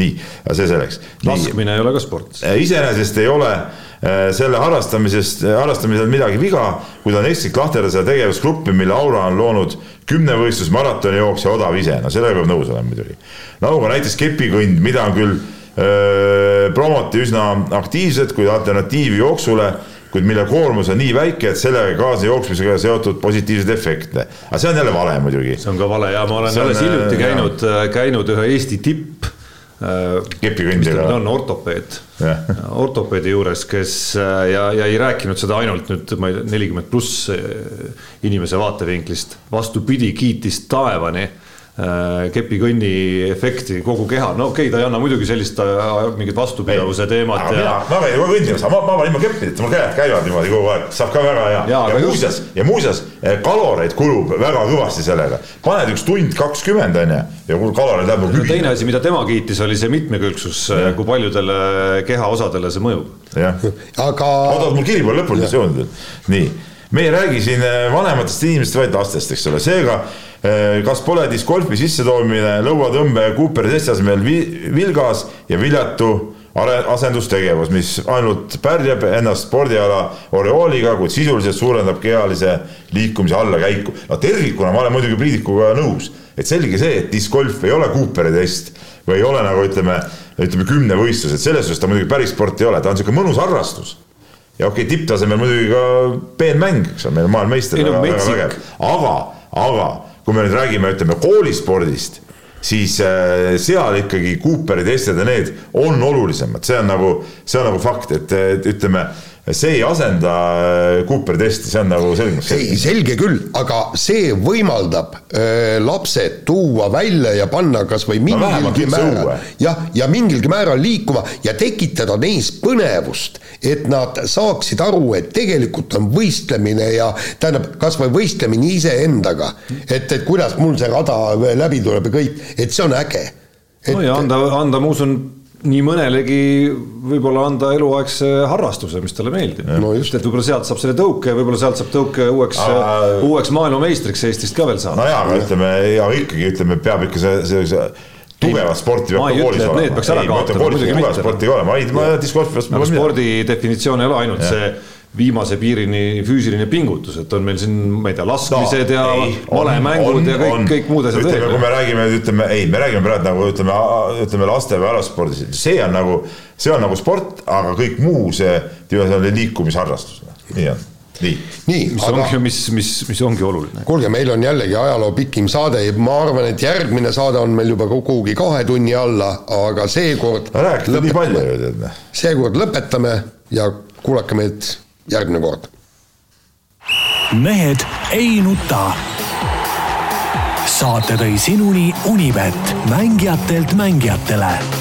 [SPEAKER 4] nii, aga see selleks.
[SPEAKER 3] laskmine ei ole ka sport.
[SPEAKER 4] iseenesest ei ole eh, selle harrastamisest, harrastamisel midagi viga, kui ta on ekslik lahterdada seda tegevusgruppi, mille aura on loonud kümnevõistlus, maratonijooks ja odav ise, no sellega peab nõus olema muidugi. nagu ka näiteks kepikõnd, mida on küll promoti üsna aktiivselt, kuid alternatiivi jooksule, kuid mille koormus on nii väike, et sellega ei kaasne jooksmisega seotud positiivseid efekte. aga see on jälle vale muidugi.
[SPEAKER 3] see on ka vale ja ma olen alles hiljuti
[SPEAKER 4] äh,
[SPEAKER 3] käinud, käinud ühe Eesti tipp äh,
[SPEAKER 4] kepikõndjaga.
[SPEAKER 3] on ortopeed ortopeedi juures, kes äh, ja, ja ei rääkinud seda ainult nüüd ma ei tea, nelikümmend pluss äh, inimese vaatevinklist, vastupidi, kiitis taevani äh, kepikõnni efekti kogu keha, no okei okay,, ta ei anna muidugi sellist äh, mingit vastupidavuse teemat
[SPEAKER 4] aga mina
[SPEAKER 3] ja,
[SPEAKER 4] ma käin kogu aeg kõndimas, ma, ma olen ilma keppideta, mul käed käivad niimoodi kogu aeg, saab ka väga hea. Ja, ja
[SPEAKER 3] just-
[SPEAKER 4] muuseas, ja muuseas kaloreid kulub väga kõvasti sellega. paned üks tund kakskümmend onju ja kul- kaloreid läheb
[SPEAKER 3] no teine asi, mida tema kiitis, oli see mitmekülgsus, kui paljudele kehaosadele see mõjub.
[SPEAKER 4] Jah,
[SPEAKER 2] aga
[SPEAKER 4] oota, mul kiri pole lõpuni veel. nii, me ei räägi siin vanematest inimestest, vaid lastest, eks ole, seega kas pole discgolfi sissetoomine lõuatõmbe ja Cooperi testi asemel vi- vilgas ja viljatu asendustegevus, mis ainult pärjab ennast spordiala oreooliga, kuid sisuliselt suurendab kehalise liikumise allakäiku. no tervikuna ma olen muidugi Priidikuga nõus, et selge see, et discgolf ei ole Cooperi test või ei ole nagu ütleme, ütleme kümnevõistlus, et selles suhtes ta muidugi päris sport ei ole, ta on niisugune mõnus harrastus. Ja okei okay,, tipptasemel muidugi ka peenmäng, eks ole, meil on maailmameister, väga, väga vägev, aga, aga kui me nüüd räägime, ütleme koolispordist, siis äh, seal ikkagi Cooperi testid ja need on olulisemad, see on nagu, see on nagu fakt, et ütleme, see ei asenda äh, Cooperi testi, see on nagu selgeks
[SPEAKER 2] ei, selge küll, aga see võimaldab öö, lapsed tuua välja ja panna kas või mingilgi
[SPEAKER 4] üldse
[SPEAKER 2] määral jah, ja mingilgi määral liikuma ja tekitada neis põnevust, et nad saaksid aru, et tegelikult on võistlemine ja tähendab, kas või võistlemine iseendaga, et, et kuidas mul see rada läbi tuleb ja kõik, et see on äge.
[SPEAKER 3] no ja anda, anda, ma usun, nii mõnelegi võib-olla anda eluaegse harrastuse, mis talle meeldib.
[SPEAKER 2] No
[SPEAKER 3] et võib-olla sealt saab selle tõuke, võib-olla sealt saab tõuke uueks
[SPEAKER 4] Aga-,
[SPEAKER 3] uueks maailmameistriks Eestist ka veel saada.
[SPEAKER 4] No jaa, aga ütleme ja ikkagi ütleme, peab ikka see, see, see tugevat sporti peab
[SPEAKER 3] ma ei
[SPEAKER 4] ka koolis olema.
[SPEAKER 3] peaks ära kaotama,
[SPEAKER 4] koolis tugevat sporti ei ole, ma ei, ma discgolfi vastu
[SPEAKER 3] aga spordi definitsioon ei ole ainult
[SPEAKER 4] Jah.
[SPEAKER 3] see viimase piirini füüsiline pingutus, et on meil siin, ma ei tea, laskmised ja valemängud ja kõik, kõik muud asjad
[SPEAKER 4] ütleme, kui me räägime, ütleme ei, me räägime praegu nagu ütleme, ütleme laste või alaspordis, see on nagu, see on nagu sport, aga kõik muu see, see liikumisharrastus, nii on, nii.
[SPEAKER 2] nii,
[SPEAKER 3] mis
[SPEAKER 2] aga
[SPEAKER 3] ongi, mis, mis, mis ongi oluline.
[SPEAKER 2] kuulge, meil on jällegi ajaloo pikim saade, ma arvan, et järgmine saade on meil juba kuhugi kahe tunni alla, aga seekord
[SPEAKER 4] no rääkida nii palju ju tead noh.
[SPEAKER 2] seekord lõpetame ja kuulake meid järgmine kord
[SPEAKER 1] mehed ei nuta. saate tõi sinuni Unibet, mängijatelt mängijatele